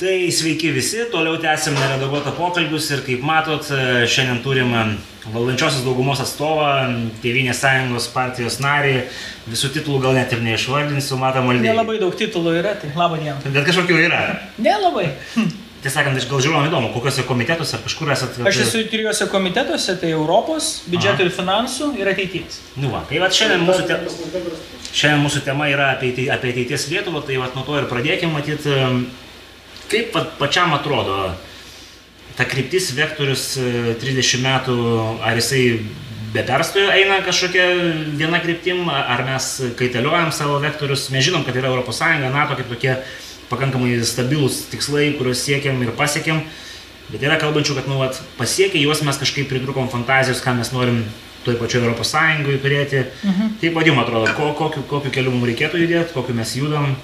Tai sveiki visi, toliau tęsim neredaguotą pokalbius ir kaip matot, šiandien turim valdančiosios daugumos atstovą, Tevinės sąjungos partijos narį, visų titulų gal net ir neišvardinsiu, matom valdymą. Nelabai daug titulų yra, tai laba diena. Bet kažkokių yra. Nelabai. Tiesą sakant, aš gal žiūrovams įdomu, kokiuose komitetuose ar kažkur esate. Aš esu trijose komitetuose, tai Europos, biudžeto ir finansų ir ateities. Nu va, tai va šiandien mūsų, te... šiandien mūsų tema yra apie, atei- apie ateities Lietuvą, tai va nuo to ir pradėkime matyti, kaip pačiam atrodo ta kryptis, vektorius e, 30 metų, ar jisai be perstojo eina kažkokia viena kryptim, ar mes kaitaliojam savo vektorius, mes žinom, kad yra ES, NATO kaip tokie pakankamai stabilūs tikslai, kuriuos siekiam ir pasiekėm, bet yra kalbančių, kad nu, vat, pasiekę juos mes kažkaip pridrukom fantazijos, ką mes norim toj pačioj ES turėti. Mhm. Kaip vad jums atrodo, ko, kokiu, kokiu keliu mums reikėtų judėti, kokiu mes judam?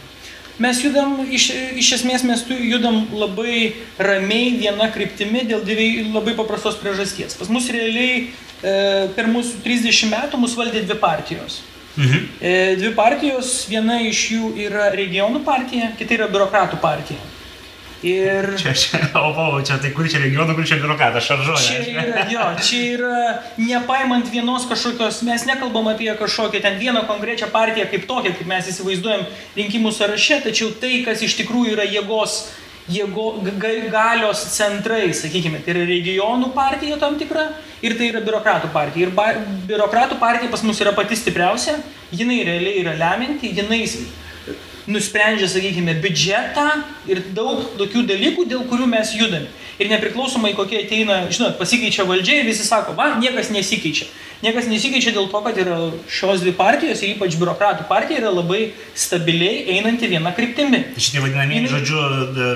Mes judam, iš, iš esmės mes judam labai ramiai viena kryptimi dėl dviejų labai paprastos priežasties. Pas mus realiai e, per mūsų 30 metų mus valdė dvi partijos. Mhm. E, dvi partijos, viena iš jų yra regionų partija, kita yra biurokratų partija. Ir Čia, čia, o, o, čia tai kur čia regionų, kur čia biurokratas, šaržuoja. Čia yra, jo, čia yra nepaimant vienos kažkokios, mes nekalbam apie kažkokią ten vieną konkrečią partiją kaip tokią, kaip mes įsivaizduojam rinkimų sąraše, tačiau tai, kas iš tikrųjų yra jėgos, jėgo, ga, galios centrai, sakykime, tai yra regionų partija tam tikra ir tai yra biurokratų partija. Ir ba, biurokratų partija pas mus yra pati stipriausia, jinai realiai yra leminti, jinai nusprendžia, sakykime, biudžetą ir daug tokių dalykų, dėl kurių mes judame. Ir nepriklausomai kokie ateina, žinot, pasikeičia valdžia ir visi sako, va, niekas nesikeičia. Niekas nesikeičia dėl to, kad yra šios dvi partijos, ypač biurokratų partija, yra labai stabiliai einanti viena kryptimi. Šitie vadinamieji, žodžiu,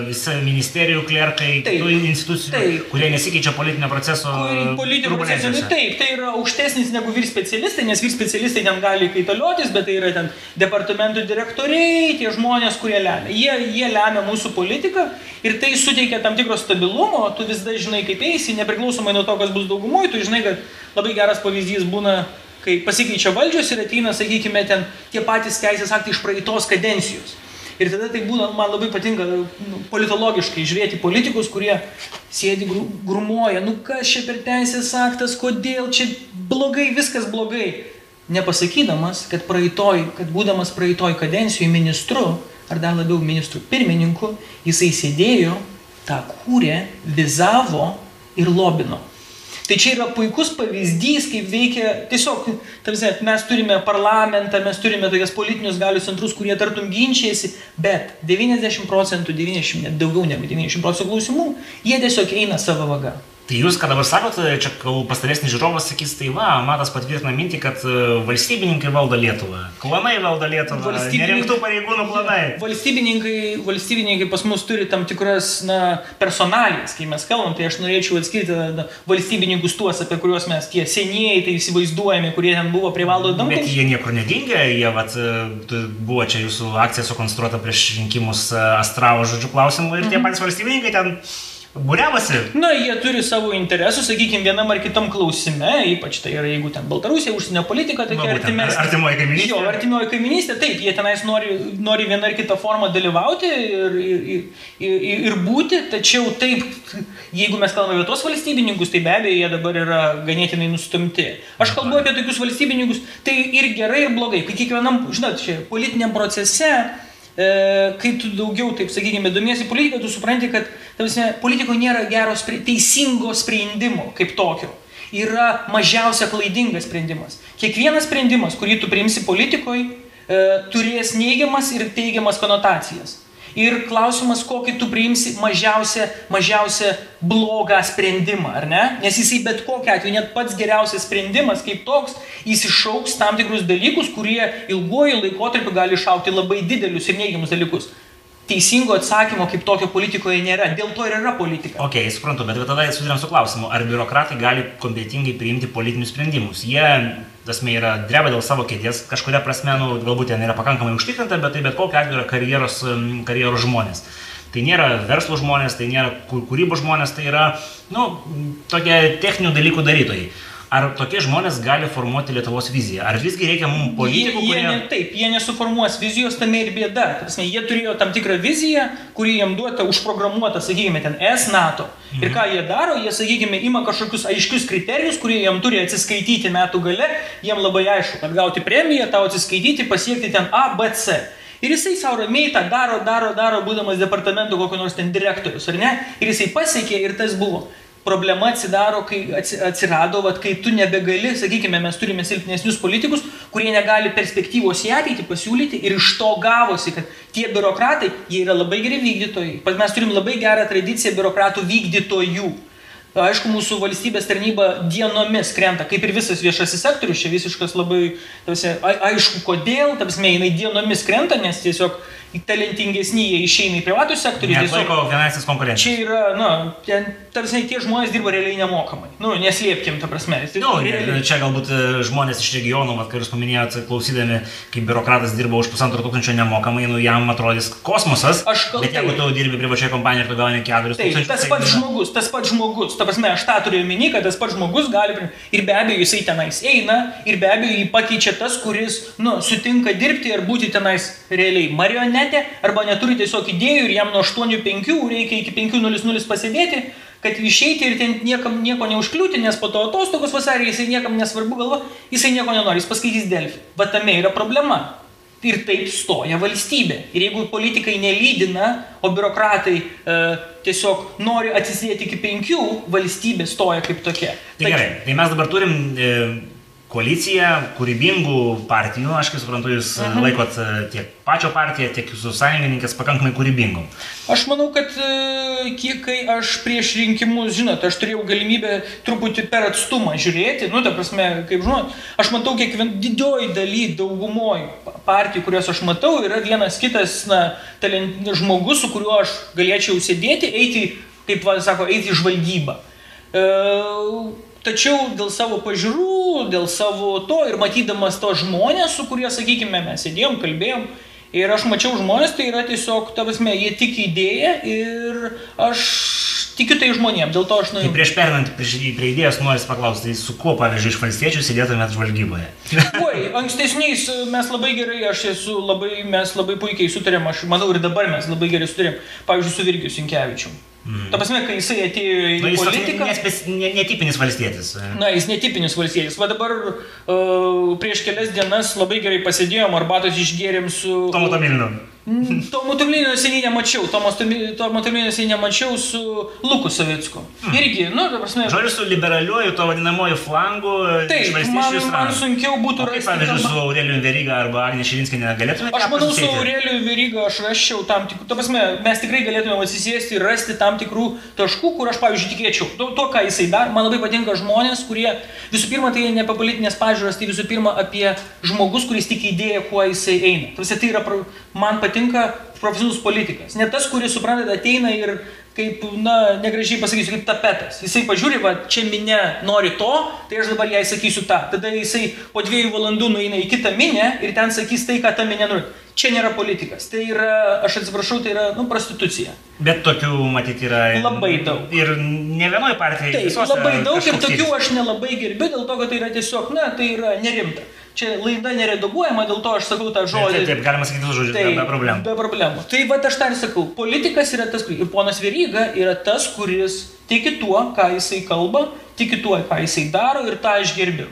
visi ministerijų klerkai, Taip. institucijų, Taip. kurie nesikeičia politinio proceso. Politinio proceso, nu, taip, tai yra aukštesnis negu vyr specialistai, nes vyr specialistai ten gali kaitaliotis, bet tai yra ten departamentų direktoriai, tie žmonės, kurie lemia. Jie, jie lemia mūsų politiką ir tai suteikia tam tikro stabilumo, tu vis dar žinai, kaip eisi, nepriklausomai nuo to, kas bus daugumoje, tu žinai, kad labai geras pavyzdys būna, kai pasikeičia valdžios ir ateina, sakykime, ten tie patys teisės aktai iš praeitos kadencijos. Ir tada tai būna, man labai patinka nu, politologiškai žiūrėti politikus, kurie sėdi gru- grumoja, nu kas čia per teisės aktas, kodėl čia blogai, viskas blogai. Nepasakydamas, kad praeitoj, kad būdamas praeitoj kadencijoje ministru, ar dar labiau ministru pirmininku, jisai sėdėjo, tą kūrė, vizavo ir lobino. Tai čia yra puikus pavyzdys, kaip veikia tiesiog, tarsi, mes turime parlamentą, mes turime tokias politinius galius centrus, kurie tartum ginčiasi, bet 90 procentų, 90, net daugiau negu 90 procentų klausimų, jie tiesiog eina savo vaga. Tai jūs, ką dabar sakote, čia pastaresnis žiūrovas sakys, tai va, matas patvirtina mintį, kad e, valstybininkai valdo Lietuvą, klanai valdo Lietuvą, Valstybininkai- nerinktų pareigūnų planai. Valstybininkai, valstybininkai pas mus turi tam tikras na, personalijas, kai mes kalbam, tai aš norėčiau atskirti na, valstybininkus tuos, apie kuriuos mes tie senieji, tai įsivaizduojami, kurie ten buvo prie valdo Bet jie niekur nedingė, jie vat, e, buvo čia jūsų akcija sukonstruota prieš rinkimus e, Astravo žodžių klausimų ir Mhm. tie patys valstybininkai ten būriavosi. Na, jie turi savo interesų, sakykime, vienam ar kitam klausime, ypač tai yra, jeigu ten Baltarusija, užsienio politika, tokia būtent, artimesnė. artimoji kaimynystė. Jo, artimoji kaiminystė, taip, jie tenais nori, nori vieną ar kitą formą dalyvauti ir, ir, ir, ir, ir būti, tačiau taip, jeigu mes kalbame apie tos valstybininkus, tai be abejo jie dabar yra ganėtinai nustumti. Aš kalbu apie tokius valstybininkus, tai ir gerai, ir blogai, kai kiekvienam, žinot, čia politiniam procese e, kai tu daugiau, taip sakykime, domiesi politiką, tu supranti, kad tarsi, politikoje nėra gero, teisingo sprendimo kaip tokio. Yra mažiausia klaidingas sprendimas. Kiekvienas sprendimas, kurį tu priimsi politikoje, e, turės neigiamas ir teigiamas konotacijas. Ir klausimas, kokį tu priimsi mažiausią, mažiausią blogą sprendimą, ar ne? Nes jisai bet kokiu atveju, net pats geriausias sprendimas kaip toks, jis iššauks tam tikrus dalykus, kurie ilguoju laikotarpiu gali išaukti labai didelius ir neigiamus dalykus. Teisingo atsakymo kaip tokio politikoje nėra, dėl to ir yra politika. Ok, suprantu, bet tada susidurėm su klausimu, ar biurokratai gali kompetingai priimti politinius sprendimus. Jie, tasme, yra dreba dėl savo kėdės, kažkuria prasme, nu, galbūt ten yra pakankamai užtikrinta, bet tai bet kokiu atveju yra karjeros, karjeros žmonės. Tai nėra verslo žmonės, tai nėra kū- kūrybos žmonės, tai yra, nu, tokie techninių dalykų darytojai. Ar tokie žmonės gali formuoti Lietuvos viziją? Ar visgi reikia mums politikų, jie, jie kurie... ne, taip, jie nesuformuos vizijos, tame ir bėda. Prasme, jie turėjo tam tikrą viziją, kuri jiem duota, užprogramuota, sakykime, ten S NATO. Mhm. Ir ką jie daro, jie, sakykime, ima kažkokius aiškius kriterijus, kurie jiem turi atsiskaityti metų gale, jiem labai aišku, kad gauti premiją, tau atsiskaityti, pasiekti ten A, B, C. Ir jisai savo ramiai tą daro, daro, daro, būdamas departamento kokio nors ten direktorius, ar ne? Ir jisai pasiekė ir tas buvo problema atsidaro, kai atsirado, vat, kai tu nebegali, sakykime, mes turime silpnesnius politikus, kurie negali perspektyvos į ateitį pasiūlyti ir iš to gavosi, kad tie biurokratai, jie yra labai geri vykdytojai. Pat mes turim labai gerą tradiciją biurokratų vykdytojų. Aišku, mūsų valstybės tarnyba dienomis krenta, kaip ir visas viešasis sektorius, čia visiškas labai, tavasi, aišku, kodėl, tavasi, jinai dienomis krenta, nes tiesiog talentingesni jie išeina į privatų sektorių. Neatlaiko finansinės konkurencijos. Čia yra, na, ten, tarsi tie žmonės dirba realiai nemokamai. Nu, neslėpkim, ta prasme. Tai, nu, realiai... Čia galbūt e, žmonės iš regionų, vat, kai jūs paminėjote, klausydami, kaip biurokratas dirba už pusantro tūkstančio nemokamai, nu, jam atrodys kosmosas. Aš kalbu. Bet jeigu tu dirbi privačioje kompanijoje ir tu gauni keturis tūkstančius. Tas pats tai, žmogus, tas pats žmogus, ta prasme, aš tą turiu omeny, kad tas pats žmogus gali, ir be abejo jisai tenais eina, ir be abejo jį pakeičia tas, kuris, nu, sutinka dirbti ir būti tenais realiai marionetė internete arba neturi tiesiog idėjų ir jam nuo 8.5 reikia iki 5.00 pasėdėti, kad išeiti ir ten niekam nieko neužkliūti, nes po to atostogos vasarį jisai niekam nesvarbu galvo, jisai nieko nenori, jis paskaitys Delfį. Va tame yra problema. Ir taip stoja valstybė. Ir jeigu politikai nelydina, o biurokratai e, tiesiog nori atsisėti iki penkių, valstybė stoja kaip tokia. Tai gerai, tai mes dabar turim e, koaliciją kūrybingų partijų, aš kaip suprantu, jūs uh mhm. laikot e, tiek pačio partiją, tiek jūsų sąjungininkės pakankamai kūrybingom. Aš manau, kad e, kiek kai aš prieš rinkimus, žinot, aš turėjau galimybę truputį per atstumą žiūrėti, nu, ta prasme, kaip žinot, aš matau kiekvien didioji daly, daugumoj partijų, kurias aš matau, yra vienas kitas, na, talent, žmogus, su kuriuo aš galėčiau sėdėti, eiti, kaip va, sako, eiti į žvalgybą. E, Tačiau dėl savo pažiūrų, dėl savo to ir matydamas to žmonės, su kurie, sakykime, mes sėdėjom, kalbėjom, ir aš mačiau žmonės, tai yra tiesiog, ta prasme, jie tik idėja ir aš tikiu tai žmonėm, dėl to aš noriu. Tai prieš pernant prie, prie idėjos noriu paklausti, tai su kuo, pavyzdžiui, iš valstiečių sėdėtumėt žvalgyboje? Oi, ankstesniais mes labai gerai, aš esu labai, mes labai puikiai sutarėm, aš manau ir dabar mes labai gerai sutarėm, pavyzdžiui, su Virgiu Sinkevičiu. Mm. Ta prasme, kai jisai atėjo į nu, jis politiką... Jis netipinis valstietis. Na, jis netipinis valstietis. Va dabar uh, prieš kelias dienas labai gerai pasėdėjom, arbatos išgėrėm su... Tomu Tomilinu. Mm, Tomo Tomlinio seniai nemačiau, Tomo Tomlinio seniai nemačiau su Luku Savicku. Hmm. Irgi, nu, ta prasme. Žodžiu, su liberaliuoju, to vadinamoju flangu. Taip, man, man sunkiau būtų rasti. Pavyzdžiui, su Aureliu Veryga arba Agnė Šilinskinė galėtume. Aš manau, su Aureliu Veryga aš raščiau tam tikrų, ta prasme, mes tikrai galėtume atsisėsti ir rasti tam tikrų taškų, kur aš, pavyzdžiui, tikėčiau. To, to ką jisai daro, man labai patinka žmonės, kurie visų pirma, tai ne apie politinės pažiūras, tai visų pirma apie žmogus, kuris tik idėja, kuo jisai eina. Tarsi tai yra, man patinka profesionalus politikas. Ne tas, kuris supranta, ateina ir kaip, na, negražiai pasakysiu, kaip tapetas. Jisai pažiūri, va, čia minė nori to, tai aš dabar jai sakysiu tą. Tada jisai po dviejų valandų nueina į kitą minę ir ten sakys tai, ką ta minė nori. Čia nėra politikas. Tai yra, aš atsiprašau, tai yra, nu, prostitucija. Bet tokių, matyti, yra. Labai daug. Ir ne vienoje partijoje. Taip, labai daug ir tokių aš nelabai gerbiu, dėl to, kad tai yra tiesiog, na, tai yra nerimta. Čia laida neredaguojama, dėl to aš sakau tą žodį. Taip, taip galima sakyti žodžius, tai, be problemų. Be problemų. Tai va aš tą ir sakau. Politikas yra tas, ir ponas Veryga yra tas, kuris tiki tuo, ką jisai kalba, tiki tuo, ką jisai daro ir tą aš gerbiu.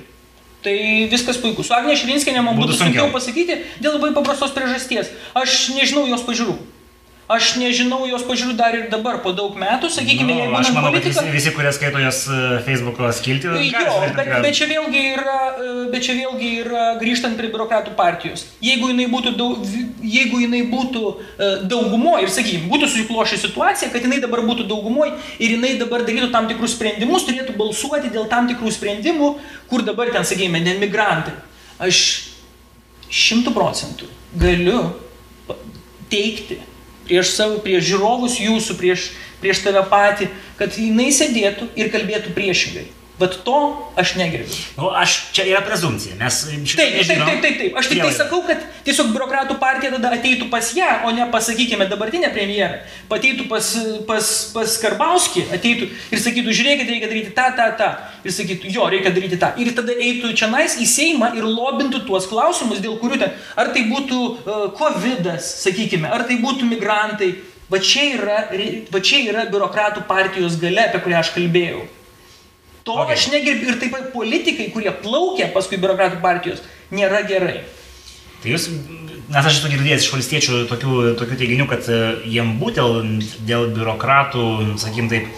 Tai viskas puiku. Su Agnė Šilinskinė man būtų, būtų sunkiau pasakyti dėl labai paprastos priežasties. Aš nežinau jos pažiūrų. Aš nežinau jos pažiūrų dar ir dabar, po daug metų, sakykime, nu, jeigu aš manau, politika... kad visi, kurie skaito jos e, Facebook'o skilti, jo, bet, bet, čia vėlgi yra, e, bet čia vėlgi yra grįžtant prie biurokratų partijos. Jeigu jinai būtų, daug, jeigu jinai būtų e, daugumoje ir, sakykime, būtų susiklošę situacija, kad jinai dabar būtų daugumoje ir jinai dabar darytų tam tikrus sprendimus, turėtų balsuoti dėl tam tikrų sprendimų, kur dabar ten, sakykime, ne migrantai. Aš šimtų procentų galiu teikti prieš savo, prieš žiūrovus jūsų, prieš, prieš tave patį, kad jinai sėdėtų ir kalbėtų priešingai. Bet to aš negerbiu. Nu, aš čia yra prezumcija, mes taip, taip, taip, taip, taip. Aš tik tai sakau, kad tiesiog biurokratų partija tada ateitų pas ją, o ne pasakykime dabartinę premjerą. Pateitų pas, pas, pas Karbauskį, ateitų ir sakytų, žiūrėkit, reikia daryti tą, tą, tą. Ir sakytų, jo, reikia daryti tą. Ir tada eitų čia nais į Seimą ir lobintų tuos klausimus, dėl kurių ten, ar tai būtų uh, COVID, sakykime, ar tai būtų migrantai. Va čia, yra, va čia yra biurokratų partijos gale, apie kurią aš kalbėjau. To okay. aš negerbiu ir taip pat politikai, kurie plaukia paskui biurokratų partijos, nėra gerai. Tai jūs, nes aš esu girdėjęs iš valstiečių tokių, tokių teiginių, kad e, jiem būtent dėl biurokratų, sakykim taip,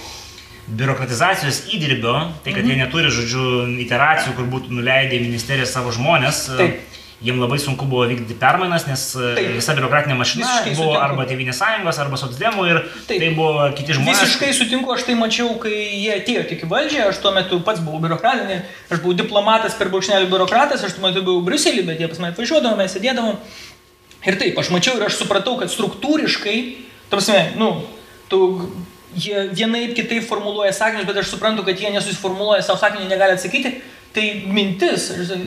biurokratizacijos įdirbio, tai kad -hmm. jie mhm. neturi, žodžiu, iteracijų, kur būtų nuleidę į ministeriją savo žmonės. E, taip jiem labai sunku buvo vykdyti permainas, nes e, Taip. visa biurokratinė mašina Visiškai buvo sutinku. arba Tevinės sąjungos, arba Socdemų ir Taip. tai buvo kiti žmonės. Visiškai sutinku, aš tai mačiau, kai jie atėjo tik į valdžią, aš tuo metu pats buvau biurokratinė, aš buvau diplomatas per brūkšnelį biurokratas, aš tuo metu buvau Briuselį, bet jie pas mane atvažiuodavo, mes sėdėdavom. Ir taip, aš mačiau ir aš supratau, kad struktūriškai, tarsi, nu, tu jie vienaip kitaip formuluoja sakinius, bet aš suprantu, kad jie nesusiformuluoja savo sakinį, negali atsakyti. Tai mintis,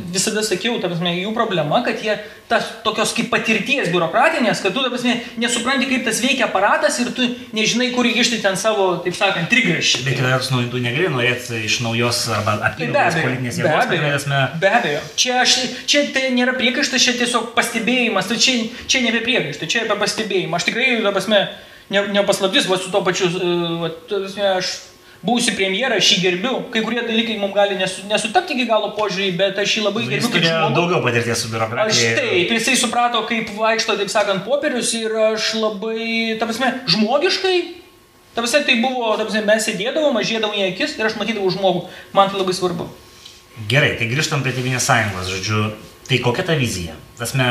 visada sakiau, prasme, jų problema, kad jie tas tokios kaip patirties biurokratinės, kad tu, prasme, nesupranti, kaip tas veikia aparatas ir tu nežinai, kur įkišti ten savo, taip sakant, trigrašį. Bet vertus, nu, tu negali norėti iš naujos arba apynaujos tai politinės jėgos. Be abejo, prasme... be abejo. Čia, aš, čia tai nėra priekaištas, čia tiesiog pastebėjimas, tai čia, čia nebe priekaištas, čia apie pastebėjimą. Aš tikrai, ta prasme, nepaslaptis, ne va su to pačiu, va, ta prasme, aš būsiu premjeras, aš jį gerbiu. Kai kurie dalykai mums gali nesu, nesutapti iki galo požiūrį, bet aš jį labai gerbiu. Jis turėjo daugiau patirties su biurokratija. Aš taip, jisai suprato, kaip vaikšto, taip sakant, popierius ir aš labai, ta prasme, žmogiškai, ta prasme, tai buvo, ta prasme, mes sėdėdavom, aš žiedavau į akis ir aš matydavau žmogų. Man tai labai svarbu. Gerai, tai grįžtam prie Tevinės sąjungos, žodžiu, tai kokia ta vizija? Tasme,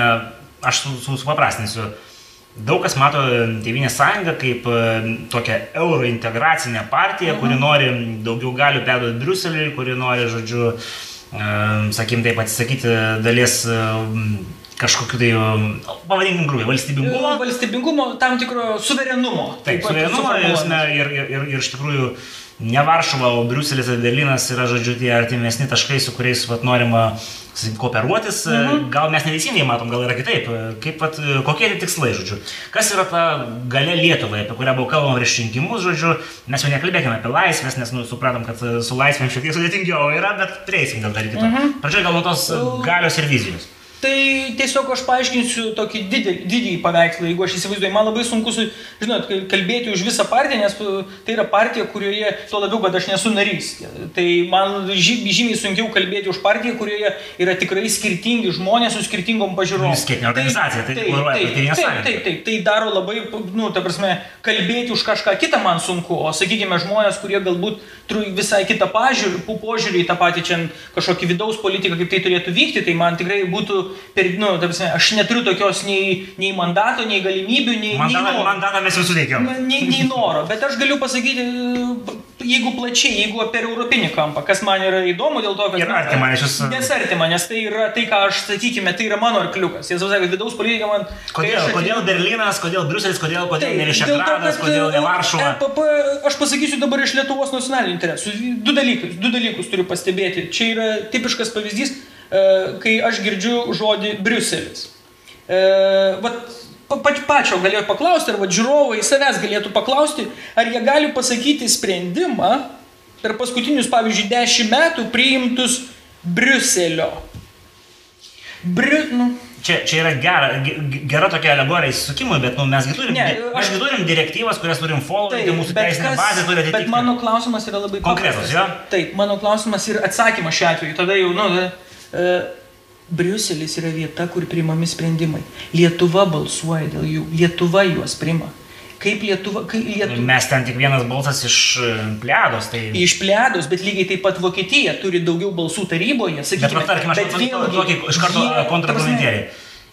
aš supaprastinsiu. Su, su Daug kas mato Tevinės sąjungą kaip e, tokią eurointegracinę partiją, kuri mhm. nori daugiau galių perduoti Briuseliui, kuri nori, žodžiu, e, sakykim, taip atsisakyti dalies e, kažkokiu tai, pavadinkim grubiai, valstybingumo. Valstybingumo, tam tikro suverenumo. Taip, taip suverenumo ir, ir, ir, ir iš tikrųjų ne Varšuva, o Briuselis ir Berlynas yra, žodžiu, tie artimesni taškai, su kuriais vat, norima kooperuotis, mhm. gal mes neteisingai matom, gal yra kitaip. Kaip, pat, kokie tie tikslai, žodžiu. Kas yra ta gale Lietuvai, apie kurią buvo kalbama prieš rinkimus, žodžiu. Mes jau nekalbėkime apie laisvės, nes nu, supratom, kad su laisvėm šiek tiek sudėtingiau yra, bet prieisim gal dar kito. Mhm. Pradžioje gal nuo tos galios ir vizijos. Tai tiesiog aš paaiškinsiu tokį didį, didį paveikslą, jeigu aš įsivaizduoju, man labai sunku, su, žinot, kalbėti už visą partiją, nes tai yra partija, kurioje, tuo labiau, kad aš nesu narys. Tai man žymiai sunkiau kalbėti už partiją, kurioje yra tikrai skirtingi žmonės su skirtingom pažiūrom. Skirtinga organizacija, tai, tai, tai, taip, taip, taip, taip, taip, tai daro labai, nu, ta prasme, kalbėti už kažką kitą man sunku, o sakykime žmonės, kurie galbūt turi visai kitą pažiūrį, požiūrį į tą patį čia kažkokį vidaus politiką, kaip tai turėtų vykti, tai man tikrai būtų per, nu, prasme, aš neturiu tokios nei, nei mandato, nei galimybių, nei... Mandatą, nei noro. mandatą mes visų teikiam. Nei, nei noro, bet aš galiu pasakyti, jeigu plačiai, jeigu per europinį kampą, kas man yra įdomu dėl to, kad... Ir artima, nes jūs... Nesartima, nes tai yra tai, ką aš, sakykime, tai yra mano arkliukas. Jis sakė, kad vidaus politika man... Kodėl, atėjau... kodėl Berlynas, kodėl Bruselis, kodėl, kodėl tai, ne Višegradas, kodėl ne Varšuva? EPP, aš pasakysiu dabar iš Lietuvos nacionalinių interesų. Du dalykus, du dalykus turiu pastebėti. Čia yra tipiškas pavyzdys E, kai aš girdžiu žodį Briuselis. E, vat, pač pačio galėjo paklausti, ar va, žiūrovai savęs galėtų paklausti, ar jie gali pasakyti sprendimą per paskutinius, pavyzdžiui, dešimt metų priimtus Briuselio. Bri, nu, čia, čia yra gera, gera tokia alegorija įsisukimui, bet nu, mesgi turim, ne, aš, mes turim direktyvas, kurias turim follow, tai mūsų teisinė bazė turi atitikti. Bet mano klausimas yra labai konkretus. Ja? Taip, mano klausimas ir atsakymas šiuo atveju. Tada jau, nu, E, Briuselis yra vieta, kur priimami sprendimai. Lietuva balsuoja dėl jų, Lietuva juos priima. Kaip Lietuva, kaip Lietuva. Mes ten tik vienas balsas iš e, plėdos. Tai... Iš plėdos, bet lygiai taip pat Vokietija turi daugiau balsų taryboje, sakykime. Bet, tarkim, aš bet vėlgi, tokį iš karto kontrargumentėlį.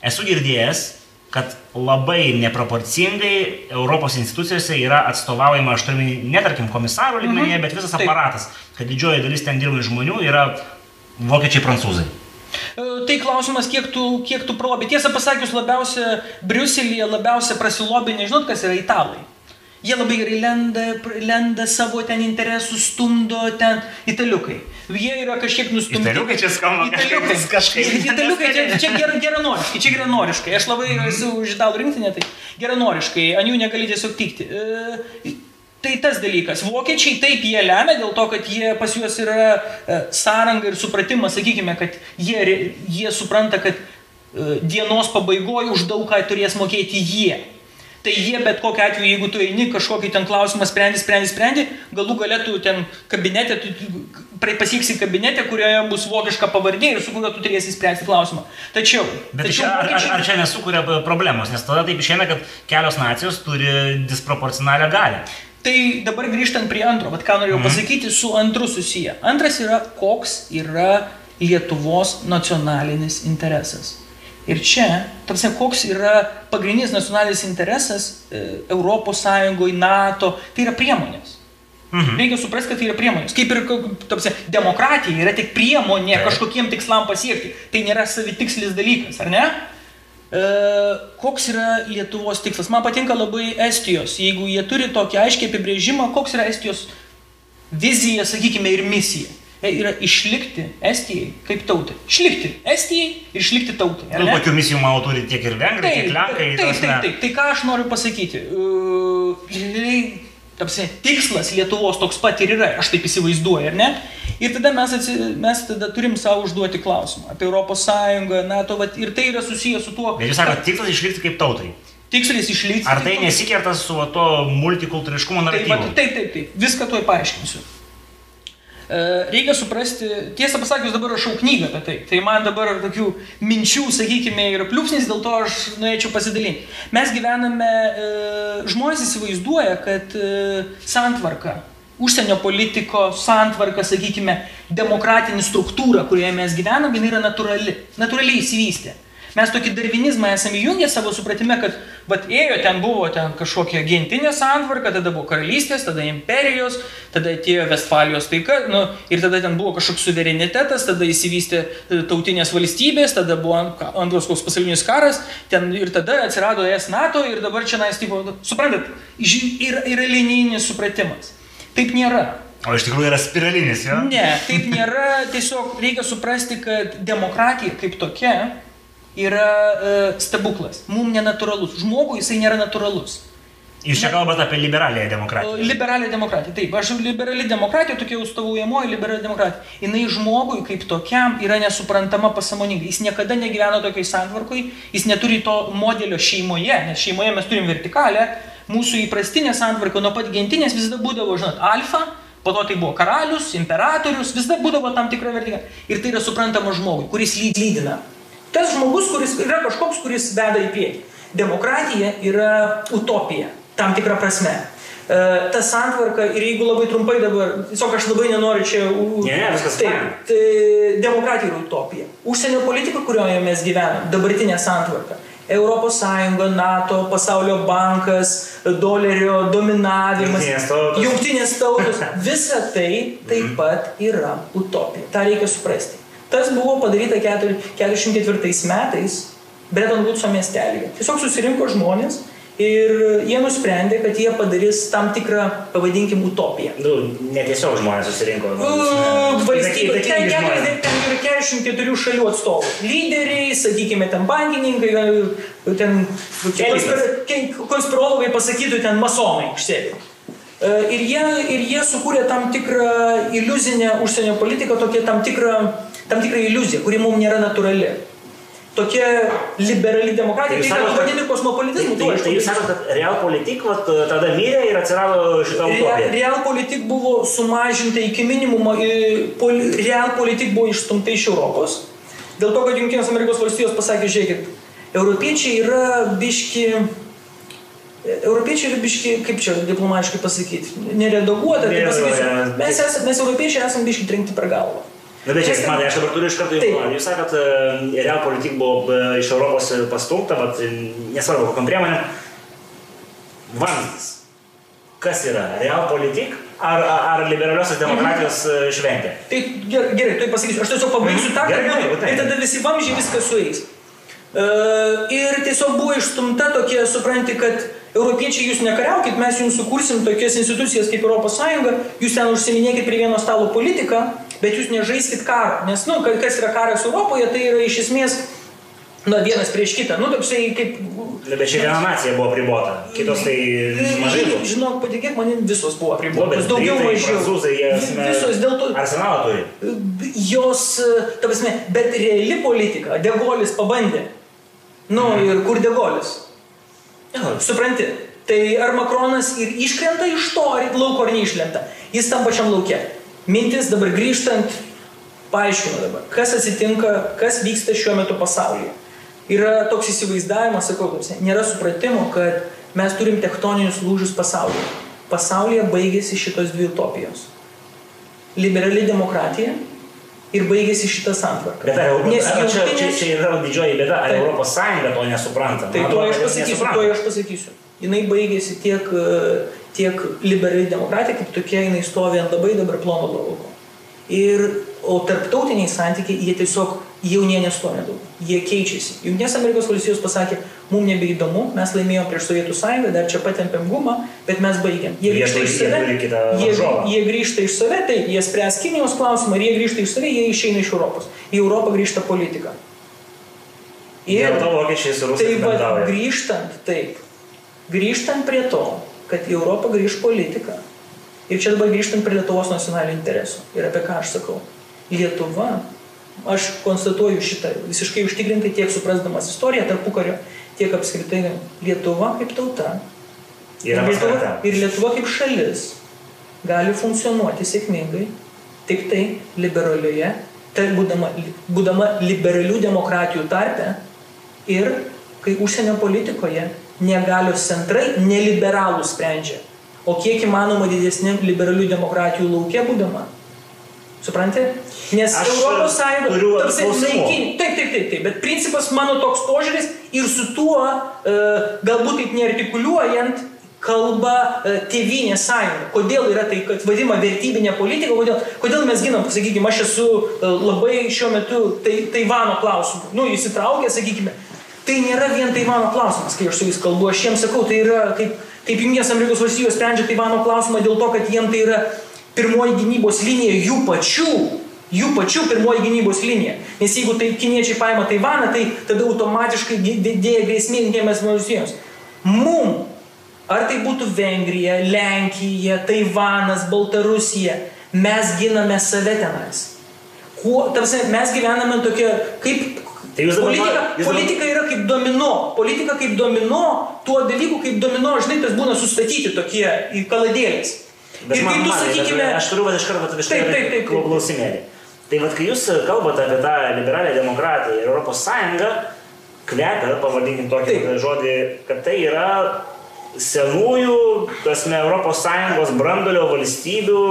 Esu girdėjęs, kad labai neproporcingai Europos institucijose yra atstovaujama, aš turiu ne tarkim komisaro lygmenyje, -hmm. bet visas aparatas, kad didžioji dalis ten dirbančių žmonių yra vokiečiai, prancūzai. E, tai klausimas, kiek tu, kiek tu probi. Tiesą pasakius, labiausia Briuselėje, labiausia prasilobi, nežinot, kas yra italai. Jie labai gerai lenda, lenda savo ten interesų, stumdo ten italiukai. jie yra kažkiek nustumti. Italiukai čia skamba Italiukai. kažkaip- Italiukai čia, čia ger, geranoriškai, čia geranoriškai. Aš labai esu už italų rinktinę, tai geranoriškai, ant jų negali tiesiog pykti. E, Tai tas dalykas. Vokiečiai taip jie lemia dėl to, kad jie pas juos yra e, sąranga ir supratimas, sakykime, kad jie, jie supranta, kad e, dienos pabaigoje už daug ką turės mokėti jie. Tai jie bet kokiu atveju, jeigu tu eini kažkokį ten klausimą sprendi, sprendi, sprendi, galų galėtų ten kabinete, tu pasieksi kabinete, kurioje bus vokiška pavardė ir su kuriuo tu turėsi spręsti klausimą. Tačiau, Bet tačiau čia, ar, ar, ar čia nesukuria problemos, nes tada taip išeina, kad kelios nacijos turi disproporcionalią galę. Tai dabar grįžtant prie antro, bet ką norėjau mhm. pasakyti, su antru susiję. Antras yra, koks yra Lietuvos nacionalinis interesas. Ir čia, tarsi, koks yra pagrindinis nacionalinis interesas e, Europos Sąjungoje, NATO, tai yra priemonės. Mhm. Reikia suprasti, kad tai yra priemonės. Kaip ir tarsi, demokratija yra tik priemonė Taip. kažkokiem tikslam pasiekti. Tai nėra savitikslis dalykas, ar ne? E, koks yra Lietuvos tikslas? Man patinka labai Estijos. Jeigu jie turi tokį aiškiai apibrėžimą, koks yra Estijos vizija, sakykime, ir misija. E, Yra išlikti Estijai kaip tautai. Išlikti Estijai ir išlikti tautai. Nu, tokių misijų, manau, turi tiek ir vengrai, tiek lenkai. taip, ta taip, taip, taip. Tai ką aš noriu pasakyti? Uh, tapsi, tikslas Lietuvos toks pat ir yra, aš taip įsivaizduoju, ar ne? Ir tada mes, atsi, mes tada turim savo užduoti klausimą apie Europos Sąjungą, NATO, vat, ir tai yra susijęs su tuo, Bet jūs sakote, tikslas išlikti kaip tautai. tikslis išlikti. Ar tai nesikerta su to multikultūriškumo Taip, naratyvu? vat, taip, taip, taip. Viską tuoj paaiškinsiu. E, Reikia suprasti, tiesą pasakius, dabar rašau knygą apie tai. Tai man dabar tokių minčių, sakykime, yra pliūpsnis, dėl to aš norėčiau pasidalinti. Mes gyvename, e, žmonės įsivaizduoja, kad e, santvarka, užsienio politiko santvarka, sakykime, demokratinė struktūra, kurioje mes gyvename, jinai yra natūrali, natūraliai įsivystė. Mes tokį darvinizmą esame įjungę savo supratime, kad vat, ėjo ten buvo ten kažkokia gentinė santvarka, tada buvo karalystės, tada imperijos, tada atėjo Vestfalijos taika, nu, ir tada ten buvo kažkoks suverenitetas, tada įsivystė e, tautinės valstybės, tada buvo antras koks pasaulinis karas, ten ir tada atsirado ES NATO ir dabar čia nais, tipo, nu, suprantat, yra, yra linijinis supratimas. Taip nėra. O iš tikrųjų yra spiralinis, jo? Ne, taip nėra. Tiesiog reikia suprasti, kad demokratija kaip tokia yra e, stebuklas. Mums nenatūralus. Žmogui jisai nėra natūralus. Jūs čia kalbate apie liberaliąją O, demokratiją. Liberalią demokratiją. Taip, aš liberali demokratija, tokia užstovaujamoji liberali demokratija. Jis žmogui kaip tokiam yra nesuprantama pasamoningai. Jis niekada negyveno tokiai santvarkoj, jis neturi to modelio šeimoje, nes šeimoje mes turim vertikalę. Mūsų įprastinė santvarka nuo pat gentinės visada būdavo, žinot, alfa, po to tai buvo karalius, imperatorius, visada būdavo tam tikra vertikalė. Ir tai yra suprantama žmogui, kuris lyd lydina. Tas žmogus, kuris yra kažkoks, kuris veda į priekį. Demokratija yra utopija, tam tikra prasme. E, Ta santvarka ir jeigu labai trumpai dabar, tiesiog aš labai nenoriu čia... Ne, ne, viskas Taip, tai demokratija yra utopija. Užsienio politika, kurioje mes gyvenam, dabartinė santvarka. Europos Sąjunga, NATO, Pasaulio bankas, dolerio dominavimas, Jungtinės tautos. jungtinės tautos, visa tai taip pat yra utopija. Ta reikia suprasti. Tas buvo padaryta 44 metais Bretton Woodso miestelėje. Tiesiog susirinko žmonės ir jie nusprendė, kad jie padarys tam tikrą, pavadinkim, utopiją. Nu, netiesiog žmonės susirinko. nu, Valstybė, ten, įtakingi žmonės. ten, ten yra 44 šalių atstovų. Lyderiai, sakykime, ten bankininkai, ten konspirologai pasakytų, ten masonai išsėdė. Uh, Ir jie, ir jie sukūrė tam tikrą iliuzinę užsienio politiką, tokią tam tikrą, tam tikrą iliuziją, kuri mums nėra natūrali. Tokia liberali demokratija, Tai tai yra kad- vadinti kosmopolitizmu. Tai, tai jūs sakote, kad Realpolitik tada mirė ir atsirado šitą Real, utopiją. Realpolitik buvo sumažinta iki minimumo, Realpolitik buvo išstumta iš Europos. Dėl to, kad Junktinės Amerikos valstijos pasakė, žiūrėkit, europiečiai yra biški, europiečiai yra biški, kaip čia diplomatiškai pasakyti, neredaguota, tai pasakysiu, mes, esame, mes europiečiai esame biški trenkti per galvą. Na, bet čia, man, aš dabar turiu iš karto jau, jūs sakot, e, Realpolitik buvo e, iš Europos pastumta, bet e, nesvarbu, kokiam priemonėm. Vamzdis. Kas yra? Realpolitik ar, ar, ar liberaliosios demokratijos e, šventė? Tai gerai, gerai tai pasakysiu, aš tiesiog pabaigsiu tą, gerai, būtų- būtinai. ir tada visi vamžiai viskas sueis. Uh, ir tiesiog buvo išstumta tokie, supranti, kad europiečiai jūs nekariaukit, mes jums sukursim tokias institucijas kaip ES, jūs ten užsiminėkit prie vieno stalo politiką, Bet jūs nežaiskit karo, nes, nu, kas yra karas Europoje, tai yra iš esmės Na, vienas prieš kitą. Nu, toksai kaip... Bet čia viena nacija buvo apribota, kitos tai mažai buvo. Žinok, patikėk, manim visos buvo apribotos. Nu, daugiau mažiau. Prancūzai, jie... Visos dėl to... Arsenalą turi. Jos, ta prasme, bet reali politika, Degolis pabandė. Nu, mhm. ir kur Degolis? Ja, supranti, tai ar Makronas ir iškrenta iš to, ar lauko ar neišlenta. Jis tam pačiam laukia. Mintis dabar grįžtant, paaiškinu dabar, kas atsitinka, kas vyksta šiuo metu pasaulyje yra toks įsivaizdavimas, sakau, nėra supratimo, kad mes turim tektoninius lūžius pasaulyje. Pasaulyje baigėsi šitos dvi utopijos. Liberali demokratija ir baigėsi šitą santvarką. Bet ar, Nes ar, čia, čia, čia yra didžioji bėda, ar tai, Europos Sąjunga to nesupranta? Tai to aš pasakysiu, to aš pasakysiu. Jinai baigėsi tiek, tiek liberali demokratija, kaip tokia jinai stovi ant labai dabar plono lauko. Ir, o tarptautiniai santykiai, jie tiesiog jau nie nestoja daug. Jie keičiasi. Junktinės Amerikos valstijos pasakė, mums nebeįdomu, mes laimėjom prieš Sovietų sąjungą, dar čia patempėm gumą, bet mes baigiam. Jie grįžta iš save. Jie, jie grįžta iš save, taip, jie spręs Kinijos klausimą ir jie grįžta iš save, jie išeina iš Europos. Į Europą grįžta politika. Ir tai va, grįžtant, taip, grįžtant prie to, kad į Europą grįž politika, Ir čia dabar grįžtant prie Lietuvos nacionalinių interesų. Ir apie ką aš sakau. Lietuva, aš konstatuoju šitą visiškai užtikrintai tiek suprasdamas istoriją tarpukario, tiek apskritai Lietuva kaip tauta. Ir Lietuva, ir Lietuva kaip šalis gali funkcionuoti sėkmingai tik tai liberalioje, tai būdama, būdama liberalių demokratijų tarpe ir kai užsienio politikoje negalios centrai neliberalų sprendžia o kiek įmanoma didesniam liberalių demokratijų laukia būdama. Supranti? Nes Aš Europos Sąjunga turiu naikinti. Taip, taip, taip, taip, bet principas mano toks požiūris ir su tuo, e, galbūt taip neartikuliuojant, kalba e, tėvynė sąjunga. Kodėl yra tai, kad vadima vertybinė politika, kodėl, kodėl mes ginam, sakykime, aš esu e, labai šiuo metu tai, Taivano klausimu, nu, įsitraukė, sakykime, tai nėra vien Taivano klausimas, kai aš su jais kalbu, aš jiems sakau, tai yra kaip Kaip Junktinės Amerikos valstijos sprendžia Taivano klausimą dėl to, kad jiem tai yra pirmoji gynybos linija jų pačių, jų pačių pirmoji gynybos linija. Nes jeigu tai kiniečiai paima Taivaną, tai tada automatiškai didėja grėsmė Junktinėms valstijoms. Mum, ar tai būtų Vengrija, Lenkija, Taivanas, Baltarusija, mes giname save tenais. Kuo, tarsi, mes gyvename tokia, kaip Tai jūs dabar politika, jūs politika yra kaip domino. Politika kaip domino, tuo dalyku kaip domino, žinai, tas būna sustatyti tokie į kaladėlės. Bet ir kaip tu sakykime... Bet, aš turiu va iš karto karto klausimėlį. Tai vad, kai jūs kalbate apie tą liberalią demokratiją ir Europos Sąjungą, kvepia, pavadinkim tokį taip. žodį, kad tai yra senųjų, tasme, Europos Sąjungos brandolio valstybių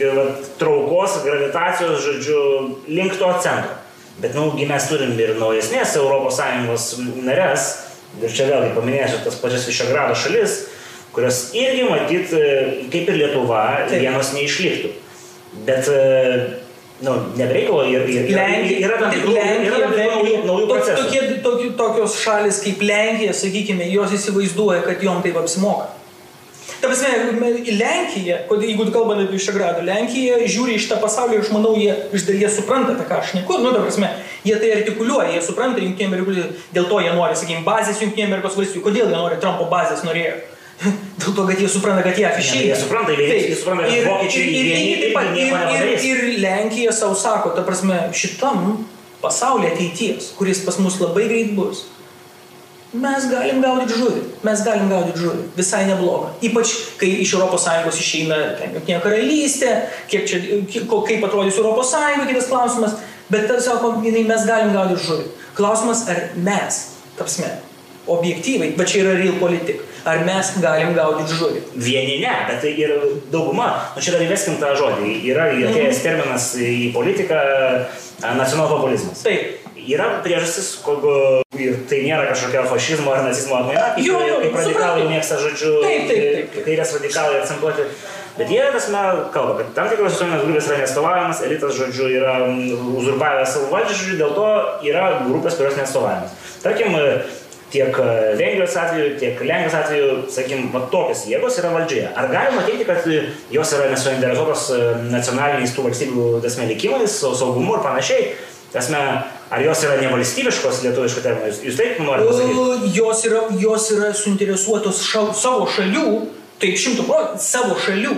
ir va, traukos, gravitacijos, žodžiu, link to centro. Bet, nu, mes turim ir naujesnės ES narės, ir čia vėlgi paminėsiu tas pačias Višegrado šalis, kurios irgi matyt, e, kaip ir Lietuva, Taip. vienos neišliktų. Bet, e, nu, nebereikalo ir, ir, Lenkija, yra tam tikrų naujų, naujų procesų. Tokie, tokie, tokios šalis kaip Lenkija, sakykime, jos įsivaizduoja, kad jom taip apsimoka. Ta prasme, Lenkija, jeigu kalbame apie Išegradą, Lenkija žiūri iš tą pasaulį ir aš manau, jie iš dalies supranta, apie ką aš neku. Nu, ta prasme, jie tai artikuliuoja, jie supranta Junktinė Amerikos, dėl to jie nori, sakykime, bazės Junktinė Amerikos valstybių. Kodėl jie nori Trumpo bazės norėjo? Dėl to, kad jie supranta, kad jie afišiai. Jie supranta, jie, jie supranta, kad vokiečiai ir, ir, ir, taip pat, ir, ir, ir Lenkija savo sako, ta prasme, šitam pasaulyje ateities, kuris pas mus labai greit bus, mes galim gaudyti žuvį. Mes galim gaudyti žuvį. Visai neblogą. Ypač, kai iš ES išeina Junktinė karalystė, kiek čia, kaip atrodys ES, kitas klausimas. Bet tas sako, mes galim gaudyti žuvį. Klausimas, ar mes, tapsme, objektyvai, bet čia yra real politik. Ar mes galim gaudyti žuvį? Vieni ne, bet tai ir dauguma, nu čia dar įveskim tą žodį, yra atėjęs mm. terminas į politiką nacionalpopulizmas. Taip yra priežastis, ir tai nėra kažkokia fašizmo ar nacizmo atmaina, kaip, jo, jo, kaip radikalai mėgsta, žodžiu, taip, taip, taip, kairės radikalai akcentuoti. Bet jie, tasme, kalba, kad tam tikros visuomenės grupės yra nestovavimas, elitas, žodžiu, yra uzurpavęs savo valdžią, žodžiu, dėl to yra grupės, kurios nestovavimas. Tarkim, tiek e, Vengrijos atveju, tiek Lenkijos atveju, sakykim, va, tokios jėgos yra valdžioje. Ar galima teikti, kad jos yra nesuinteresuotos e, nacionaliniais tų valstybių tasme likimais, saugumu ir panašiai? Tasme, ar jos yra nevalstybiškos lietuviškų terminų? Jūs, jūs taip norite pasakyti? Jos yra, jos yra suinteresuotos šal, savo šalių, taip šimtų procentų, savo šalių.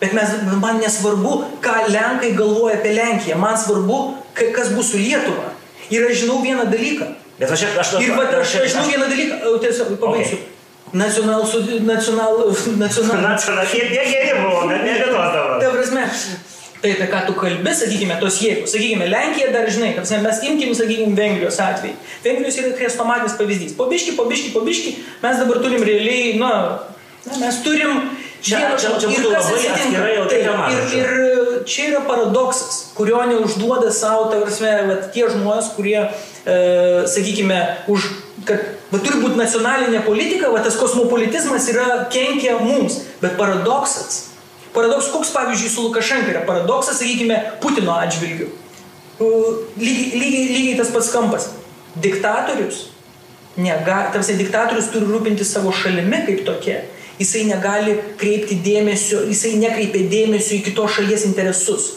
Bet mes, man nesvarbu, ką Lenkai galvoja apie Lenkiją, man svarbu, kas bus su Lietuva. Ir aš žinau vieną dalyką. Bet aš, aš, ir va, aš, aš žinau vieną dalyką, tiesiog pabaigsiu. Okay. Nacional, nacional, nacional. Nacional, jie geri buvo, bet ne vietos dabar. Ta prasme, tai apie ką tu kalbi, sakykime, tos jėgos. Sakykime, Lenkija dar žinai, kad mes imkim, sakykime, Vengrijos atvejį. Vengrijos yra krestomatinis pavyzdys. Pobiški, pobiški, pobiški, mes dabar turim realiai, na, na mes turim Čia, čia, čia būtų labai atskirai jau tai tema. Ir, ir čia yra paradoksas, kurio neužduoda savo, ta prasme, tie žmonės, kurie, e, sakykime, už, kad va, turi būti nacionalinė politika, va, tas kosmopolitizmas yra kenkia mums. Bet paradoksas, paradoks, koks pavyzdžiui su Lukašenka yra paradoksas, sakykime, Putino atžvilgiu. Lygiai, lygiai, lygiai tas pats kampas. Diktatorius, nega, tarsi diktatorius turi rūpinti savo šalimi kaip tokie jisai negali kreipti dėmesio, jisai nekreipia dėmesio į kitos šalies interesus.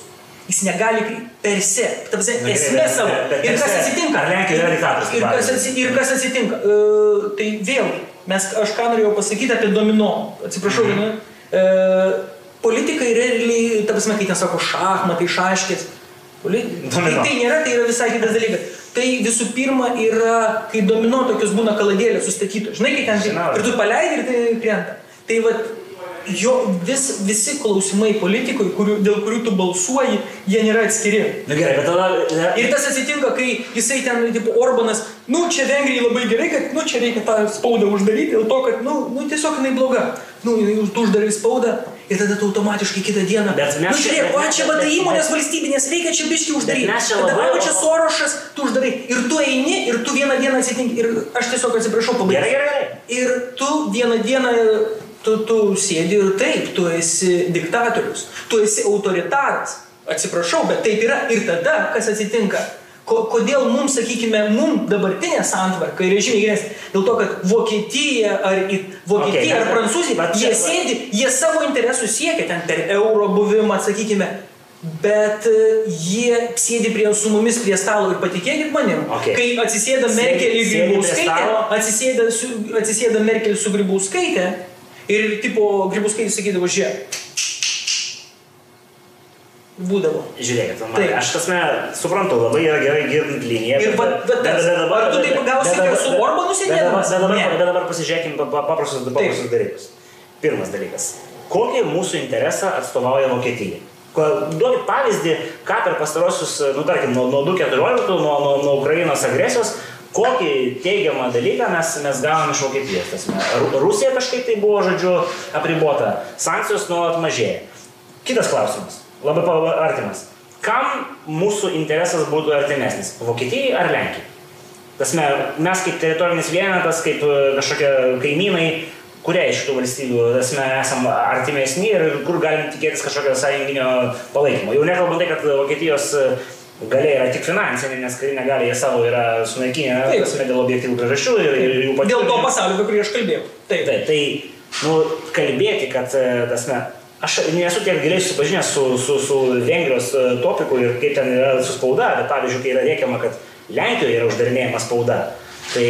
Jis negali per se, tapsi, esmė savo. Ir kas atsitinka? Ir kas atsitinka? Ir kas atsitinka? Uh, tai vėlgi, mes, aš ką norėjau pasakyti apie domino. Atsiprašau, mm -hmm. Politikai realiai, tapsi, kai ten sako šachmatai, šaškės. Tai, tai nėra, tai yra visai kitas dalykas. Tai visų pirma yra, kai domino tokios būna kaladėlės sustatytos. Žinai, kai ten ir tu paleidi ir tai krenta. Tai va, jo vis, visi klausimai politikui, kurių, dėl kurių tu balsuoji, jie nėra atskiri. Na gerai, bet tada... Ir tas atsitinka, kai jisai ten, tipo, Orbanas, nu, čia Vengrijai labai gerai, kad, nu, čia reikia tą spaudą uždaryti, dėl to, kad, nu, nu tiesiog jinai bloga. Nu, tu uždarai spaudą ir tada tu automatiškai kitą dieną. Bet mes... Nu, žiūrėk, va, čia vada įmonės valstybinės, reikia čia biški uždaryti. Mes čia labai... Va, čia Sorošas, tu uždarai. Ir tu eini, ir tu vieną dieną atsitinki. Ir aš tiesiog atsiprašau, pabaigsiu. Gerai, gerai. Ir tu vieną dieną tu, tu sėdi ir taip, tu esi diktatorius, tu esi autoritaras. Atsiprašau, bet taip yra. Ir tada, kas atsitinka? Kodėl mums, sakykime, mums dabartinė santvarka yra žymiai geresnė? Dėl to, kad Vokietija ar, Vokietija okay, ar Prancūzija, jie sėdi, jie savo interesų siekia ten per euro buvimą, sakykime, bet e, jie sėdi prie, su mumis prie stalo ir patikėkit manim, okay. kai atsisėda Merkel ir Grybauskaitė, atsisėda, atsisėda Merkel su Grybauskaitė, Ir tipo Grybauskaitis sakydavo, žiūrėk. Būdavo. Žiūrėkit, man, tai. aš tasme suprantu, labai yra gerai girdint liniją. Ir bet, bet, bet, bet dabar... Ar tu taip gausi, kad su Orbanu sėdėdamas? Bet dabar, bet dabar pasižiūrėkim paprastus, paprastus dalykus. Pirmas dalykas. Kokį mūsų interesą atstovauja Vokietija? Duokit pavyzdį, ką per pastarosius, nu tarkim, nuo, nuo 2014, nuo, nuo, nuo Ukrainos agresijos, kokį teigiamą dalyką mes, mes gavom iš Vokietijos. Rusija kažkaip tai buvo, žodžiu, apribota, sankcijos nuolat mažėja. Kitas klausimas, labai artimas. Kam mūsų interesas būtų artimesnis? Vokietijai ar Lenkijai? Tasme, mes kaip teritorinis vienetas, kaip e, kažkokie kaimynai, kurie iš tų valstybių tasme, esame artimesni ir kur galim tikėtis kažkokio sąjunginio palaikymo. Jau nekalbant tai, kad Vokietijos galia yra tik finansinė, nes karinė galia jie savo yra sunaikinę, prasme, dėl objektyvų priežasčių ir, ir jų pačių. Dėl to pasaulio, apie kurį aš kalbėjau. Taip, taip. Tai, nu, kalbėti, kad, e, tasme, aš nesu tiek giliai susipažinęs su, su, su Vengrijos e, topiku ir kaip ten yra su spauda, bet pavyzdžiui, kai yra rėkiama, kad Lenkijoje yra uždarinėjama spauda, tai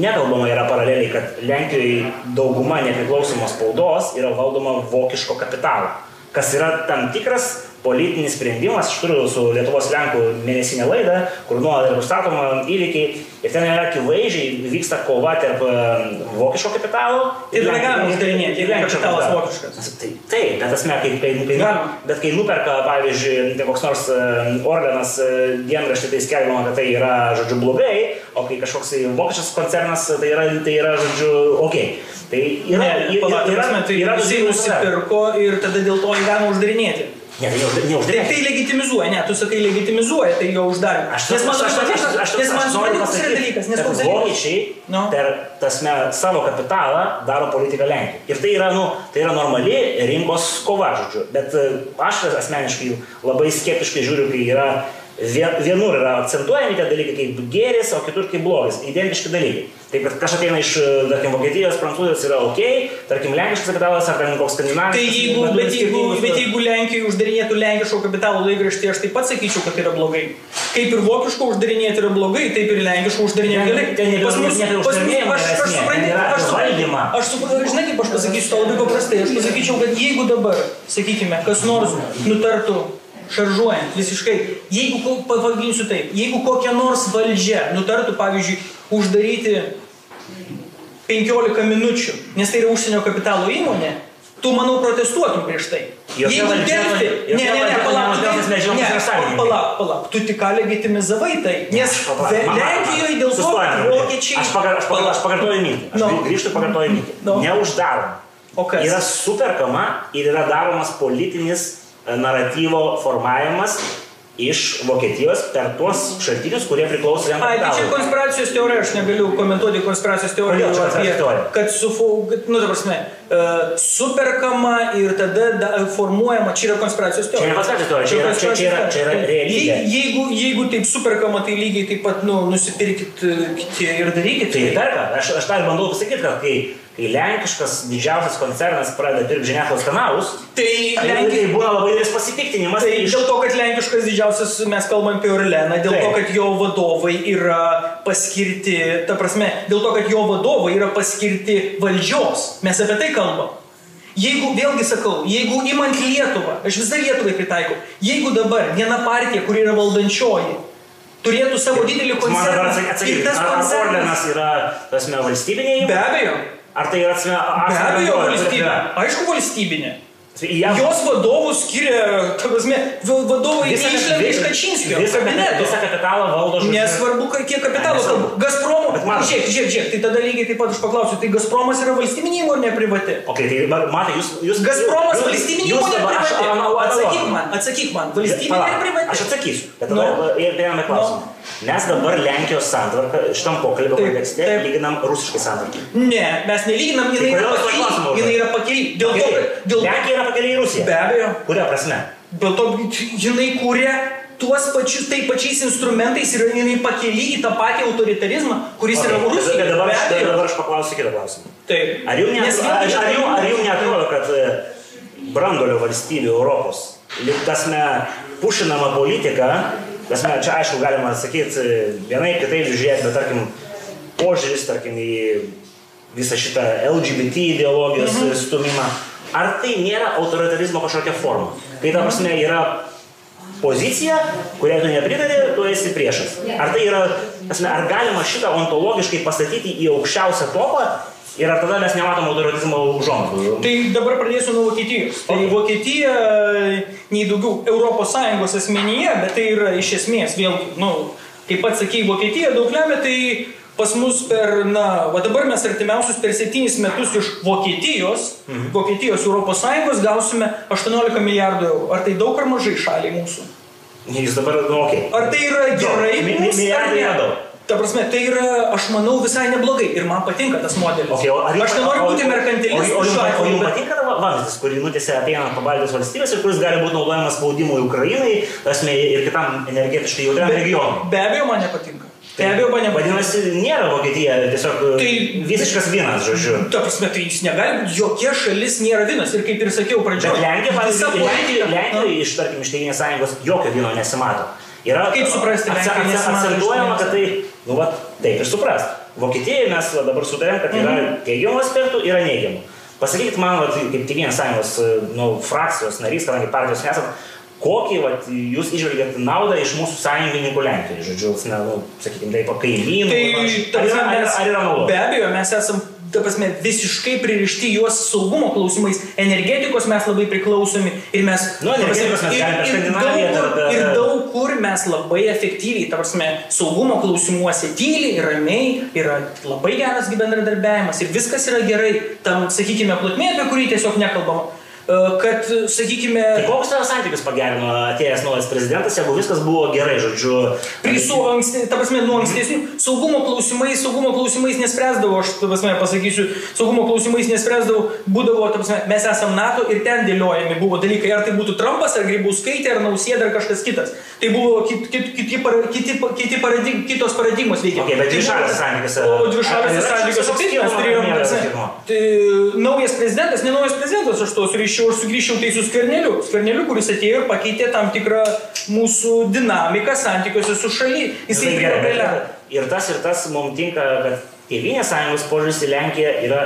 nekalbama yra paraleliai, kad Lenkijoje dauguma nepriklausomos spaudos yra valdoma vokiško kapitalo, kas yra tam tikras politinis sprendimas, aš turiu su Lietuvos Lenkų mėnesinė laida, kur nuolat yra pristatoma įvykiai ir ten yra akivaizdžiai vyksta kova tarp vokiško kapitalo ir negalima uždarinėti, ir lenkų kapitalas vokiškas. Tai, taip, bet esmė, kai, kai, kai, bet kai nuperka, pavyzdžiui, koks nors Orlenas dienraštį, tai skelbiama, kad tai yra, žodžiu, blogai, o kai kažkoks vokiškas koncernas, tai yra, tai yra žodžiu, ok. Tai yra, ne, yra, yra, tai yra, jisai nusipirko ir tada dėl to jį galima uždarinėti. Ne, tai neuždaryk. Tai, tai legitimizuoja, ne, tu sakai legitimizuoja, tai jo uždarimą. Aš, nes man, aš, aš, aš, aš, nes man noriu pasakyti, dalykas, nes koks vokiečiai no. per tasme, savo kapitalą daro politiką Lenkijoje. Ir tai yra, nu, tai yra normali rinkos kova, žodžiu. Bet e, aš asmeniškai labai skeptiškai žiūriu, kai yra Vienur yra akcentuojami tie dalykai kaip gėris, o kitur kaip blogis. Identiški dalykai. Taip, kad kažkas ateina iš, e, tarkim, Vokietijos, Prancūzijos yra ok, tarkim, lenkiškas kapitalas ar ten koks skandinaviškas. Tai jeigu, bet bet jeigu, bet jeigu Lenkijoje uždarinėtų lenkiško kapitalo laikraštį, aš taip pat sakyčiau, kad tai yra blogai. Kaip ir vokiško uždarinėti yra blogai, taip ir lenkiško uždarinėti Ten- gerai. Pas mus, pas mus, aš, aš suprantu, yra aš suprantu, aš suprantu, žinai, kaip aš pasakysiu, to labai paprastai, aš pasakyčiau, kad jeigu dabar, sakykime, kas nors nutartų šaržuojant visiškai, jeigu, pavadinsiu taip, jeigu kokia nors valdžia nutartų, pavyzdžiui, uždaryti 15 minučių, nes tai yra užsienio kapitalo įmonė, tu, manau, protestuotum prieš tai. Jokia Jeigu delfi, ne, ne, ne, palauk, ne, palauk, palauk, tu tik ką legitimizavai tai, nes Lenkijoje dėl to vokiečiai... Aš, pagar, aš, pagar, aš pakartoju mintį. Aš No. grįžtu pakartoju mintį. No. Neuždarom. O kas? Yra superkama ir yra daromas politinis naratyvo formavimas iš Vokietijos per tuos šaltinius, kurie priklauso jam Ai, tai čia konspiracijos teorija, aš negaliu komentuoti konspiracijos teorijų Kodėl čia konspiracijos teorija? kad su, nu, ta prasme, uh, superkama ir tada da, formuojama, čia yra konspiracijos teorija. ne konspiracijos teorija, čia yra- čia- čia yra- čia yra realybė. teorija. Jeigu, jeigu taip superkama, tai lygiai taip pat, nu, nusipirkit e, kiti ir darykit. Tai perka, aš, aš tą ir bandau pasakyti, kad kai, kai lenkiškas didžiausias koncernas pradeda pirkti žiniasklaidos kanalus, Tai tai Lenkija... būna labai didelis pasipiktinimas. Tai iš- dėl to, kad lenkiškas didžiausias, mes kalbam apie Orleną, dėl to, Taip. kad jo vadovai yra paskirti, ta prasme, dėl to, kad jo vadovai yra paskirti valdžios. Mes apie tai kalbam. Jeigu, vėlgi sakau, jeigu imant Lietuvą, aš visą Lietuvai pritaikau, jeigu dabar viena partija, kuri yra valdančioji, turėtų savo didelį Man dabar atsakyti, ar, Orlenas yra, tasme, valstybinė Be įmonė? abejo, Ar tai yra, tasme, be abejo valstybė. Aišku valstybinė. Jos Jos vadovus skiria, ta prasme, va- vadovai išlenda iš Kačinskio visą, kapitalą valdo žodžiu. Nesvarbu, kiek kapitalo. Ne, nesvarbu. Gazpromo. Matot- Žiūrėk, žiūrėk, žiūrėk, tai tada lygiai taip pat aš paklausiu, tai Gazpromas yra valstybinė įmonė ar privati? Ok, tai ma- matai, jūs... jūs Gazpromas jūs- valstybinė jūs įmonė privati? Atsakyk man, atsakyk man, valstybinė ar privati? Aš atsakysiu. Bet dabar ir prieiname klausimą. Mes dabar Lenkijos santvarką šitam pokalbio kontekste lyginam rusiškai santvarkai. Ne, mes nelyginam, jinai Tai yra užduodu? Jinai yra pakely. Dėl to, kad... Dėl... Lenkija yra pakeliai į Rusiją. Be abejo. Kuria prasme? Dėl to jinai kūrė tuos pačius, tai pačiais instrumentais ir jinai pakely į tą patį autoritarizmą, kuris Ok, yra bet Rusijoje. Dabar, Be aš- dabar aš paklausiu kitą klausimą. Taip. Ar jums, netrodo, kad e, brandolio valstybių Europos, lyg tasme, pušinama politika, tasme, čia aišku galima sakyti e, vienai kitai žiūrėti, bet tarkim, požiūris, tarkim, į visą šitą LGBT ideologijos mhm. stumimą, ar tai nėra autoritarizmo kažkokia forma? Kai ta prasme yra pozicija, kuriai tu nepritari, tu esi priešas. Ar tai yra, tasme, ar galima šitą ontologiškai pastatyti į aukščiausią topą ir ar tada mes nematom autoritarizmo užuomadų? Tai dabar pradėsiu nuo Vokietijos. Tai Ok. Vokietija nei daugiau ES asmenyje, bet tai yra iš esmės vėlgi, nu, kaip pats sakėjai, Vokietija daug lemia, tai pas mus per, na, va dabar mes artimiausius per 7 metus iš Vokietijos, mhm. Vokietijos ES gausime 18 milijardų eurų. Ar tai daug ar mažai šaliai mūsų? Jis dabar, nu, okei. Ar tai yra gerai milijardai ne? Ta prasme, tai yra, aš manau, visai neblogai ir man patinka tas modelis. Okay, o ar aš nenoriu būti merkantilistas. O, o, o, jums patinka vamzdis, kurį nutėsi apeinant po Baltijos valstybės ir kuris gali būti naudojamas spaudimui Ukrainai, tasme, ir kitam energetiškai jautriam regionui? be abejo, man nepatinka. Be abejo, man nepatinka. Vadinasi, nėra Vokietija tiesiog Tai- tai, visiškas vienas, žodžiu. Ta prasme, tai jis negali jokia šalis nėra vienas. Ir kaip ir sakiau pradžioje, Lenkija, pavyzdžiui, Lenkija, Lenkija iš, tarkim, iš Tėvynės sąjungos jokio vyno nesimato. Yra Kaip suprasti, akcentuojama, kad tai, nu, va, taip ir suprast. Vokietijoje mes va, dabar sutarėm, kad yra Mhm. teigiamų aspektų, yra neigiamų. Pasakykit man, va, kaip Tėvynės sąjungos nu, frakcijos narys, kadangi partijos nesat, kokį va, jūs išvelgiat naudą iš mūsų sąjungininkų Lenkijoje, žodžiu, na, nu, sakykime, taip, kaimynų. Tai, ar yra, ar, ar yra nauda? Be abejo, mes esam, ta prasme, visiškai pririšti juos saugumo klausimais. Energetikos mes labai priklausomi ir mes... Nu, prasme, mes ir- ir daug kur- Ir daug kur mes labai efektyviai, ta prasme, saugumo klausimuose tyliai ir ramiai, yra labai geras bendradarbiavimas ir viskas yra gerai. Tam, sakykime, plotmė, apie kurį tiesiog nekalbama. E, kad, sakykime... Tai kokius tavo santykius pagerino atėjęs naujas prezidentas, jeigu viskas buvo gerai, žodžiu. Tai su anksti, ta prasme, nuo ankstesnių saugumo klausimais, saugumo klausimais nespręsdavo, aš, ta prasme, pasakysiu, saugumo klausimais nespręsdavo, būdavo, ta prasme, mes esame NATO ir ten dėliojami buvo dalykai, ar tai būtų Trumpas, ar Grybauskaitė, ar Nausėda, ar kažkas kitas. Tai buvo kit, kit, kiti, kiti, kiti paradig, kitos paradigmos veikia. Okay, bet dvišalėse santykiuose. O dvišalėse santykiuose taip mes turėjome. Tai naujas prezidentas, ne naujas prezidentas, aš ryšių grįžčiau, aš sugrįžčiau tai su Skverneliu. Skverneliu, kuris atėjo ir pakeitė tam tikrą mūsų dinamiką santykiuose su šaly. Jisai gerai, ir tas ir tas mums tinka, kad Tėvynės sąjungos požiūris į Lenkiją yra,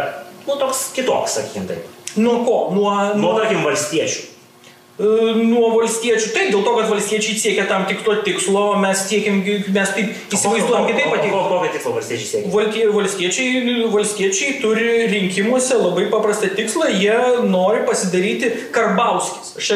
nu, toks kitoks, sakykim taip. Nuo ko? Nuo, nuo, nuo tarkim, valstiečių. Nuo valstiečių. Taip, dėl to, kad valstiečiai siekia tam tikro tikslo, mes, tiekim, mes taip įsivaizduojam kitaip patį. Kokio tikslo valstiečiai siekia? Valstiečiai, valstiečiai turi rinkimuose labai paprastą tikslą, jie nori pasidaryti Karbauskis. Aš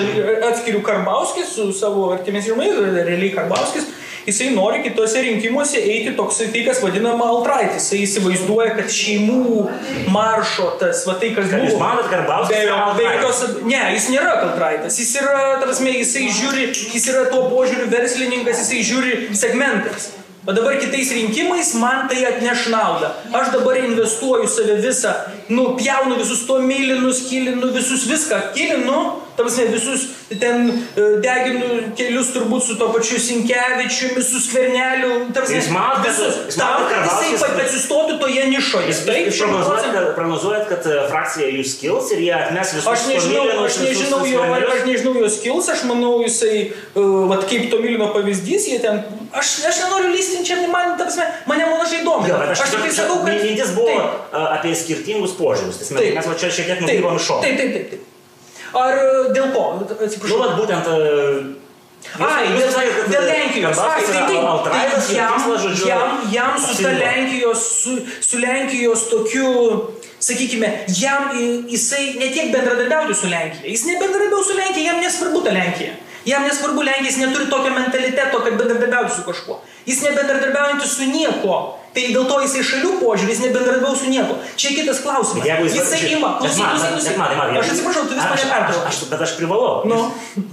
atskiriu Karbauskis su savo artimės žmonais, realiai Karbauskis jisai nori kitose rinkimuose eiti toks, tai kas vadinama altraitis. Jisai įsivaizduoja, kad šeimų maršo tas, va tai kas buvo. Jūs manot, kad Karbauskis? Be jokios, ne, jis nėra altraitas. Jis yra, tarsi, jisai žiūri, jis yra tuo požiūriu verslininkas, jisai žiūri segmentais. O dabar kitais rinkimais man tai atneš naudą. Aš dabar investuoju save visą, nu, pjaunu visus to mylinus, kilinu visus viską, kilinu, Tamsi visus ten e, deginu kelius turbūt su to pačiu Sinkevičiumi, su Skverneliu. Tamsi, jis mato visus. Tam, kad jisai atsistotų toje nišoje. Jūs taip prognozuojat, kad, prognozuojat, kad e, frakcija jūs kils ir jie atmes visus. Aš nežinau, aš nežinau, jo, aš nežinau jos kils, aš manau jisai, uh, vat kaip to Milino pavyzdys, jie ten, aš, aš nenoriu lystinti čia, man, ta prasme, mane mažai įdomu. Aš, aš tik sakau, kad... Mintis buvo taip. apie skirtingus požiūrius. Mes va čia šiek tiek nukrypom iš šono. Taip, taip, taip. taip. Ar e, dėl ko? Atsiprašau. Nu, būtent. Uh, Ai, dėl, sakėt, kad, dėl Lenkijos. Ai, tai taip, tai jam, jam, jam su, ta Lenkijos, su, su Lenkijos tokiu, sakykime, jam jisai ne tiek bendradarbiauti su Lenkija. Jis nebendradarbiauja su Lenkija, jam nesvarbu ta Lenkija. Jam nesvarbu Lenkija, jis neturi tokio mentaliteto, kad bendradarbiauti su kažkuo. Jis nebendradarbiaujantis su nieko. Tai dėl to jisai šalių požiūris nebendradarbiau su nieko. Čia kitas klausimas. Jeigu jis jisai ima, klausyk. Man, man, aš atsiprašau, tu vis mane pertraukai. Bet aš privalau. Nu.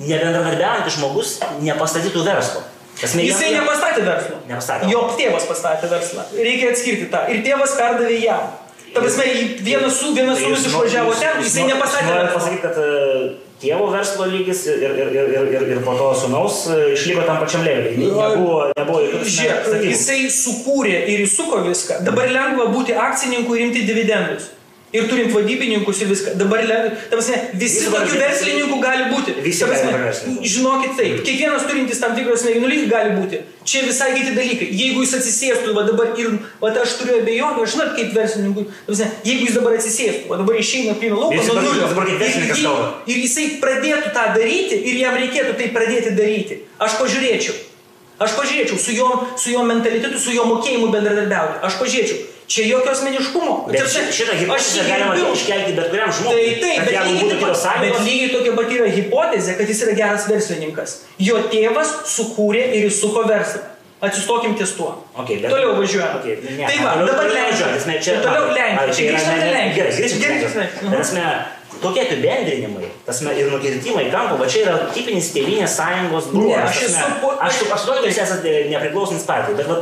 Nebendradarbiaujantis žmogus nepastatytų verslo. Esmė, jisai jam, nepastatė verslo. Nepastatė. Jo tėvas pastatė verslą. Reikia atskirti tą. Ir tėvas perdavė jam. Ta prasme, vienas vienas sūnus išvažiavo ten, jisai nepastatė. Noriu pasakyti, kad uh, tėvo verslo lygis ir, ir, ir, ir, ir, ir po to sunaus e, išliko tam pačiam leveliui. Nebuvo, nebuvo jokių Žiūrėk, jisai sukūrė ir įsuko viską. Dabar lengva būti akcininku ir imti dividendus. Ir turint vadybininkus ir viską. Dabar, tamsi, visi Visi tokių verslininkų gali būti. Visi tamsi, žinokit taip, kiekvienas turintis tam tikros lygį gali būti. Čia visai kiti dalykai. Jeigu jis atsisėstų, va dabar ir, va aš turiu abejonių, aš žinot, kaip verslininkui, tamsi, jeigu jis dabar atsisėstų, va dabar išeina plyno lauko nuo nulio. Ir, ir jisai pradėtų tą daryti ir jam reikėtų tai pradėti daryti. Aš pažiūrėčiau. Aš pažiūrėčiau su jo, su jo mentalitetu, su jo mokėjimu bendradarbiauti. Aš pažiūrėčiau. Čia jokio asmeniškumo. Bet čia, šitą hipotezę galima iškelti bet kuriam žmogui. Tai taip, bet lygiai, taip, bet lygiai tokia pat yra hipotezė, kad jis yra geras verslininkas. Jo tėvas sukūrė ir įsuko verslą. Atsistokim ties tuo. Okay, bet... Toliau važiuojam. Okay, ne, tai va, dabar Lenkija. Čia, toliau Lenkija. Čia grįžtame Lenkijos. Gerai, grįžtame. Tokie apibendrinimai, tasme, ir nukirtimai kampo, va čia yra tipinis tėvynės sąjungos bruožas. Ne, aš esu... Aš, aš, aš, aš, jūs esate nepriklausomis partijai, bet va,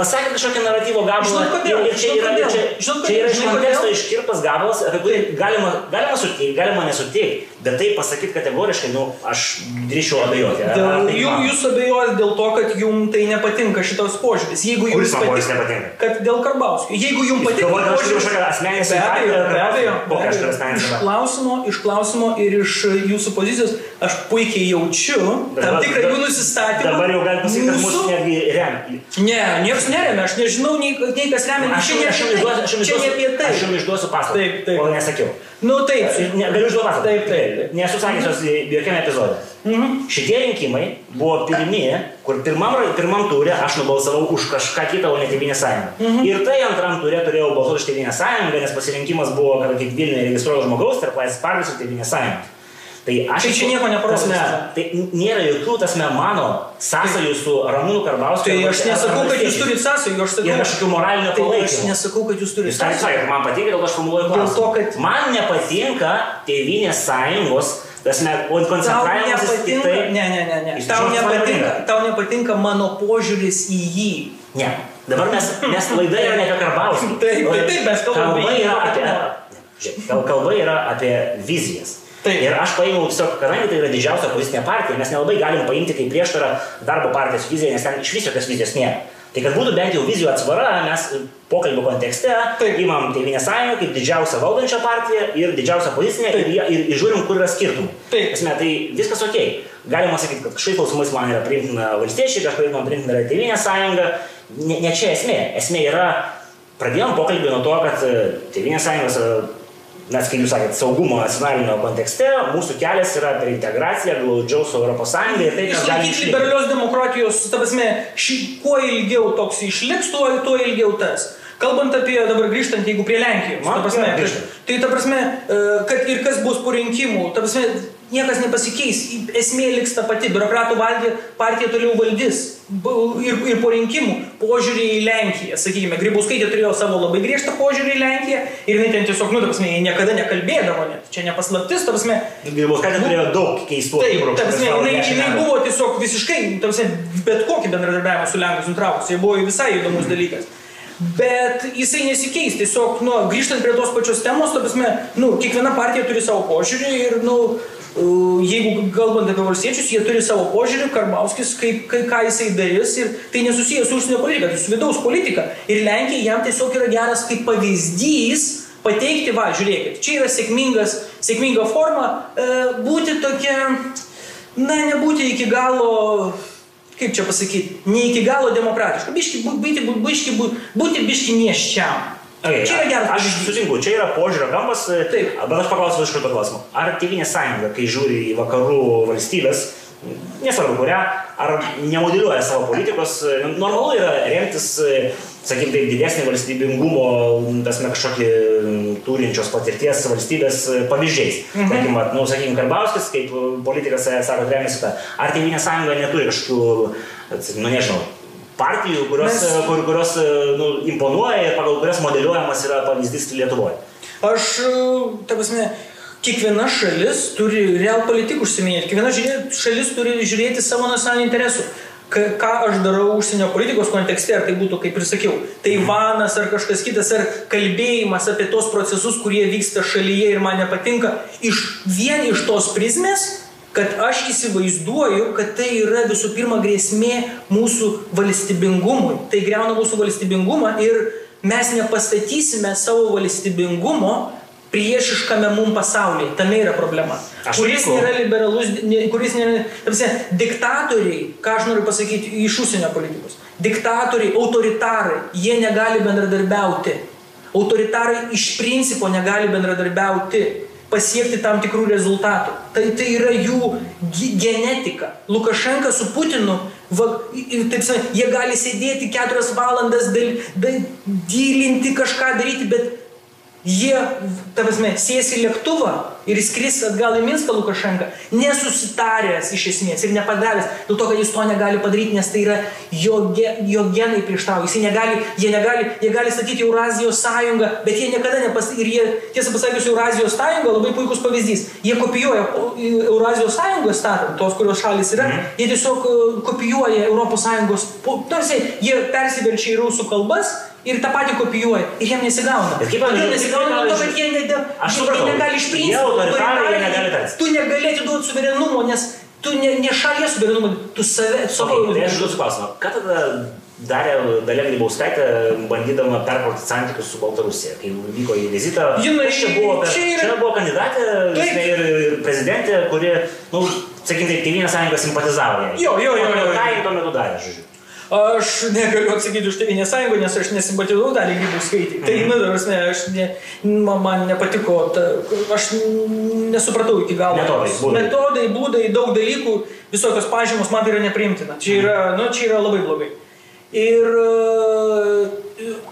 pasakė kažkokį naratyvo gabalą. Kodėl? Ir čia yra, čia, Žinot, čia yra iš konteksto iškirpas gabalas, apie kurį galima, galima sutikti, galima nesutikti, bet tai pasakyti kategoriškai, nu, aš drįšiu abejoti. Dėl, tai jum, jūs abejojate dėl to, kad jums tai nepatinka šitas požiūris. Jeigu jums patinka, nepatinka? Kad dėl Karbauskio. Jeigu jums patinka... Galvojate, aš turiu kažkokią asmeninę situaciją. Be abejo, be abejo. Iš klausimo, iš klausimo ir iš jūsų pozicijos aš puikiai jaučiu tam tikrą jų nusistatymą. Dabar jau galite pasakyti, kad mūsų netgi remia. Ne, niekas neremia, aš nežinau, nei, nei kas remia, aš, čia, aš, jums duosiu, aš, jums čia ne apie tai. Aš jums išduosiu paslaptį. Taip, taip. Kol nesakiau. Nu taip. Ne, galiu išduoti paslaptį. Taip, taip. Nesu sakęs jos jokiame epizode. Mhm. Šitie rinkimai buvo pirmi, kur pirmam, pirmam turė aš nubalsavau už kažką kitą, o ne Tėvynę sąjungą. Mhm. Ir tai antram turė turėjau balsuoti už Tėvynę sąjungą, nes pasirinkimas buvo, kad kaip Vilniuje registruojo žmogaus tarp Laisvės partijos ir Tėvynės sąjungos. Tai aš Tai čia nieko neparodys. tasme, Tai nėra jokių, tasme, mano sąsajų su Ramūnu Karbauskiu. Tai aš nesakau, kad jūs turite sąsajų, aš sakau. Ir kažkokių moralinio Tai aš palaikymo. nesakau, kad jūs turite sąsajų. man patinka, dėl to aš formuluoju Dėl to, klausimą. kad- Man nepatinka tėvynės sąjungos, tasme, koncentravimas į nepatinka, tai. ne, ne, ne, ne. Tau nepatinka, tau nepatinka mano požiūris į jį. Ne. Dabar mes, mes laida yra ne apie Karbauskį. Taip, taip, taip, mes kalbam kalba apie kalba yra apie vizijas. Taip. Ir aš paėmiau tiesiog, kadangi tai yra didžiausia politinė partija, mes nelabai galim paimti kaip prieštarą darbo partijos viziją, nes ten iš viso jokios vizijos nėra. Tai kad būtų bent jau vizijų atsvara, mes pokalbio kontekste Taip. imam Tėvynės sąjungą kaip didžiausią valdančią partiją ir didžiausią politinę ir, ir, ir žiūrim, kur yra skirtumai. Taip. Esmė, tai viskas ok. Galima sakyti, kad kažkaip klausimais man yra priimtina valstiečiai, kažkaip man priimtina yra Tėvynės sąjunga. Ne, ne čia esmė. Esmė yra, pradėjom pokalbį nuo to, kad e, Tėvynės sąjungos, mes, kaip jūs sakėte, saugumo nacionalinio kontekste, mūsų kelias yra per integraciją, glaudžiau su ES ir tai, kas gali išlikti. liberalios demokratijos, ta prasme, ši, kuo ilgiau toks išliks, tuo, tuo ilgiau tas. Kalbant apie dabar grįžtant, jeigu prie Lenkijos, Man ta prasme, kad, tai ta prasme, e, kad ir kas bus po rinkimų, ta prasme, niekas nepasikeis, esmė liks ta pati, biurokratų valdė, partija toliau valdys. Ir, ir po rinkimų požiūrį į Lenkiją, sakykime, Grybauskaitė turėjo savo labai griežtą požiūrį į Lenkiją ir jinai ten tiesiog, nu, ta prasme, jie niekada nekalbėdavo net, čia nepaslaptis, ta prasme, Grybauskaitė turėjo daug keistų Taip, akibrokštų ta prasme, per savo jinai, jinai buvo tiesiog visiškai, ta prasme, bet kokį bendradarbiavimą su Lenkais nutraukus, jie buvo visai įdomus dalykas. Bet jisai nesikeis, tiesiog, nu, grįžtant prie tos pačios temos, ta prasme, nu, kiekviena partija turi savo požiūrį ir, nu, jeigu kalbant apie valstiečius, jie turi savo požiūrį, Karbauskis, kaip, kaip, ką jisai darys ir tai nesusijęs su užsienio politika, tai su vidaus politika. Ir Lenkija jam tiesiog yra geras kaip pavyzdys pateikti, va, žiūrėkit, čia yra sėkmingas, sėkminga forma e, būti tokia, na, nebūti iki galo, kaip čia pasakyti, ne iki galo demokratiška, biški, bū- būti, bū- biški, bū- būti biški nieščiam. Okay, čia yra geras Aš sutinku, čia yra požiūrio kampas. Taip. Bet aš paklausiu iš karto klausimą. Ar Tėvynės sąjunga, kai žiūri į vakarų valstybės, nesvarbu kurią, ar nemodeliuoja savo politikos, normalu yra remtis, sakykime, taip, didesnį valstybingumo, tasme kažkokį turinčios patirties valstybės pavyzdžiais. Mhm. Tarkim, nu, sakykime, Karbauskis, kaip politikas, e, sako, remiasi tą. Ar Tėvynės sąjunga neturi kažkokių, nu nežinau, partijų, kurios, Mes- kur, kurios e, nu, imponuoja ir pagal kurias modeliuojamas yra pavyzdys Lietuvoje. Aš, e, ta prasme, kiekviena šalis turi real politikų užsiminėti, kiekviena šalis turi žiūrėti savo nacionalinių interesų. Ka, ką aš darau užsienio politikos kontekste, ar tai būtų, kaip ir sakiau, Taivanas ar kažkas kitas, ar kalbėjimas apie tos procesus, kurie vyksta šalyje ir man nepatinka, iš, vien iš tos prizmės, kad aš įsivaizduoju, kad tai yra visų pirma grėsmė mūsų valstybingumui. Tai greuna mūsų valstybingumą ir mes nepastatysime savo valstybingumo priešiškame mum pasaulyje. Tame yra problema. Aš kuris sutinku. nėra liberalus, kuris nėra... Tamsi, diktatoriai, ką aš noriu pasakyti iš užsienio politikos. Diktatoriai, autoritarai, jie negali bendradarbiauti. Autoritarai iš principo negali bendradarbiauti pasiekti tam tikrų rezultatų. Tai, tai yra jų genetika. Lukašenka su Putinu, va, taip sakant, jie gali sėdėti keturias valandas, dal, dal, dylinti kažką daryti, bet Jie, ta prasme, sės į lėktuvą ir skris atgal į Minską Lukašenką, nesusitaręs iš esmės ir nepadaręs, dėl to, kad jis to negali padaryti, nes tai yra jo, ge, jo genai prieštrauja. Jis negali, jie negali, jie gali statyti Eurazijos sąjungą, bet jie niekada nepas... Ir jie, tiesą pasakius, Eurazijos sąjunga labai puikus pavyzdys. Jie kopijuoja Eurazijos sąjungą statant, tos, kurios šalis yra, jie tiesiog e, kopijuoja Europos sąjungos, tarsi jie persiverčia į rusų kalbas ir tą patį kopijuoja ir jiem nesigauna. Bet kaip man- nesigauna? Dėl to, kad jie, ne, Aš jie, supratau. jie negali iš Jie principo. autoritarai, jie negali tartis. Tu negali atiduoti suverenumo, nes tu ne, ne šalies suverenumo, tu save, savo... Okay, tai aš užduosiu klausimą. Ką tada darė Dalia Grybauskaitė, bandydama perkrauti santykius su Baltarusija, kai vyko į vizitą? Kas čia buvo, čia yra- čia buvo kandidatė Taip. žinai, ir, prezidentė, kuri, nu, sakykime, taip, Tėvynės sąjunga simpatizavo. Jo, jo, jo, jo, jo. Ką jį tuo metu darė, žodžiu? Aš negaliu atsakyti už Tėvynės sąjungą, nes aš nesimpatizavau dalį grybų skaityti. Tai, nu, dar prasme, aš ne, man, man nepatiko, ta, aš nesupratau iki galo. Metodai, būdai. Metodai, būdai, daug dalykų, visokios pažymos man tai yra nepriimtina. Čia yra, nu, čia yra labai blogai. Ir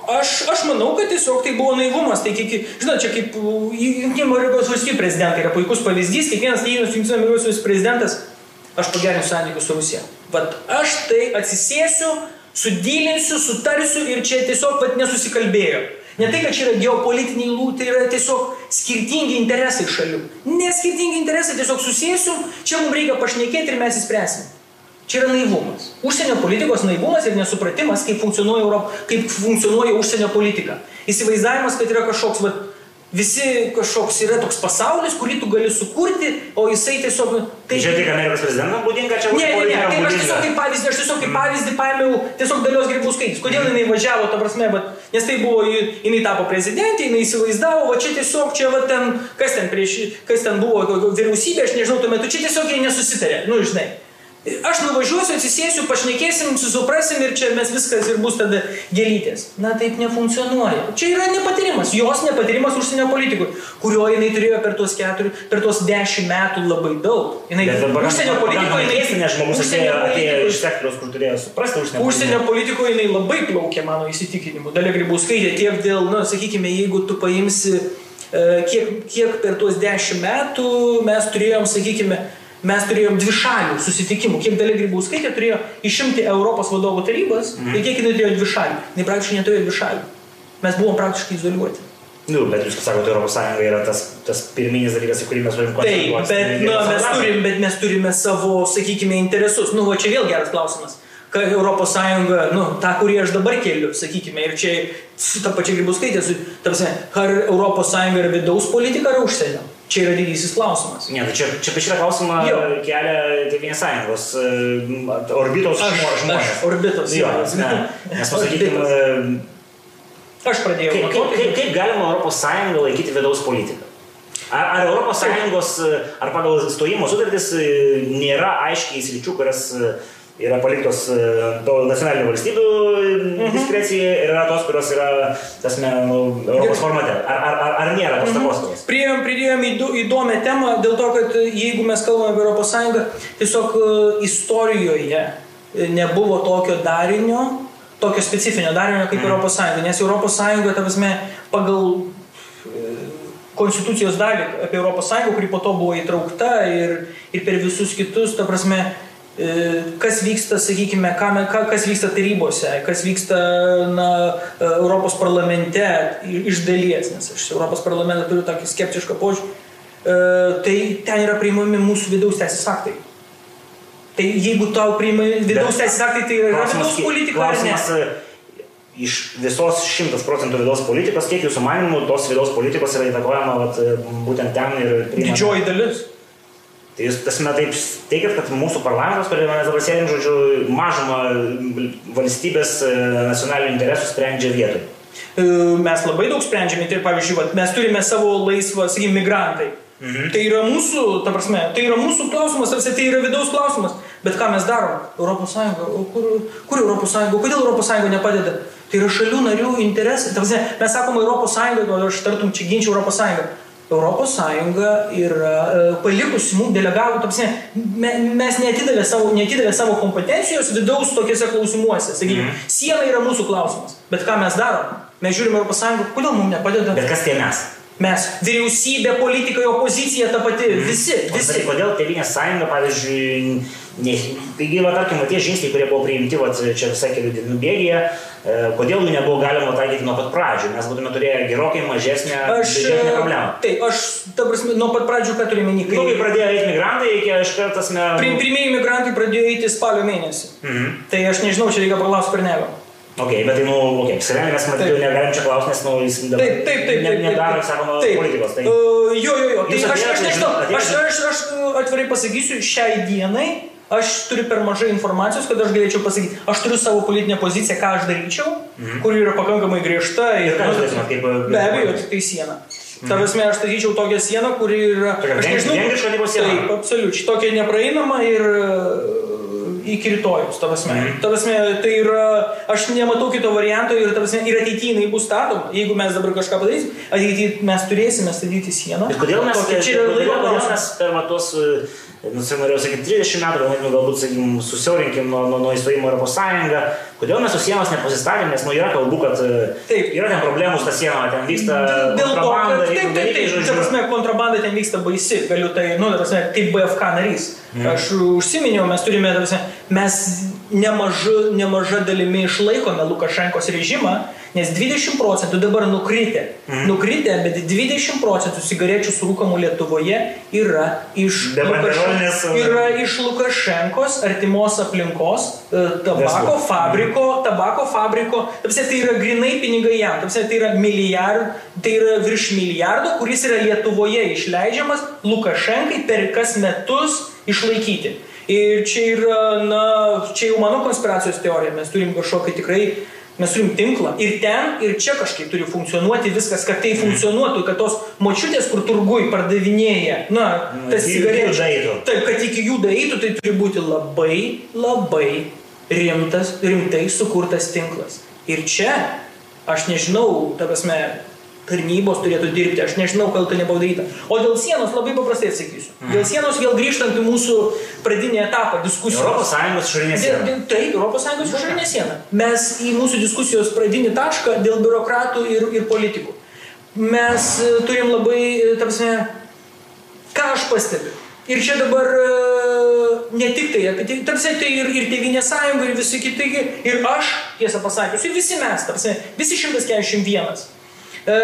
Aš, aš manau, kad tiesiog tai buvo naivumas. Tai, kiek, žinot, čia kaip Junktinių Amerikos valstybių prezidentai yra puikus pavyzdys, kiekvienas neįnus Junktinių Amerikos valstybių prezidentas, aš pagerinsiu santykius su Rusija. Vat aš tai atsisėsiu, sudylinsiu, sutarsiu ir čia tiesiog vat nesusikalbėjo. Ne tai, kad čia yra geopolitiniai lū, tai yra tiesiog skirtingi interesai šalių. Ne skirtingi interesai, tiesiog susėsiu, čia mums reikia pašnekėti ir mes įspręsim. Čia yra naivumas. Užsienio politikos naivumas ir nesupratimas, kaip funkcionuoja, Europ... kaip funkcionuoja užsienio politika. Įsivaizdavimas, kad yra kažkoks, va, visi kažkoks yra toks pasaulis, kurį tu gali sukurti, o jisai tiesiog... Nu, tai čia tik Amerikos prezidentam būdinga, čia ne, ne, ne, tai aš tiesiog kaip pavyzdį, aš tiesiog kaip pavyzdį paėmiau tiesiog dalios grybauskaitis. Kodėl jinai važiavo, ta prasme, bet, nes tai buvo, jinai tapo prezidentė, jinai įsivaizdavo, va čia tiesiog, čia va ten, kas ten prieš, kas ten buvo vyriausybė, aš nežinau, tuo metu čia tiesiog jie nesusitarė, nu žinai. Aš nuvažiuosiu, atsisėsiu, pašnekėsim, susuprasim ir čia mes viskas ir bus tada gėlytės. Na taip nefunkcionuoja. Čia yra nepatyrimas, jos nepatyrimas užsienio politikui, kurio jinai turėjo per tuos, keturi, per tuos dešimt metų labai daug. Jinai, užsienio politikoje jinai... Keista, nes žmogus atėjo, atėjo iš sektoriaus, kur turėjo suprasti užsienio politiką. Užsienio politikoje jinai labai plaukė mano įsitikinimu. Dalia Grybauskaitė tiek dėl, na, sakykime, jeigu tu paimsi, e, kiek, kiek per tuos dešimt metų mes turėjom, sakykime, mes turėjom dvi šalių susitikimų. Kiek Dalia Grybauskaitė turėjo išimti Europos vadovų tarybas mm. ir kiek jinai turėjo dvi šalių. Jinai praktiškai neturėjo dvi šalių. Mes buvom praktiškai izoliuoti. Nu, bet jūs sakote, Europos Sąjunga yra tas, tas pirminis dalykas, į kurį mes turim koncentruotis. Taip, bet, nu, mes, turim, bet mes turime savo, sakykime, interesus. Nu, va čia vėl geras klausimas. Ką Europos Sąjunga, nu, tą, kurį aš dabar keliu, sakykime, ir čia su ta pačia Grybauskaitė, su, ta prasme, ar Europos Sąjunga yra vidaus politika ar užsienio? Čia yra didysis klausimas. Ne, tai čia, čia šitą klausimą jo. kelia Tėvynės sąjungos uh, orbitos žmonės. Aš, orbitos. Jo, ne, nes pasakykime. Aš pradėjau. Kaip, kaip, kaip, kaip galima Europos Sąjungą laikyti vidaus politiką? Ar, ar Europos Sąjungos, ar pagal stojimo sutartis e, nėra aiškiai sričių, kurias yra paliktos e, to nacionalinių valstybių mhm. diskrecijai ir yra tos, kurios yra, tasme, nu, Europos formate. Ar, ar, ar, ar nėra tos mhm. takoskyros? Priėjom, priėjom įdomią temą dėl to, kad jeigu mes kalbame apie Europos Sąjungą, tiesiog e, istorijoje nebuvo tokio darinio, tokio specifinio darinio kaip mhm. Europos Sąjunga, nes Europos Sąjunga, ta prasme, pagal e, konstitucijos dalį apie Europos Sąjungą, kuri po to buvo įtraukta ir, ir per visus kitus, ta prasme, E, kas vyksta, sakykime, kas vyksta tarybose, kas vyksta na, e, Europos parlamente iš dalies, nes aš Europos parlamentą turiu tokį skeptišką požiūrį, e, tai ten yra priimami mūsų vidaus teisės aktai. Tai jeigu tau priimami vidaus teisės aktai, tai yra vidaus politika. Klausimas, iš visos 100 procentų vidaus politikos, kiek jūsų manimų tos vidaus politikos yra įtakojama vat, būtent ten ir... Priimama. Didžioji dalis. Tai jūs tasme taip teigiat, kad mūsų parlamentas, kuriame mes dabar sėdim, žodžiu, mažumą valstybės e, nacionalinių interesų sprendžia vietoj. E, mes labai daug sprendžiame, tai pavyzdžiui, vat, mes turime savo laisvą, sakykime, migrantai. Mhm. Tai yra mūsų, ta prasme, tai yra mūsų klausimas, tarsi tai yra vidaus klausimas. Bet ką mes darom? Europos Sąjunga, kur, kur Europos Sąjunga, kodėl Europos Sąjunga nepadeda? Tai yra šalių narių interesai. Prasme, mes sakome Europos Sąjunga, aš tartum čia ginčiau Europos Sąjungą. Europos Sąjunga yra e, palikusi mums delegavų, tapsne, mes netidavė savo, netidavė savo kompetencijos vidaus tokiuose klausimuose. Sakykime, mm. siena yra mūsų klausimas, bet ką mes darom? Mes žiūrime Europos Sąjungą, kodėl mums nepadeda? Bet kas tie mes? Mes, vyriausybė, politikai, opozicija, ta pati, mm. visi, visi. Bet kodėl Tevinės sąjunga, pavyzdžiui, ne, taigi, va, tarkim, tie žingsniai, kurie buvo priimti, va, čia visai kelių dienų bėgėje, e, kodėl jų nebuvo galima taikyti nuo pat pradžių, mes būtume turėję gerokai mažesnę, mažesnę problemą. Taip, aš, ta prasme, nuo pat pradžių, ką turime minėti? Kai... Nu, kai pradėjo eiti migrantai, iki aš kartas ne... Pirmieji migrantai pradėjo eiti spalio mėnesį. Mhm. Tai aš nežinau, čia reikia paklausti per nevą. Ok, bet tai, nu, ok, Sirenė mes matyti jau negalim čia klausti, nes, nu, jis dabar taip, taip, taip, ne, nedaro, sakoma, politikos. Tai... Uh, jo, jo, jo, tai aš, aš nežinau, aš, aš, aš atvirai pasakysiu, šiai dienai aš turiu per mažai informacijos, kad aš galėčiau pasakyti, aš turiu savo politinę poziciją, ką aš daryčiau, mhm. kuri yra pakankamai griežta ir... ir nu, kaip, be abejo, tik tai siena. Ta mhm. prasme, aš statyčiau tokią sieną, kuri yra... Tokia aš nežinau, taip, absoliučiai, tokia nepraeinama ir iki rytojus, ta prasme. Mm. Ta prasme, tai yra, aš nematau kito varianto ir, ta prasme, ir ateityje jinai bus statoma. Jeigu mes dabar kažką padarysim, ateityje mes turėsime statyti sieną. Ir kodėl mes, Tokia- čia yra laiko klausimas. per metus, nu, čia norėjau sakyti, 30 metų, nu, galbūt, sakykim, susiaurinkim nuo, nuo, nuo įstojimo Europos Sąjungą, kodėl mes su sienos nepasistatėm, nes, nu, yra kalbų, kad e, Taip. yra ten problemų su ta siena, ten vyksta Dėl to, kontrabanda, kad taip, taip, taip, ta žodžiu. prasme, kontrabanda ten vyksta baisi, galiu tai, nu, prasme, kaip BFK narys. Mm. Aš užsiminiau, mes turime, prasme, mes nemaža, nemaža dalimi išlaikome Lukašenkos režimą, nes 20 procentų dabar nukritę. Mm. Nukritę, bet 20 procentų cigarečių surūkamų Lietuvoje yra iš, Be banderolinės, Lukašen- yra iš Lukašenkos artimos aplinkos e, tabako Verslo. fabriko, tabako fabriko, tapsi tai yra grinai pinigai jam, tapsi tai yra milijard, tai yra virš milijardo, kuris yra Lietuvoje išleidžiamas Lukašenkai per kas metus išlaikyti. Ir čia yra, na, čia jau mano konspiracijos teorija, mes turim kažkokį tikrai, mes turim tinklą. Ir ten, ir čia kažkaip turi funkcionuoti viskas, kad tai funkcionuotų, kad tos močiutės, kur turgui pardavinėja, na, tas jų cigarečių. daeitų. Taip, kad iki jų daeitų, tai turi būti labai, labai rimtas, rimtai sukurtas tinklas. Ir čia, aš nežinau, ta prasme, tarnybos turėtų dirbti, aš nežinau, kodėl tai nebuvo daryta. O dėl sienos labai paprastai atsakysiu. Dėl sienos vėl grįžtant į mūsų pradinį etapą diskusijos. Europos Sąjungos išorinė siena. dėl, taip, Europos Sąjungos išorinė siena. Mes į mūsų diskusijos pradinį tašką dėl biurokratų ir, ir politikų. Mes e, turim labai, e, ta prasme, ką aš pastebiu. Ir čia dabar e, ne tik tai, apie tai, tarsi tai ir, ir Tevinė sąjunga, ir visi kiti, ir aš, tiesą pasakius, ir visi mes, tarsi, visi 141. E,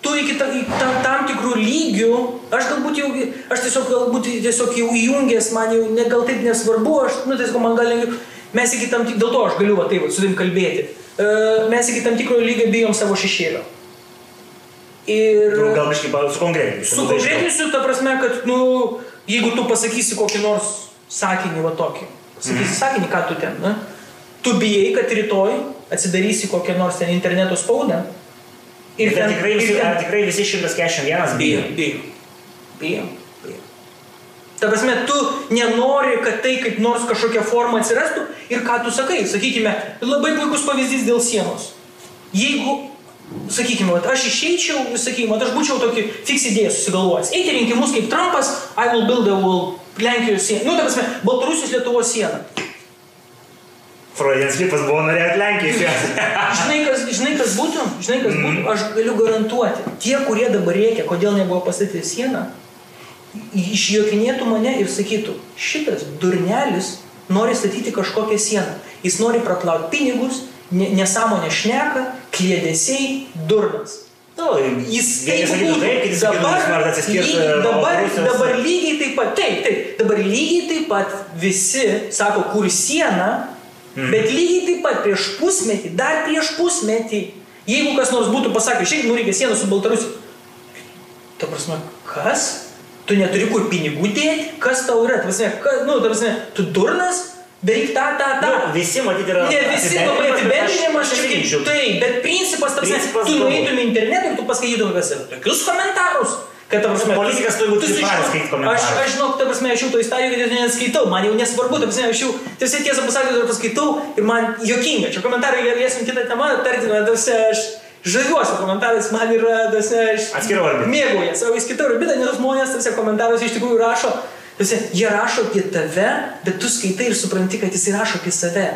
tu iki ta, į tam, tam tikrų lygių, aš galbūt jau, aš tiesiog galbūt tiesiog jau įjungęs, man jau ne, gal taip nesvarbu, aš, nu, tiesiog man gal lengviau, mes iki tam tik, dėl to aš galiu va taip va, su tavim kalbėti, e, mes iki tam tikro lygio bijom savo šešėlio. Ir... Nu, Gal biškai sukonkretinsiu. Sukonkretinsiu, ta prasme, kad, nu, jeigu tu pasakysi kokį nors sakinį, va tokį, pasakysi mm. sakinį, ką tu ten, ne? Tu bijai, kad rytoj atsidarysi kokią nors ten interneto spaudą. Ir ten tikrai ir visi, ten- ar tikrai visi 141 bijo. Bijo, bijo. Bijo. Ta prasme, tu nenori, kad tai kaip nors kažkokia forma atsirastų ir ką tu sakai, sakykime, labai puikus pavyzdys dėl sienos. Jeigu, sakykime, vat, aš išeičiau, sakykime, vat, aš būčiau tokį fiks idėją susigalvojęs. Eiti rinkimus kaip Trumpas, I will build a wall, Lenkijos sieną. Nu, ta prasme, Baltarusijos Lietuvos sieną. Freudian slipas buvo norėt Lenkijos. Žinai, kas, žinai, kas būtų? Žinai, kas būtų? Aš galiu garantuoti, tie, kurie dabar reikia, kodėl nebuvo pastatyti sieną, išjuokinėtų mane ir sakytų, šitas durnelis nori statyti kažkokią sieną. Jis nori praplauti pinigus, ne- nesąmonę šneka, klėdesiai, durnas. Nu, Jis taip būtų. dabar, lygiai, nuo dabar, dabar lygiai taip pat, taip, taip, dabar lygiai taip pat visi sako, kur siena, Mhm. bet lygiai taip pat prieš pusmetį, dar prieš pusmetį, jeigu kas nors būtų pasakęs, šiaip nu reikia sieną su Baltarusija. Ta prasme, kas? Tu neturi kur pinigų dėti? Kas tau yra? Ta prasme, kas, nu, ta prasme, tu durnas? Daryk tą, tą, tą. Nu, visi matyti yra. Ne visi labai apibendrinimas, aš ginčiau. taip, bet principas, ta prasme, tu nueitum į internetą ir tu paskaitytum kas yra. Tokius komentarus. Kad, ta prasme, Politikas turi būti sužinok- skaityt komentarus. Aš, aš žinau, ta prasme, aš jau to įstadiją, kad aš neskaitau, man jau nesvarbu, ta prasme, aš jau tiesiog tiesą pasakius dar paskaitau ir man jokinga. Čia komentarai galėsim kitą temą aptarti, bet ta prasme, aš žaviuosi komentarais, man yra, ta prasme, aš Atskira orbita. mėgauja savo įskaitau orbitą, nes žmonės tose komentaruose iš tikrųjų rašo, tose, jie rašo apie tave, bet tu skaitai ir supranti, kad jis rašo apie save.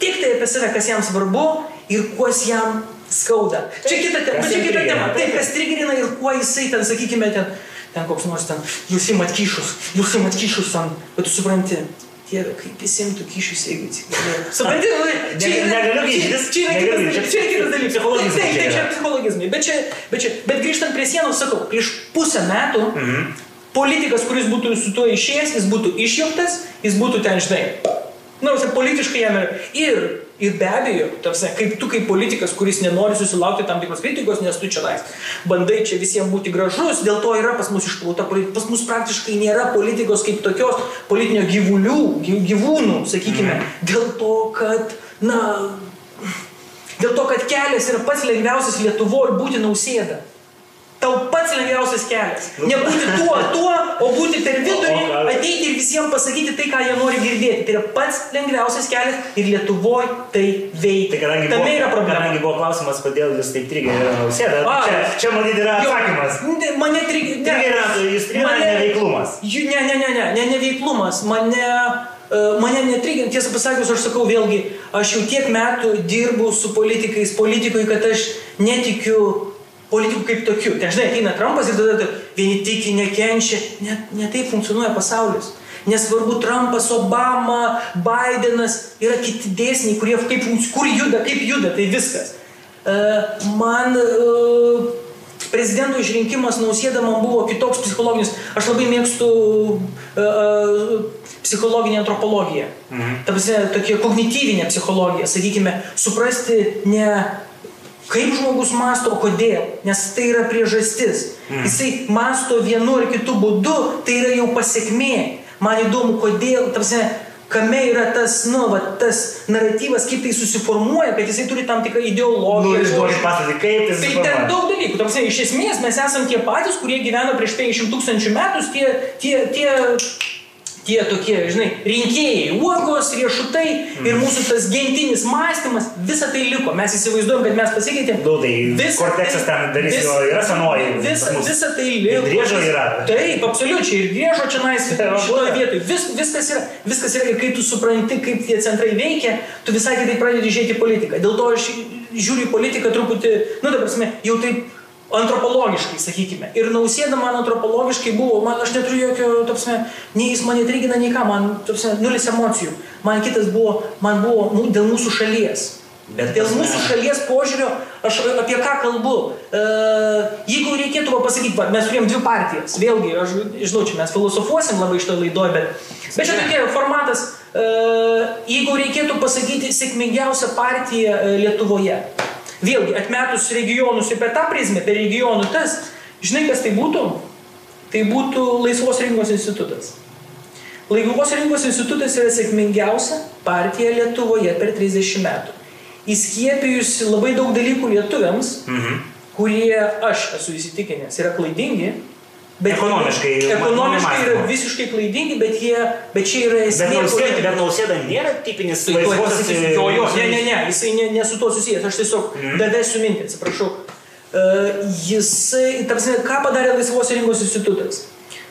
Tik tai apie save, kas jam svarbu ir kuo jis jam skauda. Čia kita, te, Kas bet čia kita tema. Taip, kas trigerina ir kuo jisai ten, sakykime, ten, ten koks nors ten, jūs imat kyšus, jūs imat kyšus ten, bet tu supranti. Dieve, kaip jis imtų kyšius, jeigu atsigalėtų. Supranti, nu, čia yra- kitas dalykas. Taip, čia psichologizmai. Bet, čia, bet, čia, bet grįžtant prie sienos, sakau, prieš pusę metų Mhm. politikas, kuris būtų su tuo išėjęs, jis būtų išjungtas, jis būtų ten, žinai. Na, nu, politiškai jam yra. Ir, ir be abejo, tarsi, kaip tu kaip politikas, kuris nenori susilaukti tam tikros kritikos, nes tu čia lais, bandai čia visiems būti gražus, dėl to yra pas mus išplauta. Pas mus praktiškai nėra politikos kaip tokios, politinio gyvulių, gy- gyvūnų, sakykime, dėl to, kad, na, dėl to, kad kelias yra pats lengviausias Lietuvoje būti nausėda. Tau pats lengviausias kelias. Nebūti tuo, tuo, o būti per vidurį, ateiti ir visiems pasakyti tai, ką jie nori girdėti. Tai yra pats lengviausias kelias ir Lietuvoje tai Tai veikia. kadangi Tame buvo, yra problema. kadangi buvo klausimas, kodėl jūs taip trigerina nausėda, A, čia, čia matyt yra Jo, atsakymas. ne, Mane. Trigerina, jūs trigerina neveiklumas. Jų, ne, ne, ne, ne, ne, neveiklumas. Mane, uh, mane netrigina. Tiesą pasakius, aš sakau vėlgi, aš jau tiek metų dirbu su politikais, politikui, kad aš netikiu politikų kaip tokių. Ten žinai, ateina Trumpas ir tada vieni tiki, nekenčia. Ne, ne taip funkcionuoja pasaulis. Nesvarbu Trumpas, Obama, Bidenas, yra kiti dėsniai, kurie kaip, kur juda, kaip juda, tai viskas. Uh, man uh, prezidento išrinkimas nausėda man buvo kitoks psichologinis. Aš labai mėgstu uh, psichologinę antropologiją. Mhm. Ta prasme, tokia kognityvinė psichologija, sakykime, suprasti ne kaip žmogus masto, kodėl, nes tai yra priežastis. Mhm. Jisai masto vienu ar kitu būdu, tai yra jau pasiekmė. Man įdomu, kodėl, ta prasme, kame yra tas, nu, va, tas naratyvas, kaip tai susiformuoja, kad jisai turi tam tikrą Nu, ideologiją. išduokit paslaptį, kaip tai Tai ten susiformuoja. daug dalykų. Ta prasme, iš esmės mes esame tie patys, kurie gyveno prieš 50 tūkstančių metų, tie, tie, tie, tie tokie, žinai, rinkėjai, uogos, riešutai Mhm. ir mūsų tas gentinis mąstymas, visa tai liko. Mes įsivaizduojam, kad mes pasikeitėm. Nu, tai Visa korteksas ten darys, jo yra senoji. Mus. visa tai liko. Ir driežo yra. Taip, absoliučiai. Ir griežo čia nais šitoje vietoje. Vis, viskas yra. Viskas yra. Ir kai tu supranti, kaip tie centrai veikia, tu visai kitaip pradedi žiūrėti politiką. Dėl to aš žiūriu į politiką truputį, nu, dabar, jau taip antropologiškai, sakykime. Ir nausėda man antropologiškai buvo, man aš neturiu jokio, tapsme, nei jis mane trigina, nei ką, man, tapsme, nulis emocijų. Man kitas buvo, man buvo mu- dėl mūsų šalies. Bet dėl mūsų šalies požiūrio, aš apie ką kalbu. E, jeigu reikėtų pasakyti, va, mes turėjom dvi partijas. Vėlgi, aš žinau, čia mes filosofuosim labai iš to laidoje, bet, bet čia tokia formatas. E, jeigu reikėtų pasakyti sėkmingiausią partiją e, Lietuvoje. Vėlgi, atmetus regionus ir per tą prizmę, per regionų tas, žinai, kas tai būtų? Tai būtų Laisvos rinkos institutas. Laisvos rinkos institutas yra sėkmingiausia partija Lietuvoje per 30 metų. Įskiepijusi labai daug dalykų lietuviams, Mhm. kurie, aš esu įsitikinęs, yra klaidingi. Bet Ekonomiškai, ekonomiškai yra mąstymo. visiškai klaidingi, bet, jie, bet čia yra Bet esmė. nausėda, politikos. bet nausėda nėra tipinis Tai laisvosios pasakysiu. Jo, jo, ne, ne, ne, jisai ne, ne su tuo susijęs, aš tiesiog Mhm. davėsiu mintį, atsiprašau. Uh, jisai, ta prasme, ką padarė Laisvos rinkos institutas?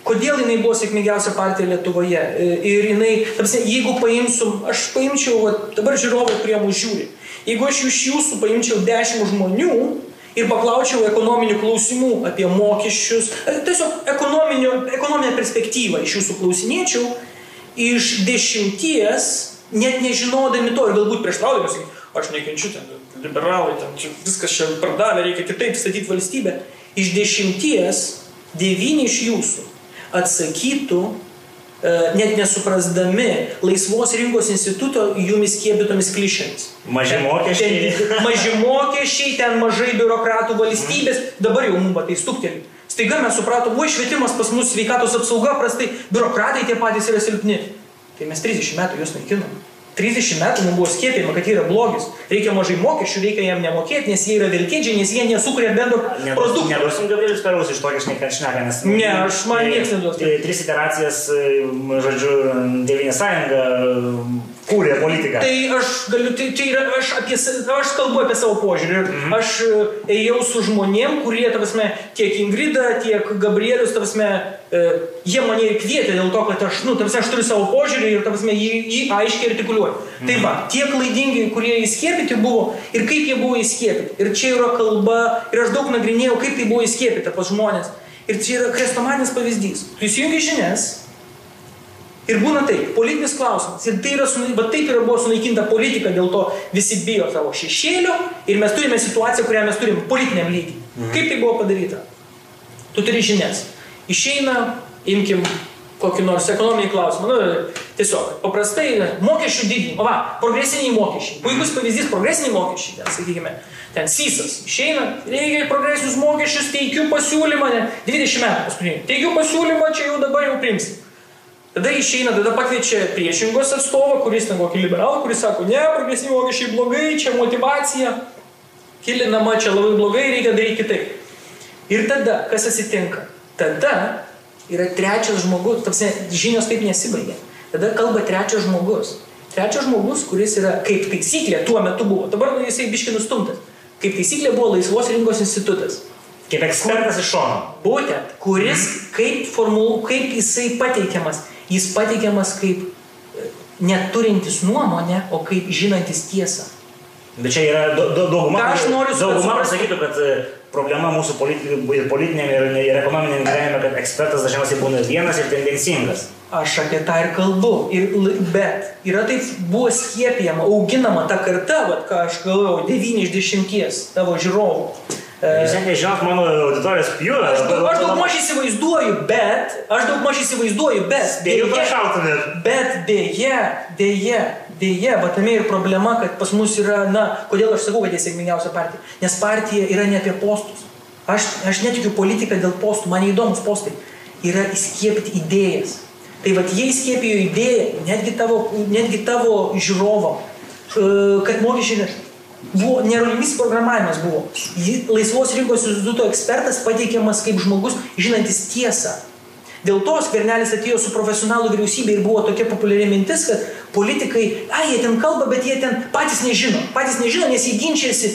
Kodėl jinai buvo sėkmingiausia partija Lietuvoje? E, Ir jinai, ta prasme, jeigu paimsiu, aš paimčiau, va, dabar žiūrovai, kurie mūsų žiūri, jeigu aš iš jūsų paimčiau 10 žmonių ir paklaučiau ekonominių klausimų apie mokesčius, e, tiesiog ekonominę perspektyvą iš jūsų klausinėčiau, iš dešimties, net nežinodami to ir galbūt prieštraudami, sakyt, aš nekenčiu ten, liberalai, ten čia viskas čia pardavė, reikia kitaip statyti valstybę. Iš dešimties, devyni iš jūsų atsakytų, net nesuprasdami laisvos rinkos instituto jumis skiepytomis klišėmis. Maži mokesčiai. ten maži mokesčiai, ten mažai biurokratų valstybės, dabar jau mums tai stukteli. Staiga mes supratom, oi švietimas pas mus, sveikatos apsauga prastai, biurokratai tie patys yra silpni. Tai mes 30 metų juos naikinom. 30 metų mums buvo skiepėjama, kad yra blogis. Reikia mažai mokesčių, reikia jam nemokėti, nes jie yra vilkėdžiai, nes jie nesukuria bendro produkto. Neduosim Gabrielius Perus iš tokio šneka šneka, nes... Ne, aš- man nieks neduos. Tai Tris iteracijas, žodžiu, Devinė sąjunga kūrė politiką. Tai aš galiu, tai, tai yra, aš, apie, aš kalbu apie savo požiūrį. Mhm. Aš e, ėjau su žmonėm, kurie, ta prasme, tiek Ingrida, tiek Gabrielius, ta prasme, e, jie mane ir kvietė dėl to, kad aš, nu, ta prasme, aš turiu savo požiūrį ir, ta prasme, jį, jį aiškiai artikuliuoju. Mhm. Tai va, tie klaidingi, kurie įskiepyti buvo ir kaip jie buvo įskiepyti. Ir čia yra kalba, ir aš daug nagrinėjau, kaip tai buvo įskiepita pas žmonės. Ir čia yra krestomatinis pavyzdys. Tu įsijungi žinias, Ir būna taip, politinis klausimas. Ir tai yra, va taip yra buvo sunaikinta politika, dėl to visi bijo savo šešėlio ir mes turime situaciją, kurią mes turim politiniam lygiui. Mhm. Kaip tai buvo padaryta? Tu turi žinias. Išeina, imkim kokį nors ekonominį klausimą. Nu, tiesiog, paprastai mokesčių didinimas. O va, progresiniai mokesčiai. Puikus pavyzdys progresiniai mokesčiai, ten, sakykime, ten sysas. Išeina, reikia progresinius mokesčius, teikiu pasiūlymą, ne, 20 metų paskutinį. Teikiu pasiūlymą, čia jau dabar jau primsim. Tada išeina, tada pakviečia priešingos atstovą, kuris ten kokį liberalą, kuris sako, ne, progresyvi mokesčiai blogai, čia motivacija, kilinama, čia labai blogai, reikia daryti kitaip. Ir tada, kas atsitinka? Tada yra trečias žmogus, tapsi, žinios taip nesibaigia. Tada kalba trečias žmogus. Trečias žmogus, kuris yra kaip taisyklė tuo metu buvo. Dabar nu, jisai biški nustumtas. Kaip taisyklė buvo laisvos rinkos institutas. Kaip ekspertas iš šono. Būtent, kuris kaip, formulu, kaip jisai pateikiamas. Jis pateikiamas kaip e, neturintis nuomonę, o kaip žinantis tiesą. Bet čia yra dauguma, Ką aš noriu su- dauguma pasakytų, kad e, problema mūsų politinėme, ir, ir ekonominėme gyvenime, kad ekspertas dažniausiai būna vienas ir tendencingas. Aš apie tą ir kalbu. Ir, bet yra taip buvo skiepijama, auginama ta karta, vat, ką aš galvojau, 9 iš 10 tavo žiūrovų. E, Jūs net nežinot mano auditorijos pjūvio. Aš, daug, aš daug maž įsivaizduoju, bet, aš daug maž įsivaizduoju, bet, dėja- prašautumėt. bet dėje, dėje, dėje, va tame ir problema, kad pas mus yra, na, kodėl aš sakau, kad jie sėkmingiausia partija, nes partija yra ne apie postus. Aš, aš netikiu politiką dėl postų, man neįdomus postai, yra įskiepyti idėjas. Tai vad jie įskiepijo idėją, netgi tavo, netgi tavo žiūrovam, e, kad mokesčiai neš- Buvo nerolinis programavimas buvo. Laisvos rinkos instituto ekspertas pateikiamas kaip žmogus žinantis tiesą. Dėl to skvernelis atėjo su profesionalų vyriausybė ir buvo tokia populiari mintis, kad politikai, ai, jie ten kalba, bet jie ten patys nežino. Patys nežino, nes jie ginčiasi.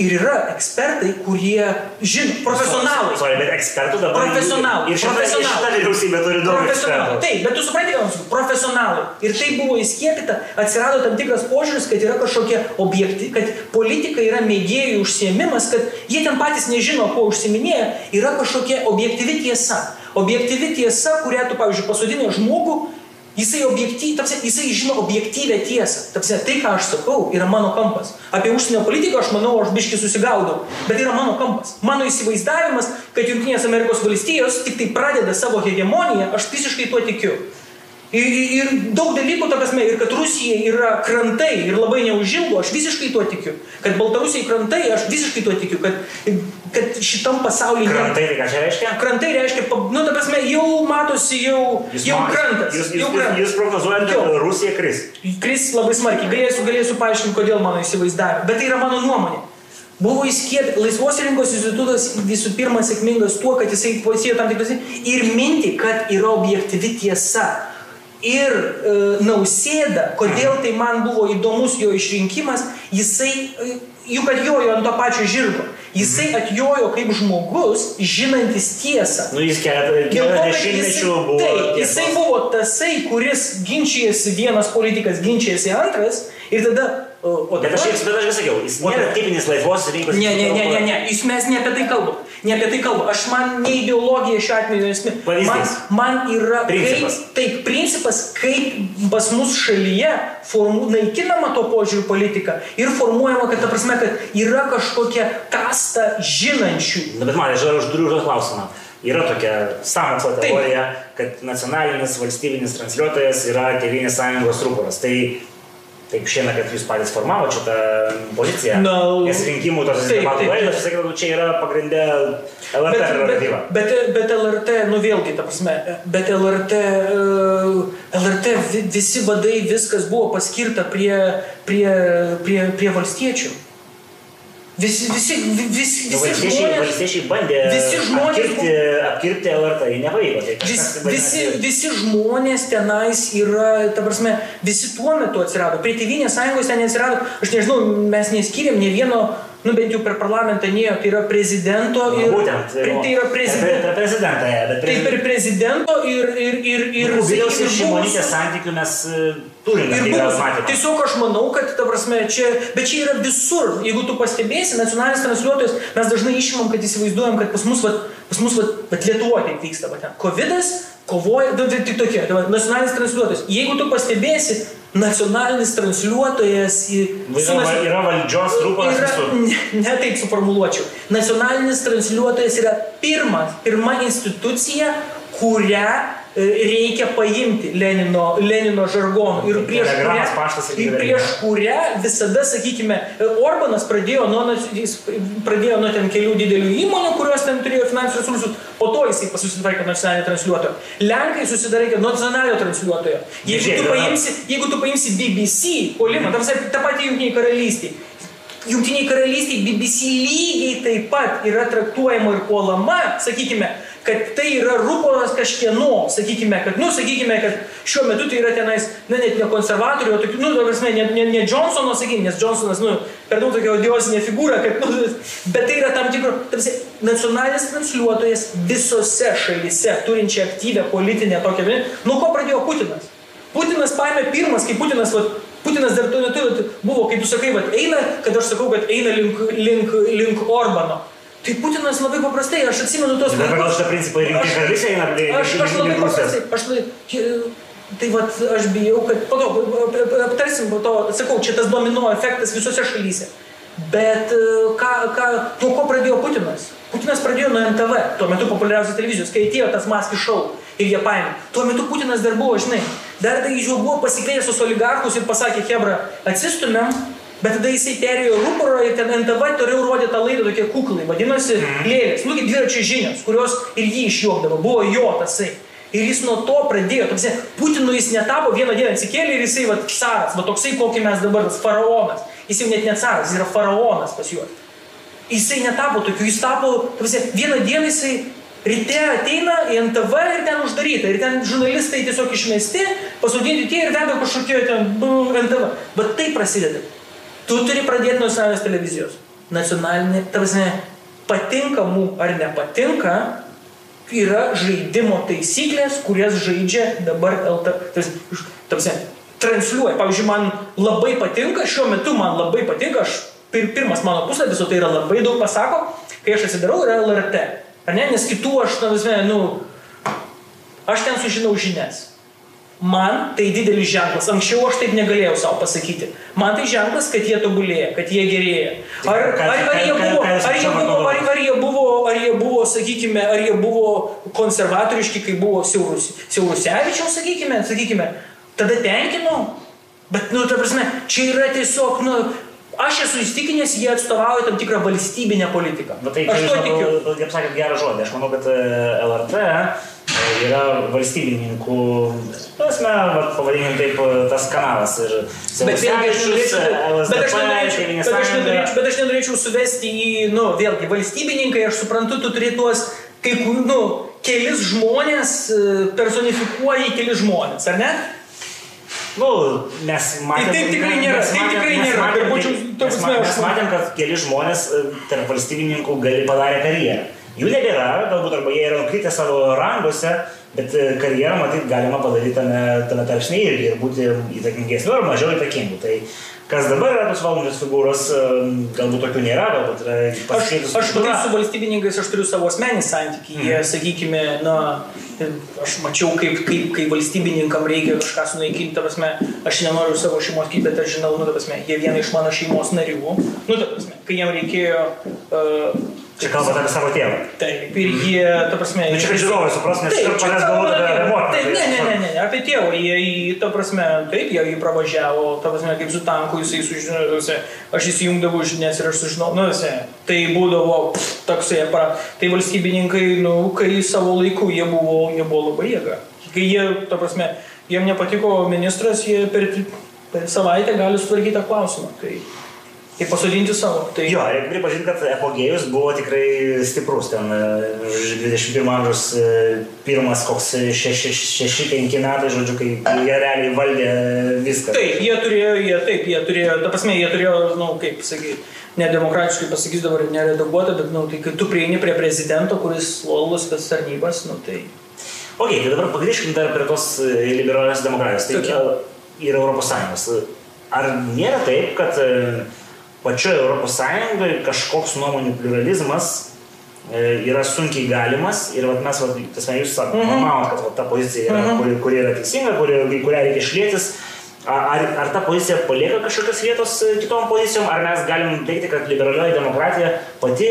Ir yra ekspertai, kurie žino, profesionalai. Sorry, bet ekspertų dabar. Profesionalai, Ir šita profesionalai. vyriausybė turi daug Profesionalai. ekspertų. Taip, bet tu supranti, sakau, profesionalai. Ir tai buvo įskiepita, atsirado tam tikras požiūris, kad yra kažkokie objekti, kad politika yra mėgėjų užsiemimas, kad jie ten patys nežino, kuo užsiminėja, yra kažkokia objektyvi tiesa. Objektyvi tiesa, kurią tu, pavyzdžiui, pasodinė žmogų, jisai, objekty, tapsi, jisai žino objektyvę tiesą. Tapsi, tai, ką aš sakau, yra mano kampas. Apie užsienio politiką aš manau, aš biški susigaudau, bet yra mano kampas. Mano įsivaizdavimas, kad Junktinės Amerikos valstijos tik tai pradeda savo hegemoniją, aš visiškai tuo tikiu. Ir, ir, daug dalykų, ta prasme, ir kad Rusija yra krantai ir labai neužilgo, aš visiškai tuo tikiu. Kad Baltarusija krantai, aš visiškai tuo tikiu. Kad, kad šitam pasaulyje... Krantai, tai ką čia reiškia? Krantai reiškia, nu, ta prasme, jau matosi, jau, jau man- krantas. Jūs, jūs, jau jūs, krantas. jūs prognozuojate, Jo. kad Rusija kris. Kris labai smarkiai. Galėsiu, galėsiu paaiškinti, kodėl mano įsivaizdavimai. Bet tai yra mano nuomonė. Buvo įskiepė, laisvos rinkos institutas visų pirma sėkmingas tuo, kad jisai pasėjo tam tikras ir minti, kad yra objektyvi tiesa. Ir e, nausėda, kodėl tai man buvo įdomus jo išrinkimas, jisai e, juk atjojo ant to pačio žirgo. Jisai atjojo kaip žmogus, žinantis tiesą. Nu, jis keletą dešimtmečių buvo. taip, jisai buvo tasai, kuris ginčijasi, vienas politikas ginčijasi antras ir tada... O, o Bet aš, dabar... bet aš vis sakiau, jis nėra dabar- tipinis laisvos rinkos. Ne, ne, ne, ne, ne, jūs mes ne apie tai kalbam. Ne apie tai kalbam. Aš man ne ideologija šiuo atveju esmė. Man, man yra Principas. Kaip, taip, principas, kaip pas mus šalyje formu, naikinama to požiūrių politika ir formuojama, kad ta prasme, kad yra kažkokia kasta žinančių. Na, bet man, aš dar užduriu užduoti klausimą. Yra tokia sąmokslo Taip. teorija, kad nacionalinis valstybinis transliuotojas yra Tėvynės sąjungos rūporas. Tai taip šiandien, kad jūs patys formavote šitą poziciją, Na, nes rinkimų tos debatų laidos, aš sakiau, čia yra pagrindė LRT Bet, prerogatyva. bet, bet, bet LRT, nu vėlgi, ta prasme, bet LRT, e, LRT vi- visi vadai, viskas buvo paskirta prie, prie, prie, prie valstiečių. Visi, visi, vi- visi, Nu, visi valstiečiai, žmonės, valstiečiai bandė visi žmonės apkirpti, apkirpti LRT, nepavyko. Tai vis, visi, visi žmonės tenais yra, ta prasme, visi tuo metu atsirado. Prie Tevinės sąjungos ten neatsirado, aš nežinau, mes neskiriam ne vieno, nu bent jau per parlamentą nėjo, tai yra prezidento Nu, ir... Būtent. Pre- Tai yra prezidento. Per prezidentą, ja, bet Taip ir prezidento ir... ir, ir, ir Ir Kubiliaus ir Šimonytės santykių mes e, turim Ir matymą. Tiesiog aš manau, kad, ta prasme, čia, bet čia yra visur. Jeigu tu pastebėsi, nacionalinis transliuotojas, mes dažnai išimam, kad įsivaizduojam, kad pas mus, vat, pas mus, vat, vat Lietuvoje taip vyksta, vat, ten. Covidas kovoja, nu, tai tik tokie, tai, nacionalinis transliuotojas. Jeigu tu pastebėsi, nacionalinis transliuotojas į... su Yra, naci- yra valdžios Yra, visur. ne, ne taip suformuluočiau. Nacionalinis transliuotojas yra pirmas, pirma institucija, kurią reikia paimti Lenino, Lenino žargonu. Ir prieš, kurią, ir prieš kurią visada, sakykime, e, Orbanas pradėjo nuo, jis pradėjo nuo ten kelių didelių įmonių, kurios ten turėjo finansinius resursus, po to jisai susitvarkė nacionalinį transliuotoją. Lenkai susidarė nacionalinio transliuotojo. Jeigu tu paimsi, jeigu tu paimsi BBC, polimą, tą patį Junktiniai karalystiai, Junktiniai karalystiai BBC lygiai taip pat yra traktuojama ir puolama, sakykime, kad tai yra ruporas kažkieno, sakykime, kad, nu, sakykime, kad šiuo metu tai yra tenais, na, net ne konservatorių, o tokių, nu, ta prasme, ne, ne, ne Johnsono, sakykime, nes Johnsonas, nu, per daug tokia odiosinė figūra, kad, nu, bet tai yra tam tikro, tarsi, nacionalinis transliuotojas visose šalyse, turinčia aktyvę politinę tokią, nuo ko pradėjo Putinas? Putinas paėmė pirmas, kai Putinas, va, Putinas dar tuo metu buvo, kaip tu sakai, va, eina, kad aš sakau, kad eina link, link, link Orbano. Tai Putinas labai paprastai, aš atsimenu tos... Bet pagal šitą principą ir rinkimai karalystė eina Aš, aš labai paprastai, aš labai... Tai vat, aš bijau, kad po to aptarsim, po to, sakau, čia tas domino efektas visose šalyse. Bet e, ką, ką, nuo ko pradėjo Putinas? Putinas pradėjo nuo NTV, tuo metu populiariausios televizijos, kai atėjo tas maskis šou ir jie paėmė. Tuo metu Putinas dar buvo, žinai, dar tai jau buvo pasikvietęs sus oligarkus ir pasakė, Hebra, atsistumėm, Bet tada jisai perėjo rūporą ir ten NTV toliau rodė tą laidą tokie kuklai, vadinosi mm. lėlės, nu kaip dviračio žinios, kurios ir jį išjuokdavo, buvo jo tasai. Ir jis nuo to pradėjo, tamsi, Putinų jis netapo, vieną dieną atsikėlė ir jisai, va, caras, va toksai, kokį mes dabar, faraonas. Jis jau net ne caras, jis yra faraonas pas juos. Jisai netapo tokiu, jis tapo, tamsi, vieną dieną jisai ryte ateina į NTV ir ten uždaryta. Ir ten žurnalistai tiesiog išmesti, pasodinti tie ir veda kažkokie ten NTV. Bet tai prasideda. Tu turi pradėti nuo nacionalinės televizijos. Nacionalinė, tavasne, patinka mums ar nepatinka, yra žaidimo taisyklės, kurias žaidžia dabar LT. Tavasne, transliuoja. Pavyzdžiui, man labai patinka, šiuo metu man labai patinka, aš pir, pirmas mano puslapis, o tai yra labai daug pasako, kai aš atsidarau, yra LRT. Ar ne? Nes kitų aš, tavasne, nu, aš ten sužinau žinias. Man tai didelis ženklas. Anksčiau aš taip negalėjau savo pasakyti. Man tai ženklas, kad jie tobulėja, kad jie gerėja. Ar, ar, ar, jie, buvo, ar, jie, buvo, ar, ar, jie, buvo, ar jie buvo, sakykime, ar jie buvo konservatoriški, kai buvo Siaurus, Siaurusevičiaus, sakykime, sakykime, tada tenkino. Bet, nu, ta prasme, čia yra tiesiog, nu, Aš esu įstikinęs, jie atstovauja tam tikrą valstybinę politiką. Bet tai, aš to tikiu. Kaip sakėt, gerą žodį. Aš manau, kad LRT yra valstybininkų, prasme, pavadinkim taip, tas kanalas. Ir bet vėlgi aš norėčiau, bet aš nenorėčiau, bet aš nenorėčiau, bet aš nenorėčiau suvesti į, nu, vėlgi, valstybininkai, aš suprantu, tu turi tuos, kai, nu, kelis žmonės personifikuoji kelis žmonės, ar ne? Nu, mes matėm, tai taip tikrai nėra. Mes taip tikrai nėra. Būčiau, mes, matėm, mes matėm, kad keli žmonės tarp valstybininkų gali padarė karjerą. Jų nebėra, galbūt arba jie yra nukritę savo ranguose, bet karjerą, matyt, galima padaryti tame, tame tarpsnėje irgi ir būti įtakingesniu ar mažiau įtakingu. Tai kas dabar yra tos valdančios figūros, galbūt tokių nėra, galbūt yra pasikeitus. Aš, aš matai, su valstybininkais aš turiu savo asmenį santykį. Jie, mm. sakykime, na, aš mačiau, kaip, kaip, kaip valstybininkam reikia kažką sunaikinti, ta prasme, aš nenoriu savo šeimos kaip, bet aš žinau, nu, ta prasme, jie viena iš mano šeimos narių, nu, ta prasme, kai jiem reikėjo uh, Čia kalbate apie savo tėvą. Taip, ir jie, ta prasme... Na, nu, čia kad žiūrovai supras, nes taip, čia manęs galvoja apie remontą. Taip, ne, ne, ne, ne, apie tėvą. Jie, ta prasme, taip, jie jį pravažiavo, ta prasme, kaip su tanku jisai sužinojo, aš įsijungdavau žinias ir aš sužinojau, nu, visai, tai būdavo toksai, tai valstybininkai, nu, kai savo laiku jie buvo, jie buvo labai jėga. Kai jie, ta prasme, jiem nepatiko ministras, jie per, per savaitę gali sutvarkyti tą klausimą. Tai, Tai pasodinti savo. Tai... Jo, reikia pripažinti, kad epogėjus buvo tikrai stiprus. Ten 21 e, amžiaus e, pirmas koks 6-5 metai, žodžiu, kai jie realiai valdė viską. Taip, jie turėjo, jie, taip, jie turėjo, ta prasme, jie turėjo, na, nu, kaip sakyti, nedemokratiškai pasakys dabar neredaguota, bet, na, nu, tai kai tu prieini prie prezidento, kuris lojalus tas tarnybas, na, nu, tai... Ok, tai dabar pagrįžkime dar prie tos e, liberalios demokratijos. Tai okay. yra Europos Sąjungos. Ar nėra taip, kad pačioje Europos Sąjungoje kažkoks nuomonių pluralizmas e, yra sunkiai galimas ir vat, mes, vat, tasme, jūs sakote, mm -hmm. manot, kad vat, ta pozicija yra, mm -hmm. kuri, kuri yra teisinga, kuri, kurią reikia išlėtis. Ar, ar ta pozicija palieka kažkokios vietos e, kitom pozicijom, ar mes galim teikti, kad liberalioji demokratija pati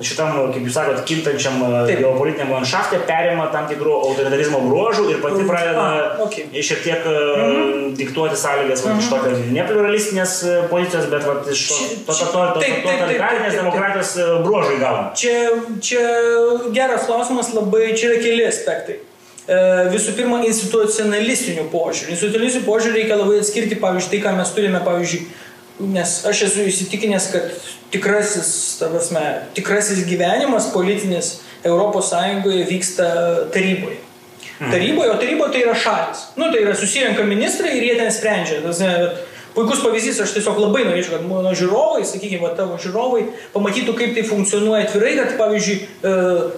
šitam, kaip jūs sakot, kintančiam e, geopolitiniam landšaftė perima tam tikrų autoritarizmo bruožų ir pati pradeda ah, okay. šiek tiek mm diktuoti sąlygas mm iš mhm. tokio nepluralistinės e, pozicijos, bet vat, iš to, to, to, to, to, totalitarinės demokratijos bruožai gauna. Čia, čia geras klausimas, labai čia yra keli aspektai. Visų pirma, institucionalistinių požiūrių. Institucionalistinių požiūrių reikia labai atskirti, pavyzdžiui, tai, ką mes turime, pavyzdžiui, Nes aš esu įsitikinęs, kad tikrasis, prasme, tikrasis gyvenimas politinis ES vyksta taryboje. Mhm. Taryboje, o taryboje tai yra šalis. Nu, tai yra susirenka ministrai ir jie ten sprendžia. Tas, Puikus pavyzdys, aš tiesiog labai norėčiau, kad mano žiūrovai, sakykime, tavo žiūrovai, pamatytų, kaip tai funkcionuoja atvirai, kad, pavyzdžiui, e,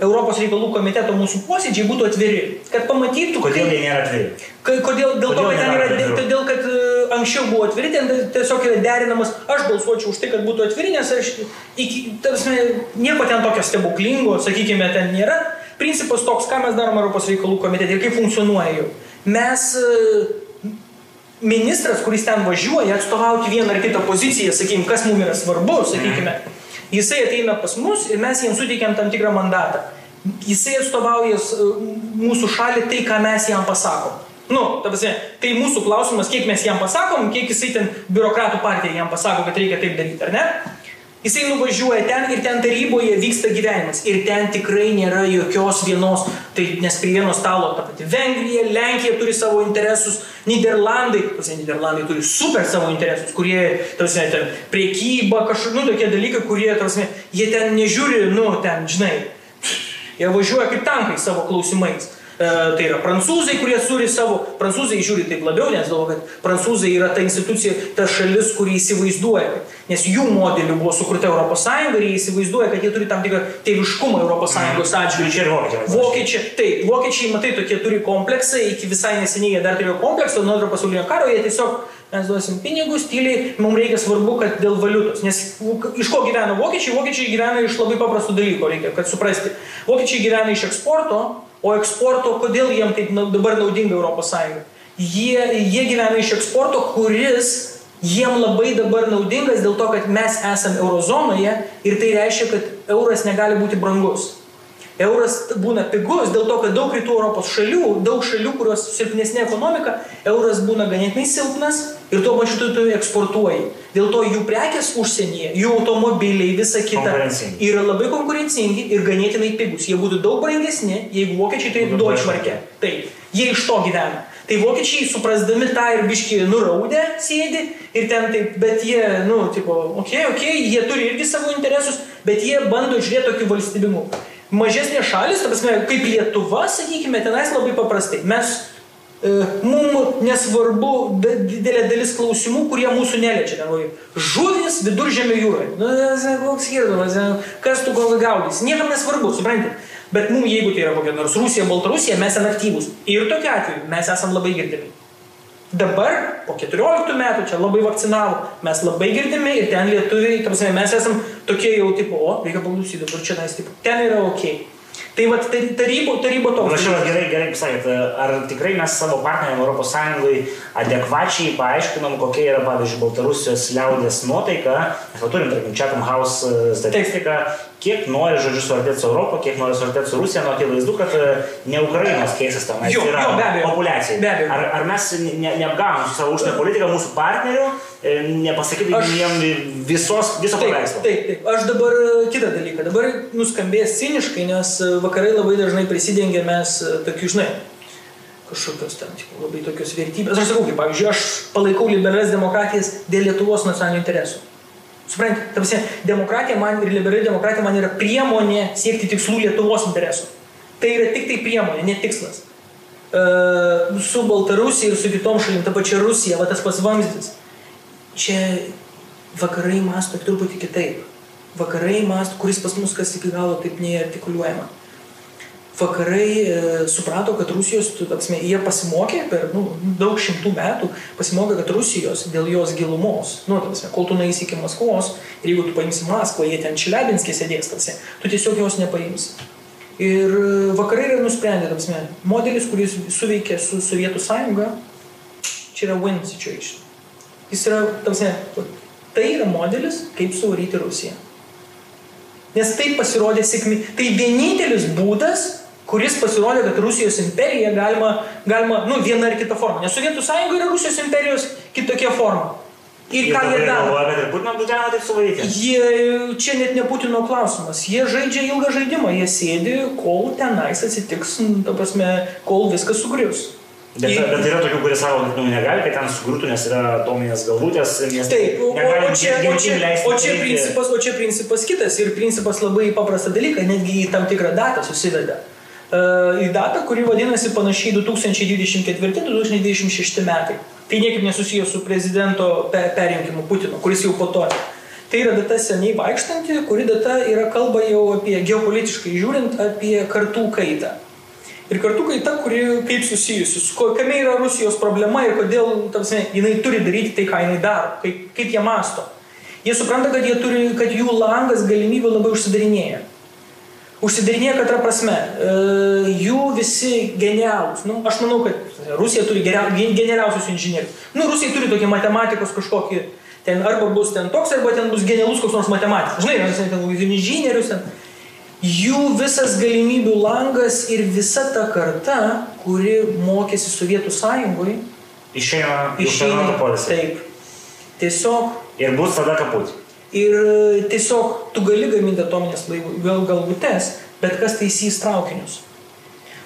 Europos reikalų komiteto mūsų posėdžiai būtų atviri. Kad pamatytų. Kodėl jie nėra atviri? Kodėl, dėl kodėl to, kad ten yra, todėl, kad e, anksčiau buvo atviri, ten tiesiog yra derinamas, aš balsuočiau už tai, kad būtų atviri, nes aš, iki, tarsi, nieko ten tokio stebuklingo, sakykime, ten nėra. Principas toks, ką mes darome Europos reikalų komitete ir kaip funkcionuoja jau. Mes e, ministras, kuris ten važiuoja atstovauti vieną ar kitą poziciją, sakykime, kas mums yra svarbu, sakykime, jisai ateina pas mus ir mes jam suteikiam tam tikrą mandatą. Jisai atstovauja mūsų šalį tai, ką mes jam pasakom. Nu, ta prasme, tai mūsų klausimas, kiek mes jam pasakom, kiek jisai ten biurokratų partija jam pasako, kad reikia taip daryti, ar ne? Jisai nuvažiuoja ten ir ten taryboje vyksta gyvenimas. Ir ten tikrai nėra jokios vienos, tai nes prie vieno stalo ta pati Vengrija, Lenkija turi savo interesus, Niderlandai, tas Niderlandai turi super savo interesus, kurie, tarsi, ten priekyba, kažkokie, nu, tokie dalykai, kurie, tarsi, jie ten nežiūri, nu, ten, žinai, jie važiuoja kaip tankai savo klausimais. Tai yra prancūzai, kurie turi savo, prancūzai žiūri taip labiau, nes galvo, kad prancūzai yra ta institucija, ta šalis, kuri įsivaizduoja, nes jų modeliu buvo sukurta Europos Sąjunga ir jie įsivaizduoja, kad jie turi tam tikrą tėviškumą Europos Sąjungos atžvilgiu. Vokiečiai, taip, vokiečiai, matai, tokie turi kompleksą, iki visai neseniai jie dar turėjo kompleksą, nuo antro pasaulinio karo jie tiesiog mes duosim pinigus, tyliai, mums reikia svarbu, kad dėl valiutos. Nes iš ko gyvena vokiečiai? Vokiečiai gyvena iš labai paprastų dalykų, reikia, kad suprasti. Vokiečiai gyvena iš eksporto, O eksporto, kodėl jiem taip dabar naudinga ES? Jie, jie gyvena iš eksporto, kuris jiem labai dabar naudingas dėl to, kad mes esame eurozonoje ir tai reiškia, kad euras negali būti brangus. Euras būna pigus dėl to, kad daug rytų Europos šalių, daug šalių, kurios silpnesnė ekonomika, euras būna ganėtinai silpnas ir tuo pačiu tu, tu eksportuoji. Dėl to jų prekės užsienyje, jų automobiliai, visa kita yra labai konkurencingi ir ganėtinai pigus. Jie būtų daug brangesni, jeigu vokiečiai turėtų Deutschmarkę. Taip, jie iš to gyvena. Tai vokiečiai, suprasdami tą ir biški nuraudę sėdi ir ten taip, bet jie, nu, tipo, okei, okay, okei, okay, jie turi irgi savo interesus, bet jie bando žiūrėti tokiu valstybingu mažesnės šalis, ta prasme, kaip Lietuva, sakykime, tenais labai paprastai. Mes, e, mums nesvarbu didelė dalis klausimų, kurie mūsų neliečia. Ten, žuvis viduržėmio jūroje. Nu, koks skirtumas, kas tu gal gaudys. Niekam nesvarbu, suprantate. Bet mums, jeigu tai yra kokia nors Rusija, Baltarusija, mes esame aktyvūs. Ir tokiu atveju mes esame labai girdimi. Dabar, po 14 metų, čia labai vakcinavo, mes labai girdime ir ten lietuviai, tarsi mes esam tokie jau tipo, o, reikia paklausyti, dabar čia nais, tipo, ten yra ok. Tai va, tarybo, tarybo toks. Prašau, gerai, gerai pasakėt, ar tikrai mes savo partneriam Sąjungai adekvačiai paaiškinom, kokia yra, pavyzdžiui, Baltarusijos liaudės nuotaika, mes jau turim, tarkim, Chatham House e, statistiką, kiek nori, žodžiu, suartėti su Europą, kiek nori suartėti su Rusija, nu, akivaizdu, kad e, ne Ukrainos keisas tam jo, yra jo, be abejo, populiacija. Be abejo. Ar, ar mes ne, neapgavom su savo užsienio politika mūsų partnerių, e, nepasakyti aš... jiem visos, viso paveikslo? Taip, taip. Aš dabar e, kitą dalyką. Dabar nuskambės ciniškai, nes vakarai labai dažnai prisidengia mes tokių, žinai, kažkokios ten tipo, labai tokios vertybės. Aš sakau, kaip pavyzdžiui, aš palaikau liberales demokratijas dėl Lietuvos nacionalinių interesų. Suprantate, tamsi, demokratija man ir liberali demokratija man yra priemonė siekti tikslų Lietuvos interesų. Tai yra tik tai priemonė, ne tikslas. Uh, su Baltarusija ir su kitom šalim, ta pačia Rusija, va tas pats vamzdis. Čia vakarai masto truputį kitaip. Vakarai masto, kuris pas mus kas iki galo taip neartikuliuojama vakarai e, suprato, kad Rusijos, apsme, jie pasimokė per nu, daug šimtų metų, pasimokė, kad Rusijos dėl jos gilumos, nu, apsme, kol tu nueisi iki Maskvos ir jeigu tu paimsi Maskvą, jie ten Čiliabinskė sėdės, tarsi, tu tiesiog jos nepaimsi. Ir vakarai yra nusprendę, apsme, modelis, kuris suveikė su Sovietų sąjunga, čia yra win situation. Jis yra, apsme, tai yra modelis, kaip suvaryti Rusiją. Nes tai pasirodė sėkmė. Tai vienintelis būdas, kuris pasirodė, kad Rusijos imperija galima, galima nu, viena ar kita forma. Nes Sovietų sąjunga yra Rusijos imperijos kitokia forma. Ir ką jie daro? Ir. Jie, čia net ne Putino klausimas. Jie žaidžia ilgą žaidimą. Jie sėdi, kol tenais atsitiks, ta prasme, kol viskas sugrius. Bet, Į- bet yra tokių, kurie sako, kad nu, negali, kad ten sugrūtų, nes yra atominės galvutės. Taip, o, o, čia, o, čia, o, čia principas, o čia principas kitas ir principas labai paprastą dalyką, netgi į tam tikrą datą susiveda. Uh, į datą, kuri vadinasi panašiai 2024-2026 metai. Tai niekaip nesusijęs su prezidento pe perrinkimu Putino, kuris jau po to. Tai yra data seniai vaikštanti, kuri data yra kalba jau apie geopolitiškai žiūrint apie kartų kaitą. Ir kartų kaita, kuri kaip susijusi, su ko- kame yra Rusijos problema ir kodėl tarsi, jinai turi daryti tai, ką jinai daro, kaip, kaip jie masto. Jie supranta, kad, jie turi, kad jų langas galimybių labai užsidarinėja. Užsidarinėja katra prasme. E, jų visi genialūs. Nu, aš manau, kad Rusija turi genialiausius inžinierius. Nu, Rusija turi tokį matematikos kažkokį, ten arba bus ten toks, arba ten bus genialus koks nors matematikas. Žinai, mes ten inžinierius ten. Jų visas galimybių langas ir visa ta karta, kuri mokėsi Sovietų sąjungoje, Išeina iš Fernando polisą. taip. Tiesiog Ir bus tada kaput. Ir e, tiesiog tu gali gaminti atominės laivų gal, galvutes, bet kas taisys traukinius.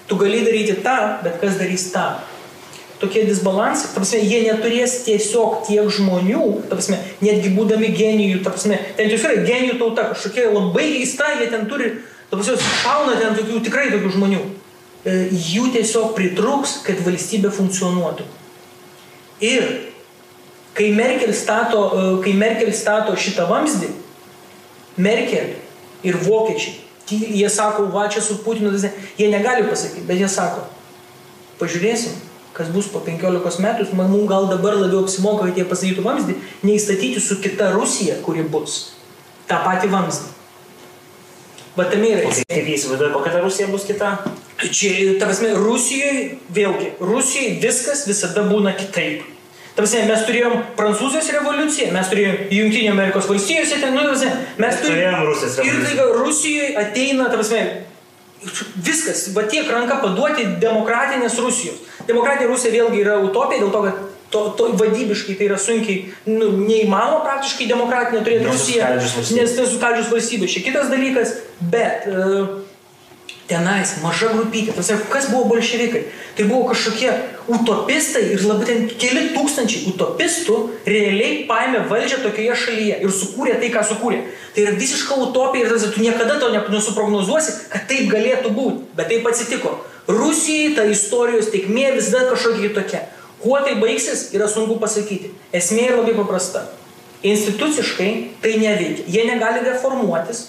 Tu gali daryti tą, bet kas darys tą. Tokie disbalansai, prasme, jie neturės tiesiog tiek žmonių, prasme, netgi būdami genijų, prasme, ten tiesiog yra genijų tauta, kažkokia labai keista, jie ten turi, prasme, šauna ten tokių, tikrai tokių žmonių. E, Jų tiesiog pritruks, kad valstybė funkcionuotų. Ir kai Merkel stato, e, kai Merkel stato šitą vamzdį, Merkel ir vokiečiai, jie sako, va čia su Putinu, jie negali pasakyti, bet jie sako, pažiūrėsim, kas bus po 15 metų, man mums gal dabar labiau apsimoka, kad jie pasakytų vamzdį, nei statyti su kita Rusija, kuri bus. Ta pati vamzdį. Bet tame yra kaip jie įsivaizduoja, kokia ta Rusija bus kita? Čia, ta prasme, Rusijoje, vėlgi, Rusijoje viskas visada būna kitaip. Ta prasme, mes turėjom Prancūzijos revoliuciją, mes turėjom Junktinio Amerikos valstijose, ten, nu, ta prasme, mes Turėjom Rusijos Ir revoliuciją. tai Rusijoje ateina, ta prasme, viskas, va tiek ranka paduoti demokratinės Rusijos. Demokratinė Rusija vėlgi yra utopija dėl to, kad to, to vadybiškai tai yra sunkiai, nu, neįmanoma praktiškai demokratinė turėti Rusiją, nes nesuskaldžius valstybės. Čia kitas dalykas, bet uh, tenais maža grupytė, tas, kas buvo bolševikai, tai buvo kažkokie utopistai ir labai ten keli tūkstančiai utopistų realiai paėmė valdžią tokioje šalyje ir sukūrė tai, ką sukūrė. Tai yra visiška utopija ir tas, tu niekada to ne- nesuprognozuosi, kad taip galėtų būti, bet taip atsitiko. Rusijai ta istorijos tikmė visada kažkokia kitokia. Kuo tai baigsis, yra sunku pasakyti. Esmė yra labai paprasta. Instituciškai tai neveikia. Jie negali reformuotis,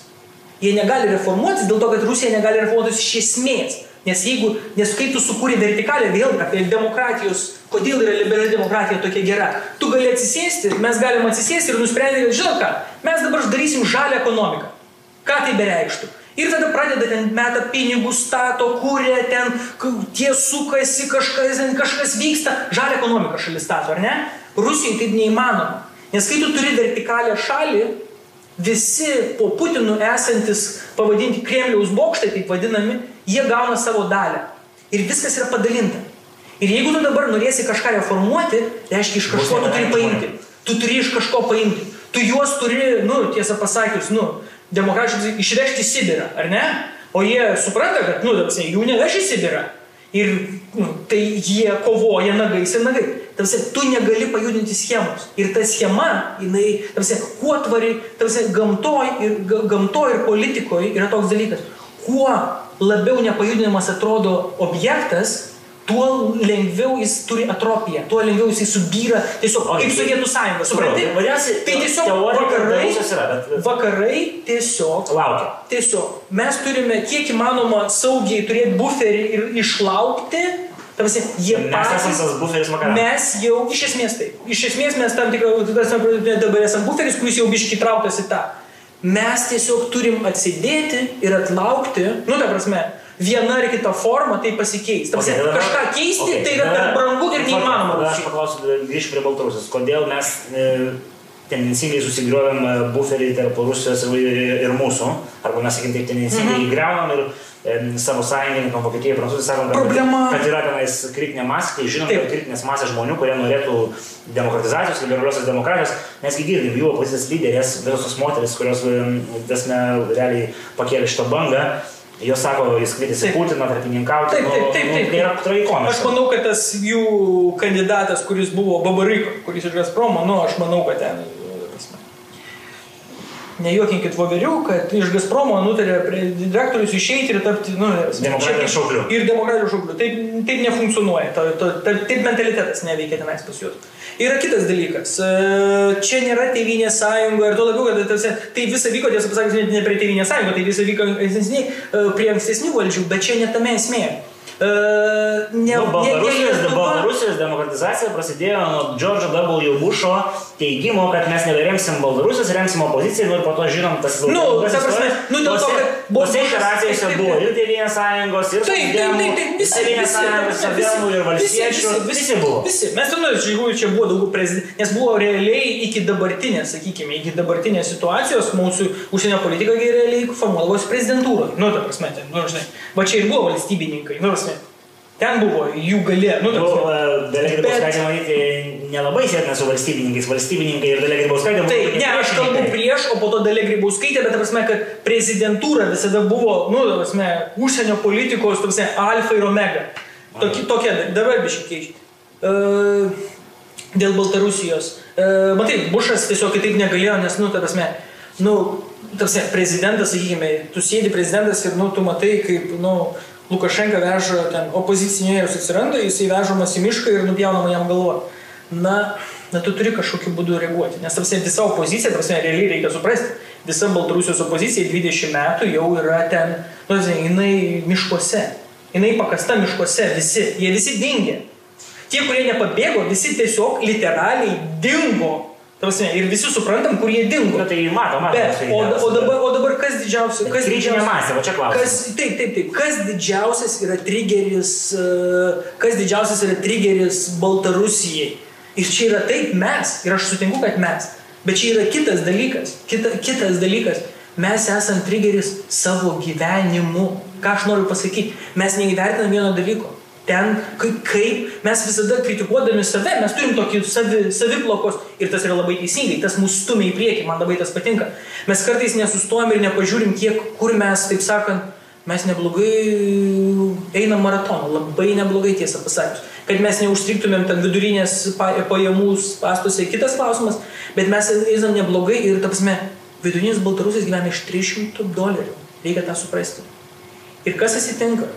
Jie negali reformuotis dėl to, kad Rusija negali reformuotis iš esmės. Nes jeigu, nes kai tu sukūrė vertikalę, vėl apie demokratijos, kodėl yra liberali demokratija tokia gera, tu gali atsisėsti, mes galim atsisėsti ir nusprendti, kad žinot ką, mes dabar darysim žalę ekonomiką. Ką tai bereikštų? Ir tada pradeda ten meta pinigus, stato, kūrė, ten tie sukasi, kažkas, kažkas vyksta, žalę ekonomiką šalis stato, ar ne? Rusijai taip neįmanoma. Nes kai tu turi vertikalę šalį, visi po Putinu esantis, pavadinti Kremliaus bokštai, taip vadinami, jie gauna savo dalę. Ir viskas yra padalinta. Ir jeigu tu dabar norėsi kažką reformuoti, reiškia iš kažko tu turi paimti. Tu turi iš kažko paimti. Tu juos turi, nu, tiesą pasakius, nu, demokratiškai išvežti į Sibirą, ar ne? O jie supranta, kad, nu, prasme, jų neveš į Sibirą. Ir nu, tai jie kovoja nagais ir nagai. Tarsi, tu negali pajudinti schemos. Ir ta schema, jinai, tarsi, kuo tvari, tarsi, gamtoj ir, ga- gamtoj ir politikoje yra toks dalykas. Kuo labiau nepajudinamas atrodo objektas, tuo lengviau jis turi atropiją, tuo lengviau jisai subyra, tiesiog O, kaip tai- Sovietų sąjunga. Supranti? tai vadinasi, Tai tiesiog vakarai, yra, bet- vakarai tiesiog Laukia. Tiesiog mes turime kiek įmanoma saugiai turėti buferį ir išlaukti. Tarsi, jie Mes esame tas buferis vakaram. Mes jau iš esmės taip. Iš esmės mes tam tikrą, dabar esame buferis, kuris jau biškai trauktas į tą. Mes tiesiog turim atsidėti ir atlaukti, nu ta prasme, viena ar kita forma tai pasikeis. Tarsi, Okay, dabar- kažką keisti okay, tai yra per brangu ir neįmanoma. Aš paklausiu, grįžti prie Baltarusijos. Kodėl mes e, tendencingai susigriovėm e, buferį tarp Rusijos ir, ir, mūsų, arba mes, sakykim, taip tendencingai Mhm. greunam ir savo sąjungininkam, Vokietijai, Prancūzijai sakom, kad, Problema- kad yra tenais kritinė masė, tai žinom, Taip. kad kritinės masės žmonių, kurie norėtų demokratizacijos, liberaliosios demokratijos, nesgi girdim, jų opozicijos lyderės, visos tos moteris, kurios, e, tasme, realiai pakėlė šitą bangą, Jos sako, jis kvietėsi Taip. Putiną tarpininkauti. Taip, taip, taip, nu, taip. Tai yra trajikonas. Aš manau, kad tas jų kandidatas, kuris buvo Babariko, kuris iš Gazpromo, nu, aš manau, kad ten... Nejuokinkit voverių, kad iš Gazpromo nutarė direktorius išeiti ir tapti, nu, Demokratijos šaukliu. Ir demokratijos šaukliu. Taip, taip nefunkcionuoja, ta, ta, ta, taip mentalitetas neveikia tenais pas juos. Yra kitas dalykas. e, Čia nėra tėvynės sąjunga ir tuo labiau, kad tarsi, tai visa vyko, tiesą pasakius, net ne prie tėvynės sąjungą, tai visa vyko ankstesni, e, prie ankstesnių valdžių, bet čia ne tame esmė. E, Ne, Nu, ne- Baltarusijos, ne Lietuva- Baltarusijos demokratizacija prasidėjo nuo Džordžo W. Busho teigimo, kad mes neberemsim Baltarusijos, remsim opoziciją nu, ir po to žinom tas Nu, ilgas ta prasme, nu, dėl to, kad buvo taip, buvo ir Tėvynės sąjungos, ir Tėvynės sąjungos, socdemų ir valstiečių, visi buvo. Visi. Mes ten, iš tikrųjų, čia buvo daug prezidentų, nes buvo realiai iki dabartinės, sakykime, iki dabartinės situacijos mūsų užsienio politika realiai formuodavosi prezidentūroje. Nu, ta prasme, ten, nu, žinai, va čia ir buvo valstybininkai, nu, prasme, ten buvo jų galė, nu, Nu, prasme. Dalia Bet- Grybauskaitė, manyti, nelabai sėtina su valstybininkais. Valstybininkai ir Dalia Grybauskaitė Taip, ne, aš kalbu prieš, o po to dalia grybauskaitė, bet, prasme, kad prezidentūra visada buvo, nu, prasme, užsienio politikos, prasme, alfa ir omega. Toki, tokia, dabar biškai keičia. Uh, dėl Baltarusijos. Uh, matai, Bušas tiesiog kitaip negalėjo, nes, nu, ta prasme, nu, ta prasme, prezidentas, sakykime, tu sėdi prezidentas ir, nu, tu matai, kaip, nu, Lukašenka veža ten opozicionierius atsiranda, jisai vežamas į mišką ir nupjaunama jam galva. Na, na, tu turi kažkokiu būdu reaguoti. Nes, tarsi, visa opozicija, tarsi, realiai reikia suprasti, visa Baltarusijos opozicija 20 metų jau yra ten, nu, jinai miškuose. Jinai pakasta miškuose, visi, jie visi dingė. Tie, kurie nepabėgo, visi tiesiog literaliai dingo. Tarsi, ir visi suprantam, kur jie dingo. Nu, tai mato, mato. Bet, o, o, dabar, o dabar kas didžiausia? Kas Kritinė masė, va čia klausimas. Kas, taip, taip, taip. Kas didžiausias yra trigeris, e, kas didžiausias yra trigeris Baltarusijai? Ir čia yra taip mes, ir aš sutinku, kad mes. Bet čia yra kitas dalykas. Kita, kitas dalykas. Mes esam trigeris savo gyvenimu. Ką aš noriu pasakyti? Mes neįvertinam vieno dalyko. Ten, kaip, kaip mes visada kritikuodami save, mes turim tokį savi, saviplokos ir tas yra labai teisingai, tas mus stumia į priekį, man labai tas patinka. Mes kartais nesustojam ir nepažiūrim, kiek, kur mes, taip sakant, mes neblogai einam maratoną, labai neblogai tiesą pasakius. Kad mes neužstriktumėm ten vidurinės pa- pajamų pastuose, kitas klausimas, bet mes einam neblogai ir, ta prasme, vidurinis Baltarusijas gyvena iš 300 dolerių. Reikia tą suprasti. Ir kas atsitinka?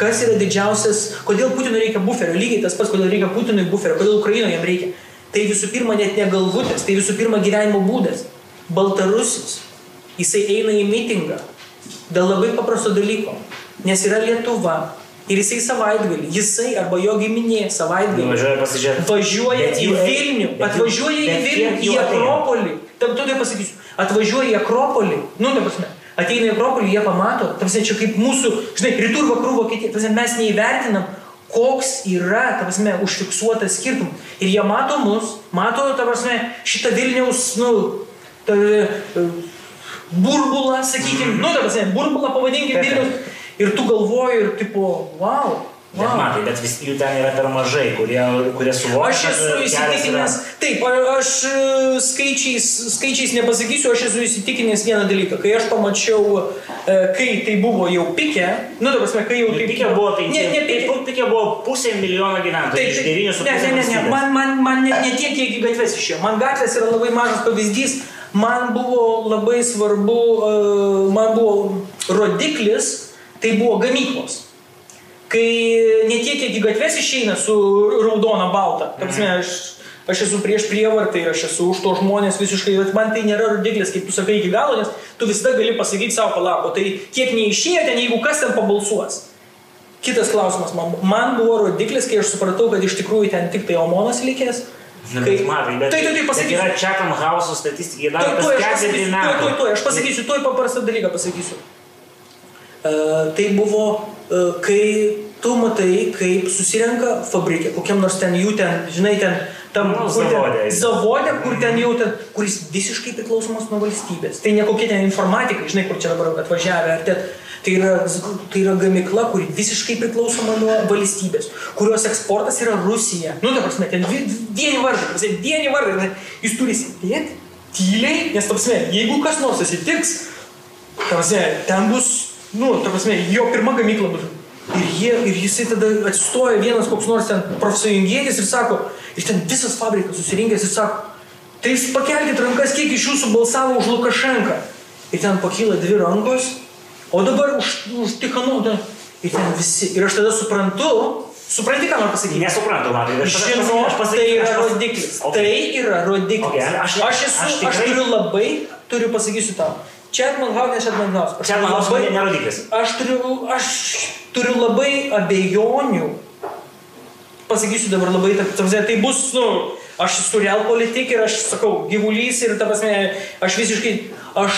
Kas yra didžiausias, kodėl Putinui reikia buferio, lygiai tas pats, kodėl reikia Putinui buferio, kodėl Ukrainoje jam reikia. Tai visų pirma net ne galvutės, tai visų pirma gyvenimo būdas. Baltarusis, jisai eina į mitingą dėl labai paprasto dalyko, nes yra Lietuva ir jisai savaitgalį, jisai arba jo giminė savaitgalį Važiuoja pasižiūrėti. važiuoja Bet į Vilnių, atvažiuoja į Vilnių, į? Akropolį. Tam tu tai pasakysiu. Atvažiuoja į Akropolį, nu, ta prasme, ateina į Akropolį, jie pamato, ta prasme, čia kaip mūsų, žinai, rytų ir vakarų Vokietija, ta prasme, mes neįvertinam, koks yra, ta prasme, užfiksuotas skirtumas. Ir jie mato mus, mato, ta prasme, šitą Vilniaus, nu, ta, e, burbulą, sakykime, nu, ta prasme, burbulą pavadinkim Taip, taip. Vilniaus. Ir tu galvoji ir tipo, wow. Wow. matai, bet vis, jų ten yra per mažai, kurie, kurie suvokia. Aš esu yra- įsitikinęs, taip, a- aš e, skaičiais, skaičiais nepasakysiu, aš esu įsitikinęs vieną dalyką. Kai aš pamačiau, e, kai tai buvo jau pikė, nu, ta prasme, kai jau Nu, taip... Pikė buvo, penki, Ne, ne pikė. pu- pikė buvo pusė milijono gyventojų. Taip, iš taip. 9,5 Ne, ne, ne, ne. Man, man, man ne, ne tiek, kiek į gatves išėjo. Man gatvės yra labai mažas pavyzdys. Man buvo labai svarbu, e, man buvo rodiklis, tai buvo gamyklos. Kai ne tiek, kiek į gatves išeina su raudona balta. Ta prasme, aš, aš esu prieš prievartą ir aš esu už to žmonės visiškai, bet man tai nėra rodiklis, kaip tu sakai iki galo, nes tu visada gali pasakyti savo palako. Tai kiek neišėjo ten, jeigu kas ten pabalsuos. Kitas klausimas, man, man buvo rodiklis, kai aš supratau, kad iš tikrųjų ten tik tai Omonas likęs. Na, Kai, matai, bet, tai, tai, tai pasakysiu. yra Chatham House statistika, jie Tuoj, tuoj, aš pasakysiu, tuoj, tuoj, tuoj, aš pasakysiu, tuoj paprastą dalyką pasakysiu. Uh, tai buvo, kai tu matai, kaip susirenka fabrikė, kokiam nors ten jų ten, žinai, ten, tam Nu, zavode. zavode, kur ten jau ten, kuris visiškai priklausomas nuo valstybės. Tai ne kokie ten informatikai, žinai, kur čia dabar atvažiavę, ar ten, tai yra, tai yra gamikla, kuri visiškai priklausoma nuo valstybės, kurios eksportas yra Rusija. Nu, ta prasme, ten vi- vieni vardai, vieni vardai, jis turi sėdėti tyliai, nes, ta prasme, jeigu kas nors atsitiks, ta prasme, ten bus nu, ta prasme, jo pirma gamykla bus. Ir, jie, ir jisai tada atsistoja vienas koks nors ten profsąjungėtis ir sako, ir ten visas fabrikas susirinkęs ir sako, tai jūs pakelkite rankas, kiek iš jūsų balsavo už Lukašenką. Ir ten pakyla dvi rankos, o dabar už, už Tikhanovą. Ir ten visi. Ir aš tada suprantu, supranti, ką noriu pasakyti. Nesuprantu, matai, aš Žinau, aš tai yra aš rodiklis. Okay. Tai yra rodiklis. Okay, aš- aš esu, aš aš, tikrai- turiu labai, turiu pasakysiu tau. Čia Manhaus, ne čia Manhaus labai- ne rodiklis. Aš turiu, aš turiu labai abejonių. Pasakysiu dabar labai, ta, ta, prasme, tai bus, nu, aš esu real politik ir aš sakau, gyvulys ir, ta prasme, aš visiškai, aš